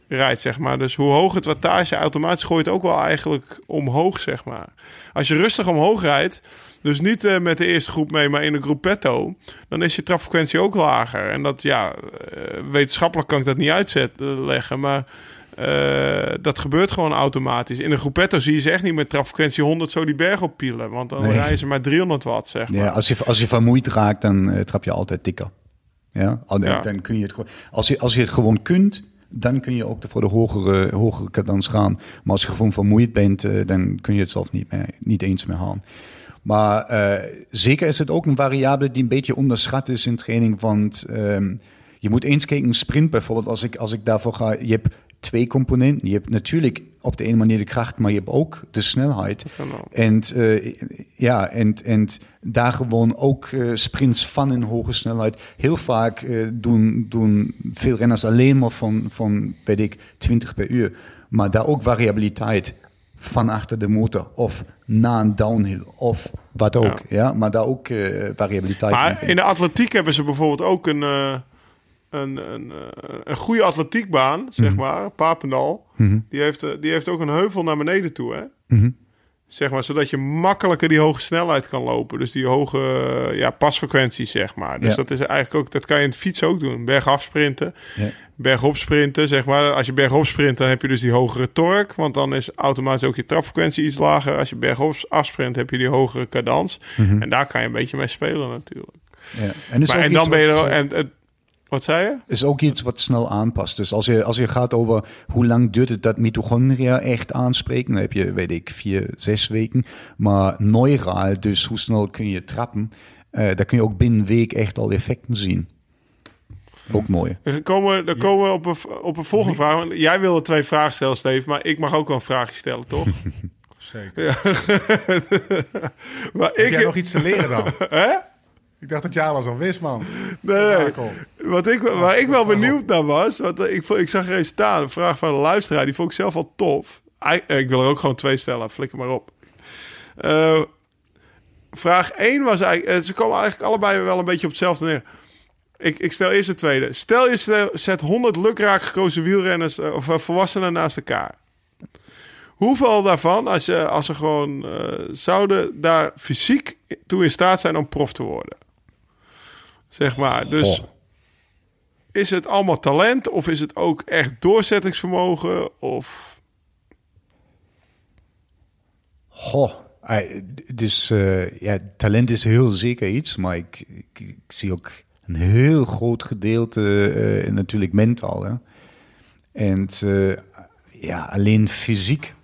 rijdt, zeg maar. Dus hoe hoog het wattage, automatisch gooit ook wel eigenlijk omhoog, zeg maar. Als je rustig omhoog rijdt, dus niet eh, met de eerste groep mee, maar in een groepetto, dan is je trapfrequentie ook lager. En dat, ja, eh, wetenschappelijk kan ik dat niet uitleggen, maar eh, dat gebeurt gewoon automatisch. In een groepetto zie je ze echt niet met trapfrequentie 100 zo die berg op pielen, want dan Nee. rijden ze maar 300 watt, zeg maar. Ja, als je, als je vermoeid raakt, dan eh, trap je altijd dikker. Ja, dan kun je het gewoon. Als je, als je het gewoon kunt, dan kun je ook voor de hogere, hogere cadans gaan. Maar als je gewoon vermoeid bent, eh, dan kun je het zelf niet, meer, niet eens meer halen. Maar zeker is het ook een variabele die een beetje onderschat is in training. Want ehm, je moet eens kijken, een sprint bijvoorbeeld, als ik, als ik daarvoor ga, je hebt twee componenten. Je hebt natuurlijk op de ene manier de kracht, maar je hebt ook de snelheid. En, uh, ja, en, en daar gewoon ook uh, sprints van een hoge snelheid. Heel vaak uh, doen, doen veel renners alleen maar van, van, weet ik, 20 per uur. Maar daar ook variabiliteit van achter de motor of na een downhill of wat ook. Ja. maar daar ook variabiliteit maar in. in de atletiek hebben ze bijvoorbeeld ook een een, een, eh, een goede atletiekbaan, zeg mhm. maar, Papendal, mhm. die, heeft, eh, die heeft ook een heuvel naar beneden toe, hè? Mhm. Zeg maar, zodat je makkelijker die hoge snelheid kan lopen. Dus die hoge ja, pasfrequenties, zeg maar. Dus dat is eigenlijk ook, dat kan je in het fiets ook doen. Bergaf sprinten, ja. bergop sprinten, zeg maar. Als je bergop sprint, dan heb je dus die hogere torque. Want dan is automatisch ook je trapfrequentie iets lager. Als je bergop afsprint, heb je die hogere cadans. En daar kan je een beetje mee spelen natuurlijk. Ja. En, maar, en dan ben je er, en, wat zei je? Is ook iets wat snel aanpast. Dus als je, als je gaat over hoe lang duurt het dat mitochondria echt aanspreken, dan heb je, weet ik, vier, zes weken. Maar neuraal, dus hoe snel kun je trappen, uh, daar kun je ook binnen een week echt al effecten zien. Ook mooi. Dan komen, dan komen we op een, op een volgende vraag. Jij wilde twee vragen stellen, Steve, maar ik mag ook wel een vraagje stellen, toch? <laughs> Zeker. Ja. <laughs> maar Heb ik, jij nog iets te leren dan? <laughs> Hè? Ik dacht dat jij alles al wist, man. Nee, wat ik, waar ik wel benieuwd naar was, wat, ik, ik zag er eens staan, een vraag van een luisteraar, die vond ik zelf al tof. Ik wil er ook gewoon twee stellen, flikker maar op. Uh, vraag 1 was eigenlijk, eh, ze komen eigenlijk allebei wel een beetje op hetzelfde neer. Ik, ik stel eerst de tweede. Stel je zet 100 lukraak gekozen wielrenners eh, of volwassenen naast elkaar. Hoeveel daarvan, als, je, als ze gewoon uh, zouden daar fysiek toe in staat zijn om prof te worden? Zeg maar. Dus is het allemaal talent of is het ook echt doorzettingsvermogen? Of. Goh. Dus uh, ja, talent is heel zeker iets, maar ik, ik, zie ook een heel groot gedeelte uh, natuurlijk mentaal. Hè? En uh, ja, alleen fysiek.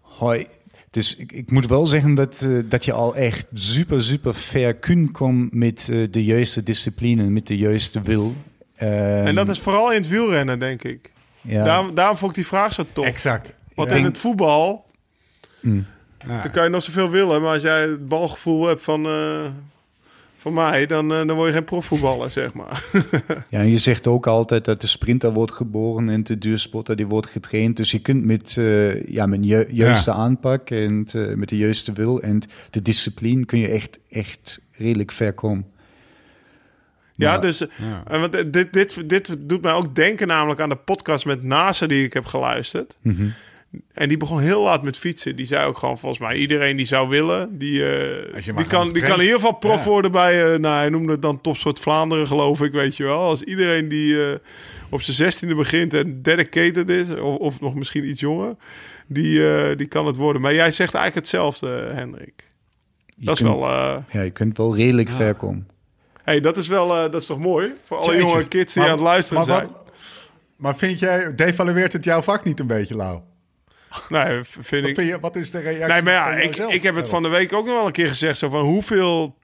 Hoi, dus ik, ik, moet wel zeggen dat, uh, dat je al echt super, super ver kunt komen met uh, de juiste discipline, met de juiste wil. Um, en dat is vooral in het wielrennen, denk ik. Ja. Daarom, daarom vond ik die vraag zo tof. Exact. Want in het voetbal, mm. dan kan je nog zoveel willen, maar als jij het balgevoel hebt van... Van mij, dan, dan word je geen profvoetballer, zeg maar. <laughs> ja, en je zegt ook altijd dat de sprinter wordt geboren en de duurspotter die wordt getraind. Dus je kunt met, uh, ja, met ju juiste aanpak en uh, met de juiste wil en de discipline kun je echt, echt redelijk ver komen. Ja, dus ja. want dit, dit, dit doet mij ook denken namelijk aan de podcast met NASA die ik heb geluisterd. Mm -hmm. En die begon heel laat met fietsen. Die zei ook gewoon, volgens mij, iedereen die zou willen, die, uh, die, kan, die kan in ieder geval prof worden bij, uh, nou, hij noemde het dan topsoort Vlaanderen, geloof ik, weet je wel. Als iedereen die uh, op zijn zestiende begint en dedicated is, of, of nog misschien iets jonger, die, die kan het worden. Maar jij zegt eigenlijk hetzelfde, Hendrik. dat is wel... ja, je kunt wel redelijk ja. ver komen. hey, dat is wel, dat is toch mooi? Voor alle jonge kids die maar, aan het luisteren maar, zijn. Wat, maar vind jij, devalueert het jouw vak niet een beetje, Lau? Nee, vind wat ik. Je, wat is de reactie? Nee, maar ja, ik, ik heb het van de week ook nog wel een keer gezegd. Zo van hoeveel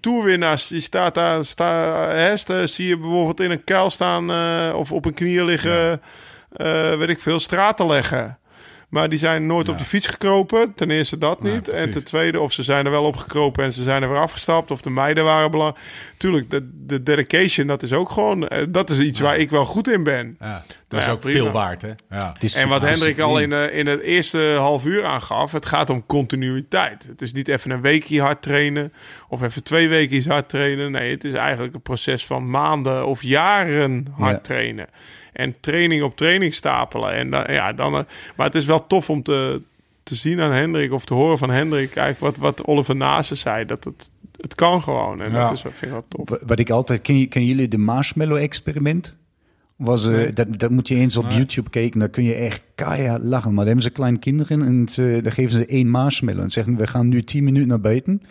toerwinnaars die staat daar, sta, hè, zie je bijvoorbeeld in een kuil staan uh, of op een knie liggen, ja. uh, weet ik veel, straten leggen. Maar die zijn nooit op de fiets gekropen. Ten eerste dat niet. en ten tweede, of ze zijn er wel op gekropen en ze zijn er weer afgestapt. Of de meiden waren belangrijk. Tuurlijk, de, de dedication, dat is ook gewoon... Eh, dat is iets waar ik wel goed in ben. Ja, dat is ook veel waard, hè? Ja. En wat Hendrik al in, uh, in het eerste half uur aangaf... het gaat om continuïteit. Het is niet even een weekje hard trainen... of even twee weken hard trainen. Nee, het is eigenlijk een proces van maanden of jaren hard trainen en training op training stapelen. En dan, ja, dan, eh, maar het is wel tof om te, te zien aan Hendrik of te horen van Hendrik eigenlijk wat, wat Oliver Nase zei. Dat het, het kan gewoon. En dat is, vind ik wel tof. Wat ik altijd, ken, ken jullie de marshmallow-experiment? Was, uh, dat, dat moet je eens op YouTube kijken. Dan kun je echt keihard lachen. Maar dan hebben ze kleine kinderen en ze, dan geven ze één marshmallow. En zeggen, we gaan nu 10 minuten naar buiten.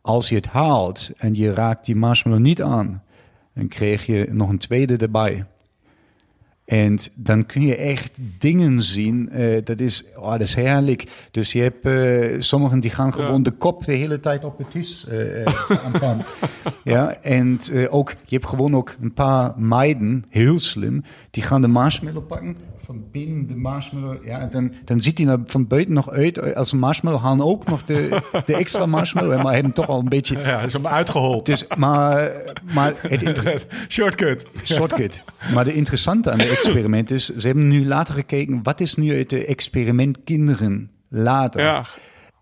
Als je het haalt en je raakt die marshmallow niet aan, dan krijg je nog een tweede erbij. En dan kun je echt dingen zien. eh, dat, is, oh, dat is heerlijk. Dus je hebt eh, sommigen die gaan gewoon de kop de hele tijd op het is <laughs> aanpakken. ja, en ook, je hebt gewoon ook een paar meiden, heel slim, die gaan de marshmallow pakken. Van binnen de marshmallow. Ja, en dan, dan ziet hij er van buiten nog uit als een marshmallow. Gaan ook nog de, <laughs> de extra marshmallow. Maar hij heeft hem toch al een beetje. Ja, is hem uitgehold. Dus, maar, maar het <laughs> Shortcut. shortcut. Maar de interessante aan het <laughs> experiment is, ze hebben nu later gekeken, wat is nu uit de experiment kinderen later? Ja.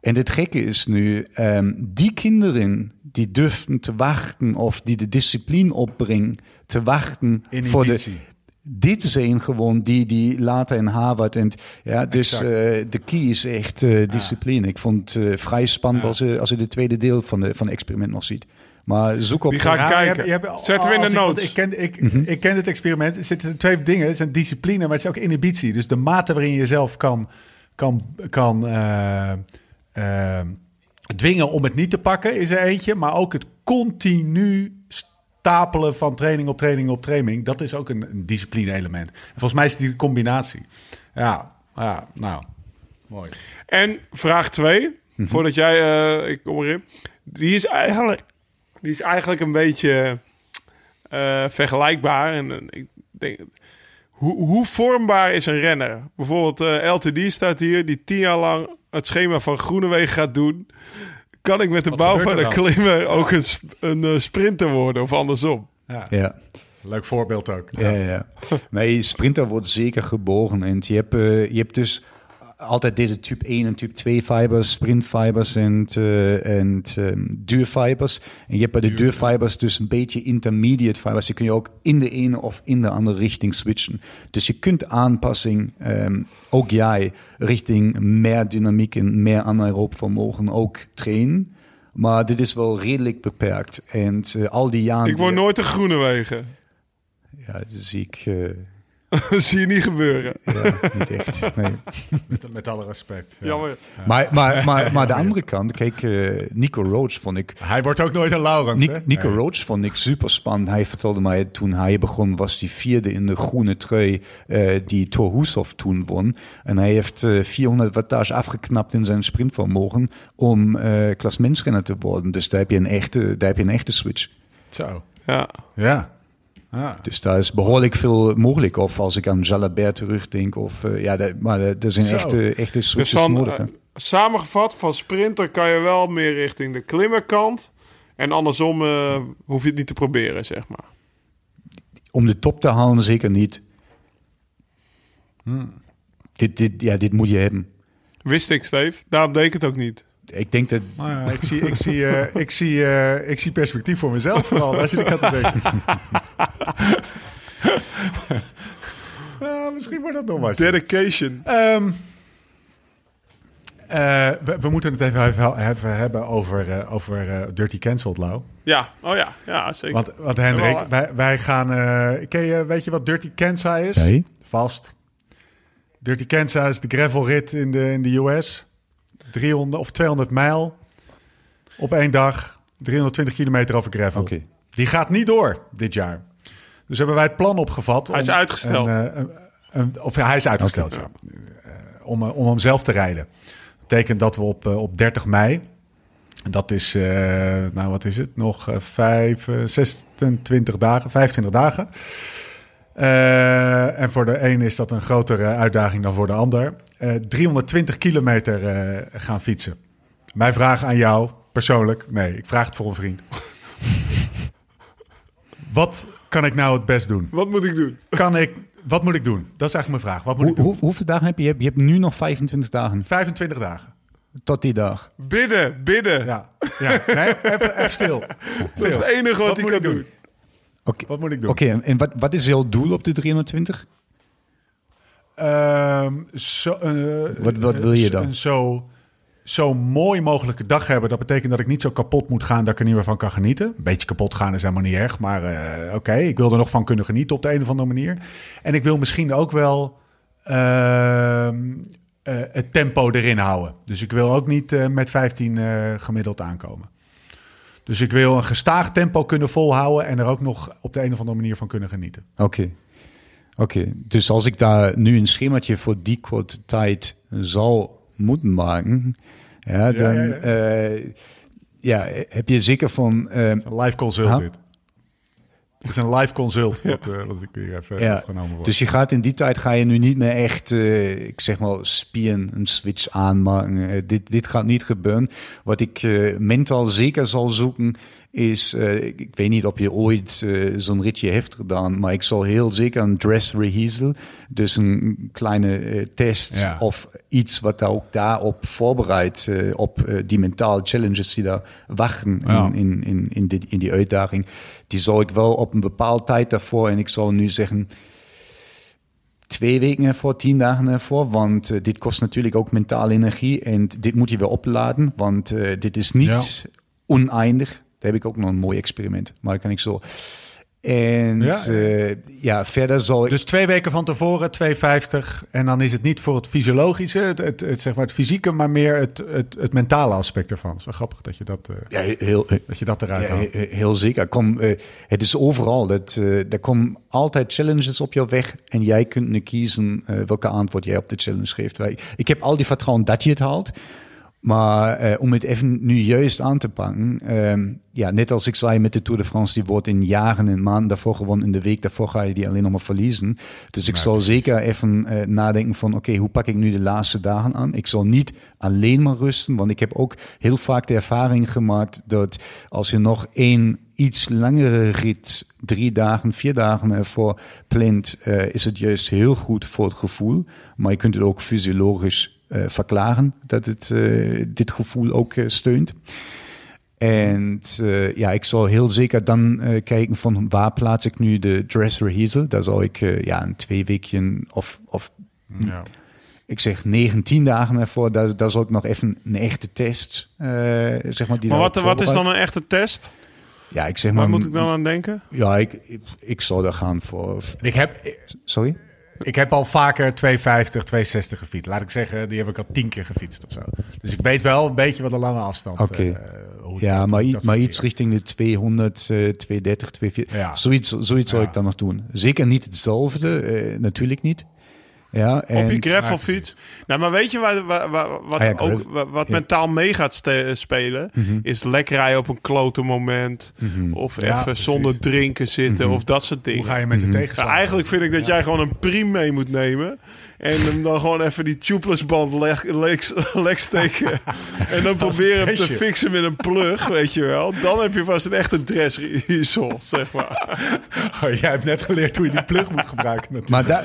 En het gekke is nu, ehm, die kinderen die durfden te wachten of die de discipline opbrengen te wachten voor de... Dit zijn gewoon die die later in Harvard en ja, dus eh, de key is echt eh, discipline. Ik vond het eh, vrij spannend als je als je de tweede deel van de van het experiment nog ziet. Maar zoek op Die ga ik Ja, je kijken. hebt- je hebt- Zetten we in de ik- notes. Ik ken, ik, Mhm. ik ken het experiment. Er zitten twee dingen. Het zijn discipline, maar het is ook inhibitie. Dus de mate waarin je jezelf kan, kan, kan dwingen om het niet te pakken is er eentje. Maar ook het continu stapelen van training op training op training. Dat is ook een, een discipline element. En volgens mij is het die combinatie. Ja, ja nou, mooi. En vraag 2, Mhm. voordat jij, eh, ik kom erin. Die is eigenlijk, die is eigenlijk een beetje eh, vergelijkbaar. En, ik denk, hoe, hoe vormbaar is een renner? Bijvoorbeeld eh, LTD staat hier, die tien jaar lang het schema van Groenewegen gaat doen. Kan ik met de Wat bouw van een klimmer ook een, een eh, sprinter worden of andersom? Ja, ja. Leuk voorbeeld ook. Ja, ja. ja. <laughs> Nee, sprinter wordt zeker geboren. En je hebt, eh, je hebt dus altijd deze type 1 en type 2 fibers, sprintfibers en, eh, en ehm, duurfibers. En je hebt bij de duurfibers dus een beetje intermediate fibers. Die kun je ook in de ene of in de andere richting switchen. Dus je kunt aanpassing, ehm, ook jij, richting meer dynamiek en meer anaerob vermogen ook trainen. Maar dit is wel redelijk beperkt. En eh, al die jaren... Ik word die- nooit een Groenewegen. Ja, dat zie ik... eh, <laughs> zie je niet gebeuren. ja, niet echt. Nee. Met, met alle respect. Ja. Jammer. Maar, maar, maar, maar de andere kant, kijk, eh, Nico Roach vond ik. Hij wordt ook nooit een Laurens? Ni- Nico Nee. Roach vond ik super spannend. Hij vertelde mij toen hij begon, was hij vierde in de groene trui eh, die Thor toen won. En hij heeft eh, 400 wattage afgeknapt in zijn sprintvermogen om eh klasmensrenner te worden. Dus daar heb je een echte, daar heb je een echte switch. Zo. Ja. Ja. Ah. Dus daar is behoorlijk veel mogelijk. Of als ik aan Jalabert terugdenk. Of, eh, ja, dat- maar er zijn Zo. echte, echte Dus switches van, nodig. eh, samengevat, van sprinter kan je wel meer richting de klimmerkant. En andersom eh, hoef je het niet te proberen, zeg maar. om de top te halen zeker niet. Hmm. Dit, dit, ja, dit moet je hebben. Wist ik, Steve. Daarom deed ik het ook niet. Ik denk dat... Maar ja, ik, zie, ik, zie, eh, ik, zie, eh, ik zie perspectief voor mezelf vooral. Als je ik aan te denken. <laughs> Misschien wordt dat nog wat. Dedication. Ehm, eh, we, we moeten het even, even, even hebben over, eh, over eh, Dirty Cancelled, Lau. Ja, oh ja, ja zeker. Want, want Hendrik, Wel, wij, wij gaan... eh, ken je, weet je wat Dirty Kansas is? Nee. Vast. Dirty Kansas is de gravelrit in de, in de US. 300 of 200 mijl op één dag. 320 kilometer over gravel. Oké. Die gaat niet door dit jaar. Dus hebben wij het plan opgevat. Hij is om uitgesteld. een, eh, een- een- of ja, hij is uitgesteld, ja. Eh, om, eh, om hem zelf te rijden. betekent dat we op, op 30 mei... En dat is, eh, nou wat is het, nog eh, vijf, eh, 26 dagen, 25 dagen. Eh, en voor de een is dat een grotere uitdaging dan voor de ander. Eh, 320 kilometer eh, gaan fietsen. Mijn vraag aan jou, persoonlijk, nee, ik vraag het voor een vriend. <laughs> Wat kan ik nou het best doen? Wat moet ik doen? Kan ik, wat moet ik doen? Dat is eigenlijk mijn vraag. Wat moet Hoe, ik doen? hoe, hoeveel dagen heb je? Je hebt, je hebt nu nog 25 dagen 25 dagen. tot die dag. Bidden, bidden. Ja, ja. Nee, even, even stil. <laughs> Dat is het enige wat, Wat hij moet kan ik doen? doen. Wat moet ik doen? Oké, en- en wat, wat is jouw doel op de 320? Ehm, zo, eh, Wat- wat wil je dan? Een zo, zo mooi mogelijke dag hebben. Dat betekent dat ik niet zo kapot moet gaan dat ik er niet meer van kan genieten. Een beetje kapot gaan is helemaal niet erg. Maar eh, oké, ik wil er nog van kunnen genieten op de een of andere manier. En ik wil misschien ook wel ehm, eh, het tempo erin houden. Dus ik wil ook niet met 15 eh, gemiddeld aankomen. Dus ik wil een gestaag tempo kunnen volhouden en er ook nog op de een of andere manier van kunnen genieten. Oké. Oké, dus als ik daar nu een schemaatje voor die korte tijd zou moeten maken, ja, dan ja, ja, ja. ja heb je zeker van... Een live consult Huh? dit. Het is een live consult wat, eh, wat ik hier even ja, word. dus je gaat in die tijd ga je nu niet meer echt, eh, ik zeg maar, spieren, een switch aanmaken. Eh, dit, dit gaat niet gebeuren. Wat ik mentaal zeker zal zoeken is, ik, ik weet niet of je ooit zo'n ritje heeft gedaan, maar ik zal heel zeker een dress rehearsal, dus een kleine test Ja. of iets wat daar ook daarop voorbereidt, op die mentale challenges die daar wachten in, in, in, in, die, in die uitdaging. Die zal ik wel op een bepaalde tijd daarvoor, en ik zal nu zeggen, twee weken ervoor, tien dagen ervoor. Want eh, dit kost natuurlijk ook mentale energie. En dit moet je weer opladen. Want eh, dit is niet oneindig. Daar heb ik ook nog een mooi experiment. Maar dat kan ik zo. En Ja, ja, ja. verder zal ik... Dus twee weken van tevoren, 2,50. En dan is het niet voor het fysiologische, het, het, het, zeg maar het fysieke, maar meer het, het, het mentale aspect ervan. Wel grappig dat je dat, eh, ja, heel, dat, je dat eruit Ja, haalt. he- heel zeker. Kom, eh, het is overal. Dat, eh, er komen altijd challenges op je weg. En jij kunt nu kiezen eh, welke antwoord jij op de challenge geeft. Ik heb al die vertrouwen dat je het haalt. Maar eh, om het even nu juist aan te pakken. ehm, ja, net als ik zei met de Tour de France, die wordt in jaren en maanden daarvoor gewonnen. In de week daarvoor ga je die alleen nog maar verliezen. Dus ik zal zeker even eh, nadenken van, oké, hoe pak ik nu de laatste dagen aan? Ik zal niet alleen maar rusten, want ik heb ook heel vaak de ervaring gemaakt dat als je nog één iets langere rit, drie dagen, vier dagen ervoor plant, eh, is het juist heel goed voor het gevoel. Maar je kunt het ook fysiologisch verklaren dat het eh, dit gevoel ook eh, steunt. En eh, ja, ik zal heel zeker dan eh, kijken van waar plaats ik nu de dress rehearsal. Daar zal ik eh, ja, een twee weken of, of Ja. ik zeg 19 dagen ervoor, daar, daar zal ik nog even een echte test, eh, zeg maar. Die Maar wat, wat is dan een echte test? Ja, ik zeg Waar maar. moet ik dan aan denken? Ja, ik, ik, ik zal daar gaan voor. Ik, heb, Sorry? Ik heb al vaker 2,50, 2,60 gefietst. Laat ik zeggen, die heb ik al tien keer gefietst of zo. Dus ik weet wel een beetje wat een lange afstand Oké. eh, hoe ik Ja, maar, dat maar iets richting de 200, eh 230, 240. Ja. Zoiets, zoiets ik dan nog doen. Zeker niet hetzelfde, eh, natuurlijk niet. Ja, Op en, je gravelfiets. Nou, maar weet je waar, waar- waar- wat, Ah ja, ook, wat, Ja. mentaal mee gaat spelen? Is lekker rijden op een klote moment. Of Ja, even precies. zonder drinken zitten. Of dat soort dingen. Hoe ga je met de Mhm. Ja, tegenstander? eigenlijk vind ik dat jij gewoon een priem mee moet nemen. En hem dan gewoon even die tubeless band leg, leg, leg steken. <laughs> en dan proberen hem te fixen met een plug, weet je wel. Dan heb je vast een echte dress rehearsal, zeg maar. <laughs> Oh, jij hebt net geleerd hoe je die plug moet gebruiken natuurlijk. maar daar,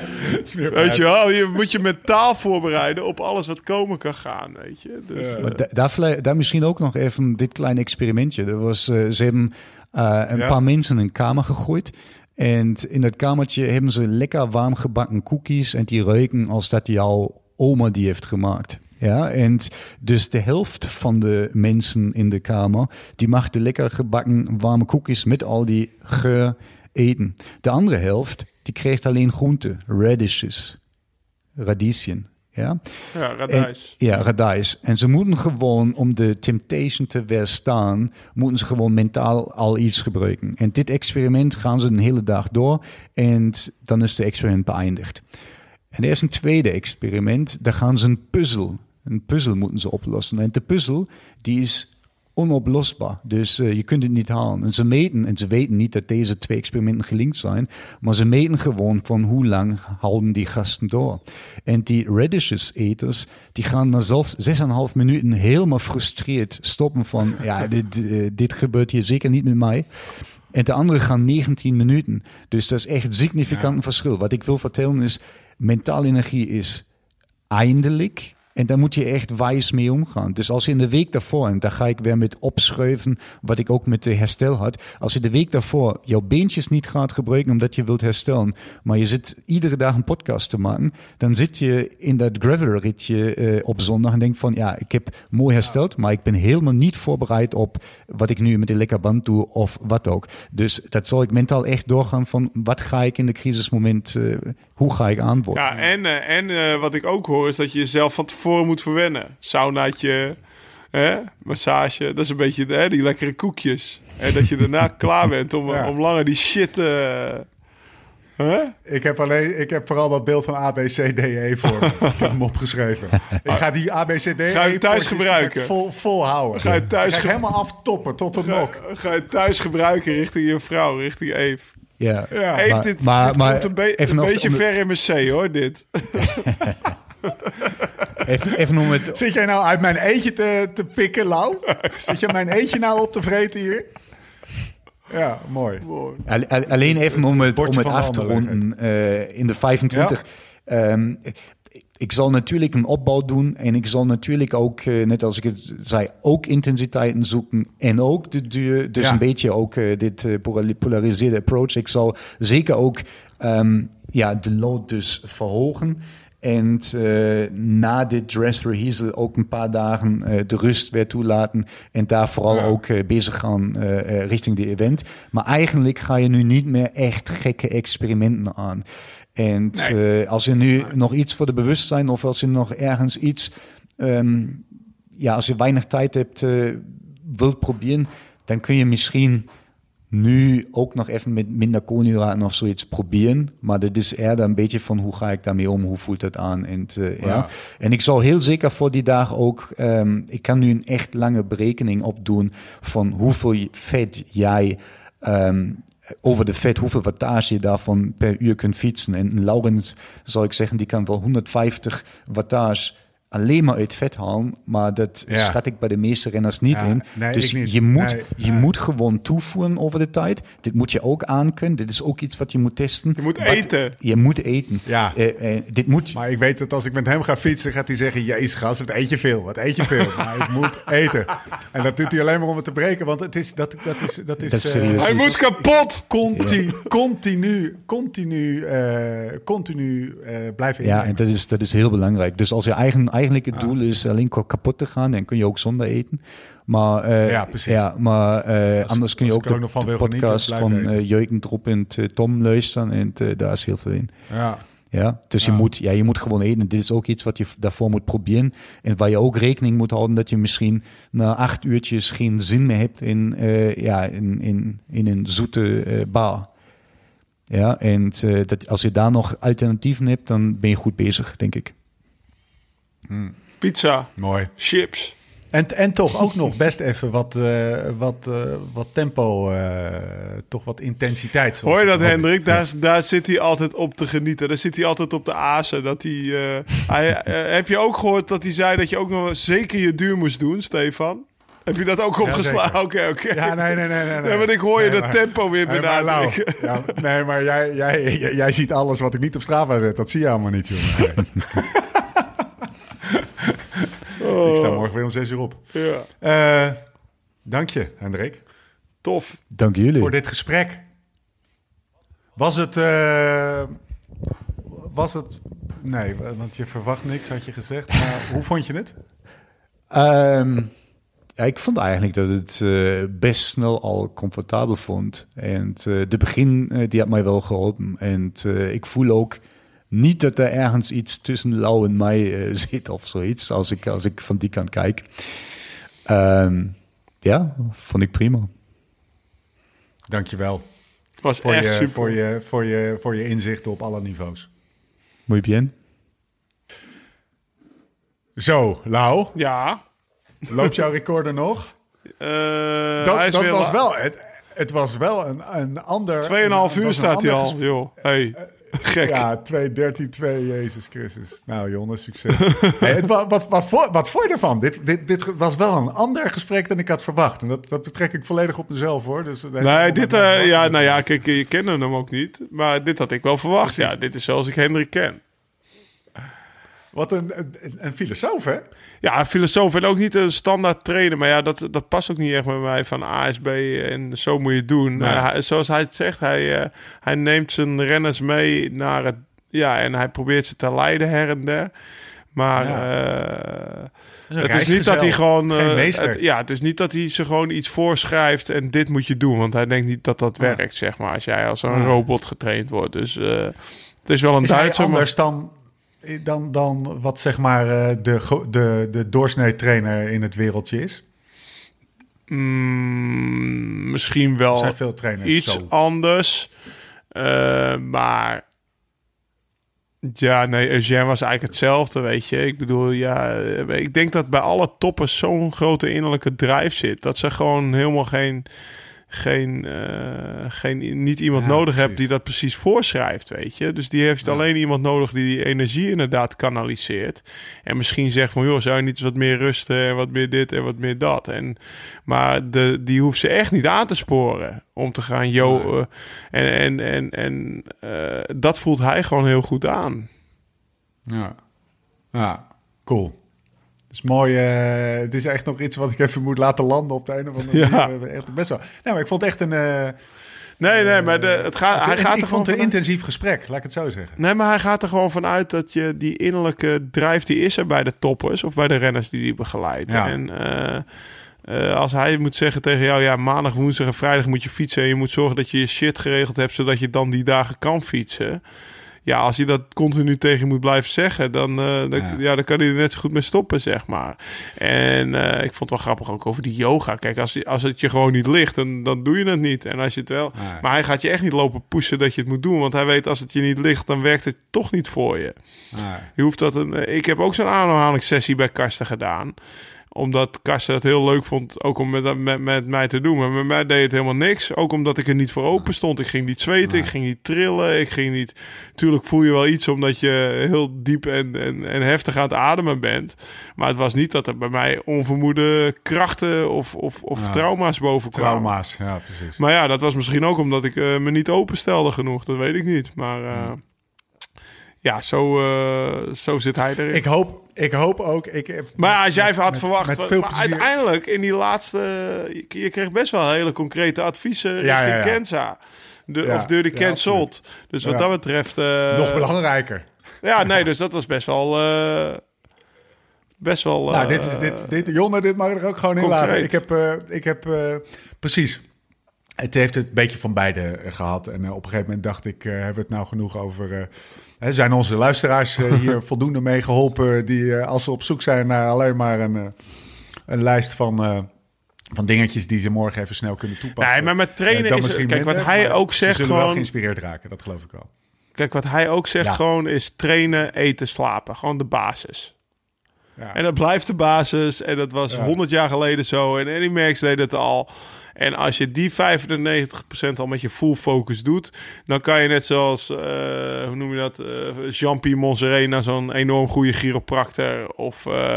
<laughs> Weet je wel, je moet je mentaal voorbereiden op alles wat komen kan gaan, weet je. Dus, eh, maar da- daar, daar misschien ook nog even dit kleine experimentje. Er was, eh, ze hebben eh, een Ja. paar mensen in een kamer gegooid. En in dat kamertje hebben ze lekker warm gebakken cookies. En die ruiken als dat jouw oma die heeft gemaakt. Ja, en dus de helft van de mensen in de kamer, die mag de lekker gebakken warme cookies met al die geur eten. De andere helft, die kreeg alleen groenten, radishes, radieschen. Ja? ja, En, radijs. ja, radijs. En ze moeten gewoon, om de temptation te weerstaan, moeten ze gewoon mentaal al iets gebruiken. En dit experiment gaan ze een hele dag door en dan is de experiment beëindigd. En er is een tweede experiment, daar gaan ze een puzzel, een puzzel moeten ze oplossen. En de puzzel, die is onoplosbaar. Dus eh, je kunt het niet halen. En ze meten, en ze weten niet dat deze twee experimenten gelinkt zijn, maar ze meten gewoon van hoe lang houden die gasten door. En die radishes-eters, die gaan dan zelfs 6,5 minuten helemaal frustreerd stoppen van, ja, <laughs> dit, eh, dit gebeurt hier zeker niet met mij. En de anderen gaan 19 minuten. Dus dat is echt significant een verschil. Wat ik wil vertellen is, mentale energie is eindelijk. En daar moet je echt wijs mee omgaan. Dus als je in de week daarvoor, en daar ga ik weer met opschuiven, wat ik ook met de herstel had. Als je de week daarvoor jouw beentjes niet gaat gebruiken omdat je wilt herstellen, maar je zit iedere dag een podcast te maken, dan zit je in dat gravelritje eh, op zondag en denkt van, ja, ik heb mooi hersteld, maar ik ben helemaal niet voorbereid op wat ik nu met de lekker band doe of wat ook. Dus dat zal ik mentaal echt doorgaan van, wat ga ik in de crisismoment, eh, hoe ga ik antwoorden? Ja, en, eh, en eh, wat ik ook hoor is dat je jezelf van tevoren moet verwennen. Saunaatje, hè, massage, dat is een beetje hè, die lekkere koekjes. En dat je daarna <laughs> klaar bent om, Ja. om langer die shit... eh, Huh? Ik heb, alleen, ik heb vooral dat beeld van ABCDE voor me. ik heb hem opgeschreven. Ik ga die ABCDE Ga je thuis gebruiken? Vol, volhouden. Ga je thuis Ga ik helemaal aftoppen tot de nok. Ga je thuis gebruiken richting je vrouw, richting Eve. Ja. Maar- dit, maar- dit maar komt een, be- even een nog beetje ver in mijn C, hoor, dit. <laughs> Even, even om het, Zit jij nou uit mijn eentje te, te pikken, Lau? Zit je mijn eentje nou op te vreten hier? Ja, mooi. Al- al- Alleen even om het, om het af te ronden eh, in de 25. Ehm, ik zal natuurlijk een opbouw doen en ik zal natuurlijk ook, eh, net als ik het zei, ook intensiteiten zoeken en ook de duur. Dus Ja. een beetje ook eh, dit eh, polari- polariseerde approach. Ik zal zeker ook ehm, ja, de load dus verhogen. En na dit dress rehearsal ook een paar dagen de rust weer toelaten. En daar vooral ook bezig gaan richting de event. Maar eigenlijk ga je nu niet meer echt gekke experimenten aan. En eh, als je nu nog iets voor de bewustzijn of als je nog ergens iets, ehm, ja, als je weinig tijd hebt, eh, wilt proberen, dan kun je misschien nu ook nog even met minder koolhydraten of zoiets proberen. Maar dat is eerder een beetje van hoe ga ik daarmee om, hoe voelt het aan. En, eh, ja. Ja. en ik zal heel zeker voor die dag ook, ehm, ik kan nu een echt lange berekening opdoen van hoeveel vet jij ehm, over de vet, hoeveel wattage je daarvan per uur kunt fietsen. En Laurens, zal ik zeggen, die kan wel 150 wattage alleen maar uit vet halen, maar dat Ja. schat ik bij de meeste renners niet Ja, in. nee, dus niet. je moet, Nee, je nee. moet gewoon toevoegen over de tijd. Dit moet je ook aankunnen. Dit is ook iets wat je moet testen. Je moet Wat- eten. Je moet eten. Ja. Eh, eh, dit moet. Maar ik weet dat als ik met hem ga fietsen, gaat hij zeggen... Jezus, gast, wat eet je veel? Wat eet je veel? <laughs> maar ik moet eten. En dat doet hij alleen maar om het te breken. Want het is... Dat, dat is, dat is, Dat is eh. Hij moet kapot! Conti, Continu, continu, eh, continu eh, blijven ja, en dat is, dat is heel belangrijk. Dus als je eigen, eigenlijk het doel is alleen kapot te gaan, dan kun je ook zonder eten. Maar, eh, Ja, precies. Ja, maar eh, anders kun je ook de, nog van de podcast van Jurgen Drop en Tom luisteren. En daar is heel veel in. Ja. Ja, dus je, moet, ja, je moet gewoon eten. Dit is ook iets wat je daarvoor moet proberen. En waar je ook rekening moet houden dat je misschien na acht uurtjes geen zin meer hebt in, ja, in, in, in een zoete bar. Ja, en dat, als je daar nog alternatieven hebt, dan ben je goed bezig, denk ik. Pizza, Mooi. chips. En, en toch ook nog best even wat, eh, wat, eh, wat tempo, eh, toch wat intensiteit. Hoor je dat. Hendrik? Daar, daar zit hij altijd op te genieten. Daar zit hij altijd op de azen. Dat hij, hij, heb je ook gehoord dat hij zei dat je ook nog zeker je duur moest doen, Stefan? Heb je dat ook opgeslagen? Oké, oké. Ja, nee, nee, nee. nee, nee. Ja, want ik hoor je Nee, dat maar- tempo weer benadrukken. ja, nee, maar jij, jij, jij, jij ziet alles wat ik niet op Strava zet. Dat zie je allemaal niet, jongen. <laughs> Ik sta morgen weer om zes uur op. Ja, Eh, dank je, Hendrik, tof. Dank jullie. voor dit gesprek. Was het... eh, was het... Nee, want je verwacht niks, had je gezegd. Maar <laughs> hoe vond je het? Ehm, ja, ik vond eigenlijk dat het eh, best snel al comfortabel vond. En de begin die had mij wel geholpen. En ik voel ook niet dat er ergens iets tussen Lau en mij eh, <laughs> zit of zoiets, als ik, als ik van die kant kijk. Ehm, ja, vond ik prima. Dank je wel Het was voor echt je, super. voor, je, voor, je, voor je inzichten op alle niveaus. Muy bien. Zo, Lau, Ja. loopt jouw recorder nog? Eh, hij Dat, dat was wel, het, het was wel een, een ander... 2,5 een- uur staat hij al, joh. Hey, <laughs> gek. Ja, 2, 13, 2, Jezus Christus. Nou, jongens, succes. <laughs> hey, het, wa- wat, wat, voor, wat vond je ervan? Dit, dit, dit was wel een ander gesprek dan ik had verwacht. En dat, dat betrek ik volledig op mezelf, hoor. Dus, Nee, dit, eh, ja, nou ja, kijk, je kende hem ook niet. Maar dit had ik wel verwacht. Ja, dit is zoals ik Hendrik ken. Wat een, een, een filosoof, hè? Ja, filosoof en ook niet een standaard trainer. Maar ja, dat, dat past ook niet echt met mij van ASB en zo moet je het doen. Nee. Eh, hij- zoals hij het zegt, hij, eh, hij neemt zijn renners mee naar het... Ja, en hij probeert ze te leiden her en der. Maar Ja. eh, Een het is niet dat hij gewoon... Het- ja, het is niet dat hij ze gewoon iets voorschrijft en dit moet je doen. Want hij denkt niet dat dat Ja. werkt, zeg maar. Als jij als een Ja. robot getraind wordt. Dus het is wel een Is hij Duitser. maar- dan, dan, dan wat zeg maar eh, de, de, de doorsnee trainer in het wereldje is? Mm, misschien wel zijn veel trainers iets zo. anders. Eh, maar ja, nee, Eugène was eigenlijk hetzelfde, weet je. Ik bedoel, ja, eh, ik denk dat bij alle toppers zo'n grote innerlijke drive zit. Dat ze gewoon helemaal geen, geen, eh, geen niet iemand Ja, nodig precies. hebben die dat precies voorschrijft, weet je. Dus die heeft alleen iemand nodig die die energie inderdaad kanaliseert. En misschien zegt van, joh, zou je niet eens wat meer rusten en wat meer dit en wat meer dat. En, maar de, die hoeft ze echt niet aan te sporen om te gaan, yo. eh, en en, en, en eh, dat voelt hij gewoon heel goed aan. Ja. Ja, cool. Het is mooi. eh, het is echt nog iets wat ik even moet laten landen op de een of andere Ja. Echt best wel. Nee, maar ik vond het echt een. eh, Nee, nee, maar de, het gaat, hij gaat ik er vond het een intensief gesprek, laat ik het zo zeggen. Nee, maar hij gaat er gewoon vanuit dat je die innerlijke drive die is er bij de toppers of bij de renners die die begeleidt. Ja. En eh, eh, als hij moet zeggen tegen jou, ja, maandag, woensdag en vrijdag moet je fietsen en je moet zorgen dat je je shit geregeld hebt zodat je dan die dagen kan fietsen. Ja, als hij dat continu tegen moet blijven zeggen, dan, eh, dan, Ja. ja. dan kan hij er net zo goed mee stoppen, zeg maar. En eh, ik vond het wel grappig ook over die yoga. Kijk, als, als het je gewoon niet ligt, dan, dan doe je het niet. En als je het wel... Nee. Maar hij gaat je echt niet lopen pushen dat je het moet doen. Want hij weet als het je niet ligt, dan werkt het toch niet voor je. Nee. Je hoeft dat een, eh, ik heb ook zo'n aanhalingssessie bij Karsten gedaan. Omdat Karsten het heel leuk vond, ook om met, met, met mij te doen. Maar met mij deed het helemaal niks. Ook omdat ik er niet voor open stond. Ik ging niet zweten, ik ging niet trillen. Ik ging niet... Tuurlijk voel je wel iets omdat je heel diep en, en, en heftig aan het ademen bent. Maar het was niet dat er bij mij onvermoede krachten of, of, of Ja. trauma's boven kwamen. Trauma's, ja, precies. Maar ja, dat was misschien ook omdat ik eh, me niet openstelde genoeg. Dat weet ik niet. Maar eh, ja, zo, eh, zo zit hij erin. Ik hoop, ik hoop ook. Ik heb, maar als jij had met- verwacht... Met maar uiteindelijk in die laatste... Je, je kreeg best wel hele concrete adviezen Ja, richting ja, ja. Kenza. De, Ja, of door de cancelled. Dus wat dat betreft... eh, Nog belangrijker. <laughs> Ja, nee, dus dat was best wel... eh, best wel... nou, dit is dit, dit, Jonne, dit mag er ook gewoon in concreet. laten. Ik heb, ik heb precies. Het heeft het een beetje van beide eh, gehad. En eh, op een gegeven moment dacht ik, eh, hebben we het nou genoeg over... hè, zijn onze luisteraars <laughs> hier voldoende mee geholpen... die als ze op zoek zijn naar alleen maar een, een lijst van, van dingetjes... die ze morgen even snel kunnen toepassen. Nee, maar met trainen is... Kijk, wat hij ook ze zegt zullen wel gewoon... geïnspireerd raken, dat geloof ik wel. Kijk, wat hij ook zegt Ja. gewoon is trainen, eten, slapen. Gewoon de basis. Ja. En dat blijft de basis. En dat was Ja. 100 jaar geleden zo. En Eddie Merckx deed het al. En als je die 95% al met je full focus doet... dan kan je net zoals, eh, hoe noem je dat... eh Jean-Pierre naar zo'n enorm goede chiropractor... of, eh,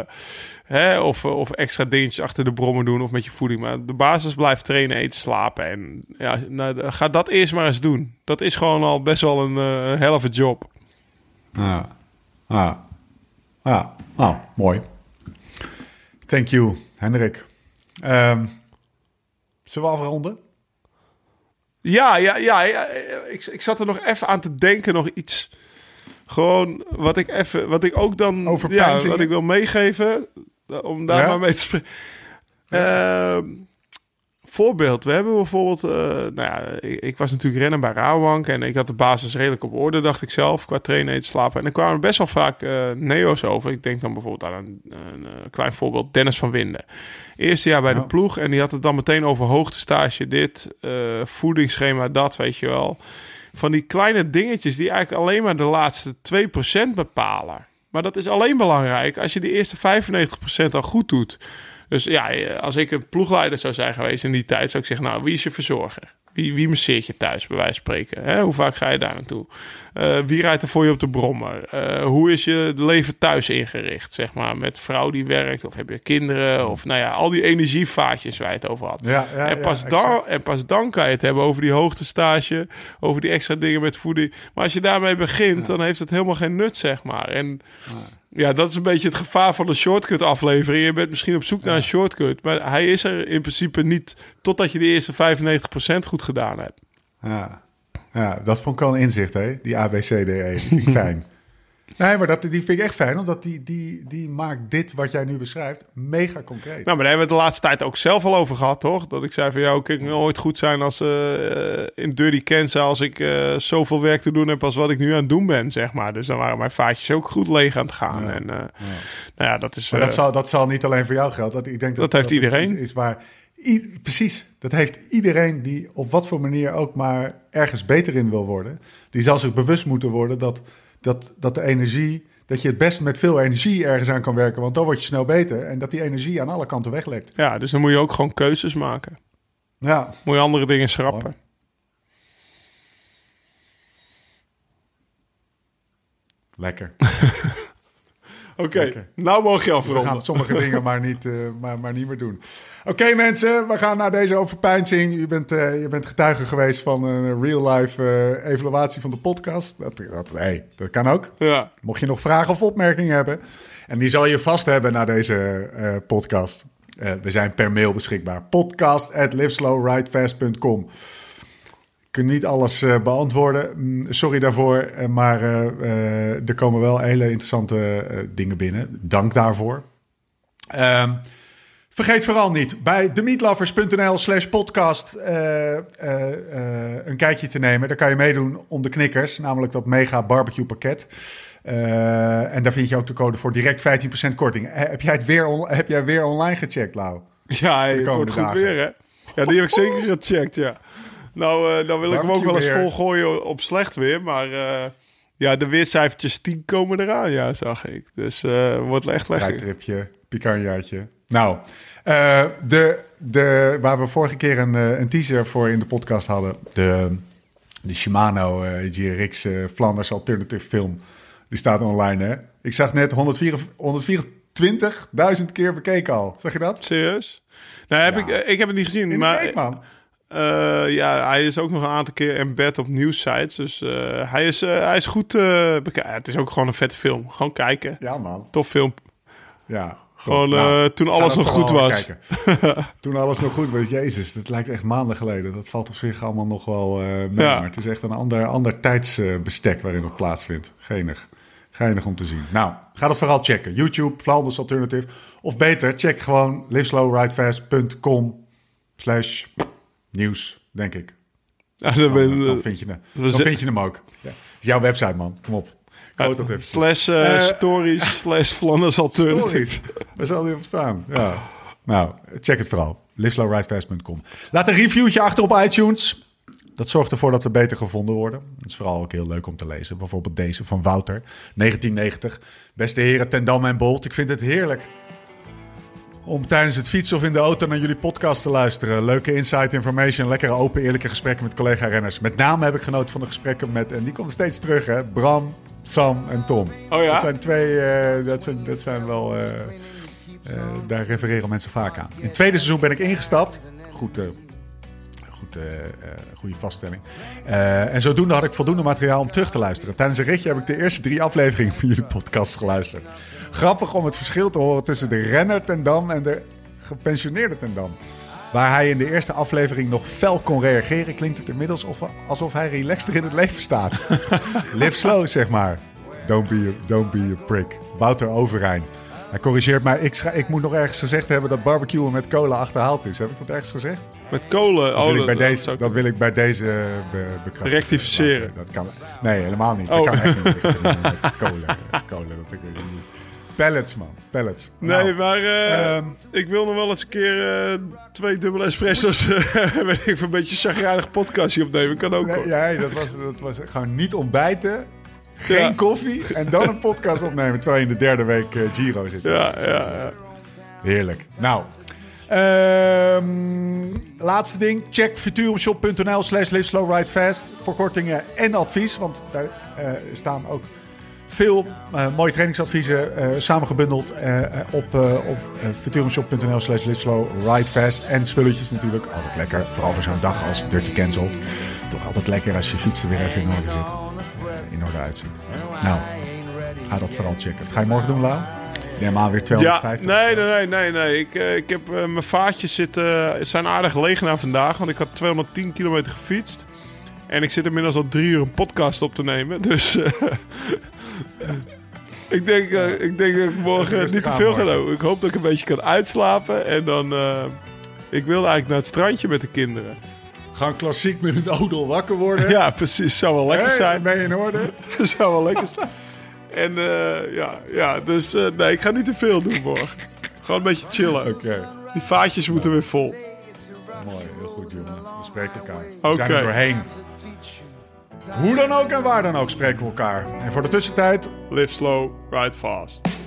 hè, of, of extra dingetjes achter de brommen doen... of met je voeding. Maar de basis blijft trainen, eten, slapen. En ja, nou, ga dat eerst maar eens doen. Dat is gewoon al best wel een eh helft job. Ja. Ja. Ja. Nou, mooi. Thank you, Hendrik. Ehm zullen we afronden? Ja, ja, ja. ja, ik, ik zat er nog even aan te denken, nog iets. Gewoon wat ik even, wat ik ook dan, ja, Overpeinzingen? wat ik wil meegeven, om daar Ja? maar mee te spreken. Ehm, voorbeeld, we hebben bijvoorbeeld, eh, nou ja, ik, ik was natuurlijk rennen bij Rawank en ik had de basis redelijk op orde, dacht ik zelf, qua trainen, eten, slapen. En er kwamen best wel vaak eh, neo's over. Ik denk dan bijvoorbeeld aan een, een, eh, klein voorbeeld, Dennis van Winden. Eerste jaar bij de ploeg en die had het dan meteen over hoogtestage dit, voedingsschema dat, weet je wel. Van die kleine dingetjes die eigenlijk alleen maar de laatste 2% bepalen. Maar dat is alleen belangrijk als je die eerste 95% al goed doet. Dus ja, eh, als ik een ploegleider zou zijn geweest in die tijd, zou ik zeggen: Nou, wie is je verzorger? Wie, wie masseert je thuis, bij wijze van spreken? Hè? Hoe vaak ga je daar naartoe? Eh, wie rijdt er voor je op de brommer? Eh, hoe is je leven thuis ingericht? Zeg maar, met vrouw die werkt, of heb je kinderen? Of nou ja, al die energievaatjes waar je het over had. Ja, ja, en, pas ja, dan, en pas dan kan je het hebben over die hoogtestage, over die extra dingen met voeding. Maar als je daarmee begint, dan heeft het helemaal geen nut, zeg maar. En ja, dat is een beetje het gevaar van de shortcut aflevering. Je bent misschien op zoek naar een shortcut, maar hij is er in principe niet totdat je de eerste 95% goed gedaan hebt. Ja. ja, dat vond ik wel een inzicht, hè? Die ABCDE. Vind ik <laughs> fijn. Nee, maar dat, die vind ik echt fijn, omdat die, die, die maakt dit wat jij nu beschrijft mega concreet. Nou, maar daar hebben we het de laatste tijd ook zelf al over gehad, toch? Dat ik zei van, ja, ik kan nooit goed zijn als eh, in Dirty Kansas als ik eh, zoveel werk te doen heb als wat ik nu aan het doen ben, zeg maar. Dus dan waren mijn vaatjes ook goed leeg aan het gaan. Ja. En nou ja, dat is... Maar dat, zal, dat zal niet alleen voor jou gelden. Dat, ik denk dat, Dat heeft iedereen. iets Is waar, i- precies. Dat heeft iedereen die op wat voor manier ook maar ergens beter in wil worden. Die zal zich bewust moeten worden dat, dat, dat de energie. Dat je het best met veel energie ergens aan kan werken. Want dan word je snel beter. En dat die energie aan alle kanten weglekt. Ja, dus dan moet je ook gewoon keuzes maken. Ja, Moet je andere dingen schrappen. lekker. <laughs> Oké, nou mag je We afronden. gaan sommige dingen maar niet, eh, maar, maar niet meer doen. Oké mensen, we gaan naar deze overpeinzing. Je bent, eh, je bent getuige geweest van een real-life eh, evaluatie van de podcast. Dat, dat, hey, dat kan ook. Ja. Mocht je nog vragen of opmerkingen hebben. En die zal je vast hebben na deze podcast. We zijn per mail beschikbaar. Podcast at liveslowridefast.com. Ik kan niet alles eh, beantwoorden. Mm, Sorry daarvoor. eh, maar eh, er komen wel hele interessante dingen binnen. Dank daarvoor. Ehm, vergeet vooral niet bij themeatlovers.nl slash podcast een kijkje te nemen. Daar kan je meedoen om de knikkers, namelijk dat mega barbecue pakket. En daar vind je ook de code voor direct 15% korting. Heb, jij het weer heb jij weer online gecheckt, Lau? Ja, het wordt goed dagen. weer, hè? Ja, die heb ik zeker gecheckt, ja. Nou, eh, dan wil ik hem ook wel eens volgooien op slecht weer. Maar eh, ja, de weercijfertjes 10 komen eraan, ja, zag ik. Dus eh wordt echt lekker. Rijtripje, picanjaatje. Nou, de, de, waar we vorige keer een, een teaser voor in de podcast hadden. De, de Shimano GRX Flanders Alternative Film. Die staat online, hè? Ik zag net 124 124.000 keer bekeken al. Zeg je dat? Serieus? Nou, heb Ja. ik, ik heb het niet gezien, In maar week, man. Eh, ja, hij is ook nog een aantal keer embed op nieuwsites. Dus eh, hij, is, eh, hij is goed bekijken. Het is ook gewoon een vette film. Gewoon kijken. Ja, man. Tof film. Ja. Gewoon Nou, toen alles dat nog goed was. <laughs> toen alles nog goed was. Jezus, dat lijkt echt maanden geleden. Dat valt op zich allemaal nog wel mee. Ja. Maar het is echt een ander, ander tijdsbestek waarin het plaatsvindt. Geinig. Geinig om te zien. Nou, ga dat vooral checken. YouTube, Flanders Alternative. Of beter, check gewoon liveslowridefast.com slash nieuws, denk ik. Ja, dan ben- Dan, dan, vind, je hem, dan vind je hem ook. Ja. jouw website, man. Kom op. Groot dat. Slash Eh, stories, <laughs> slash Flanders Alternative. Waar zal die op staan? Ja. Nou, check het vooral. liveslowridefast.com. Laat een reviewtje achter op iTunes. Dat zorgt ervoor dat we beter gevonden worden. Dat is vooral ook heel leuk om te lezen. Bijvoorbeeld deze van Wouter, 1990. Beste heren ten Dam en Bolt. Ik vind het heerlijk om tijdens het fietsen of in de auto naar jullie podcast te luisteren. Leuke insight information, lekkere open eerlijke gesprekken met collega-renners. Met name heb ik genoten van de gesprekken met, en die komen steeds terug hè, Bram, Sam en Tom. Oh ja? Dat zijn twee, eh, dat, zijn, dat zijn wel, eh, eh, daar refereren mensen vaak aan. In het tweede seizoen ben ik ingestapt. Goed, goed, goede vaststelling. En zodoende had ik voldoende materiaal om terug te luisteren. Tijdens een ritje heb ik de eerste drie afleveringen van jullie podcast geluisterd. Grappig om het verschil te horen tussen de renner ten Dam en de gepensioneerde ten Dam. Waar hij in de eerste aflevering nog fel kon reageren, klinkt het inmiddels of- alsof hij relaxter in het leven staat. <laughs> Live slow, zeg maar. Don't be a, don't be a prick. Wouter Overijn. Hij corrigeert mij. Ik, ik moet nog ergens gezegd hebben dat barbecuen met cola achterhaald is. Heb ik dat ergens gezegd? Met kolen. Dat wil, oh, ik, bij dat- deze, zou ik- dat wil ik bij deze eh, be, bekrachtigen. Rectificeren. Dat kan. Nee, helemaal niet. Oh. <laughs> Dat kan echt niet. Kolen. kolen dat ik, pellets, man. Pellets. Nee, Nou, maar eh, ehm, ik wil nog wel eens een keer eh, twee dubbele espresso's. <laughs> weet ik, een beetje chagrijnig podcastje opnemen. Kan ook. Nee, ja, dat was, dat was gewoon niet ontbijten. Geen Ja. koffie en dan een podcast opnemen terwijl je in de derde week eh, Giro zit. Ja, ja, ja. Heerlijk. Nou, ehm, laatste ding. Check futurumshop.nl slash live slow ride fast voor kortingen en advies. Want daar eh, staan ook veel eh, mooie trainingsadviezen eh, samengebundeld eh, op, op futurumshop.nl slash live slow ride fast. En spulletjes natuurlijk. Altijd lekker. Vooral voor zo'n dag als Dirty Cancelled. Toch altijd lekker als je fiets er weer even in orde zit. In orde uitziet. Nou, ga dat vooral checken. Wat ga je morgen doen, Lau? Aan weer Ja, 250. nee, nee, nee, nee. nee. Ik, ik heb mijn vaatjes zitten, zijn aardig leeg na vandaag. Want ik had 210 kilometer gefietst. En ik zit inmiddels al drie uur een podcast op te nemen. Dus eh, <laughs> ik, denk, eh, ik denk dat ik morgen niet te veel ga doen. Ik hoop dat ik een beetje kan uitslapen. En dan... eh, ik wilde eigenlijk naar het strandje met de kinderen. Gewoon klassiek met een odel wakker worden. <laughs> Ja, precies. Zou wel lekker Hey, zijn. Ben je in orde? <laughs> Zou wel lekker zijn. En ja, ja, dus nee, ik ga niet te veel doen morgen. Gewoon een beetje chillen. Oké, Die vaatjes moeten weer vol. mooi. Heel goed. spreken elkaar. We zijn er doorheen. Hoe dan ook en waar dan ook spreken we elkaar. En voor de tussentijd, Live slow, ride fast.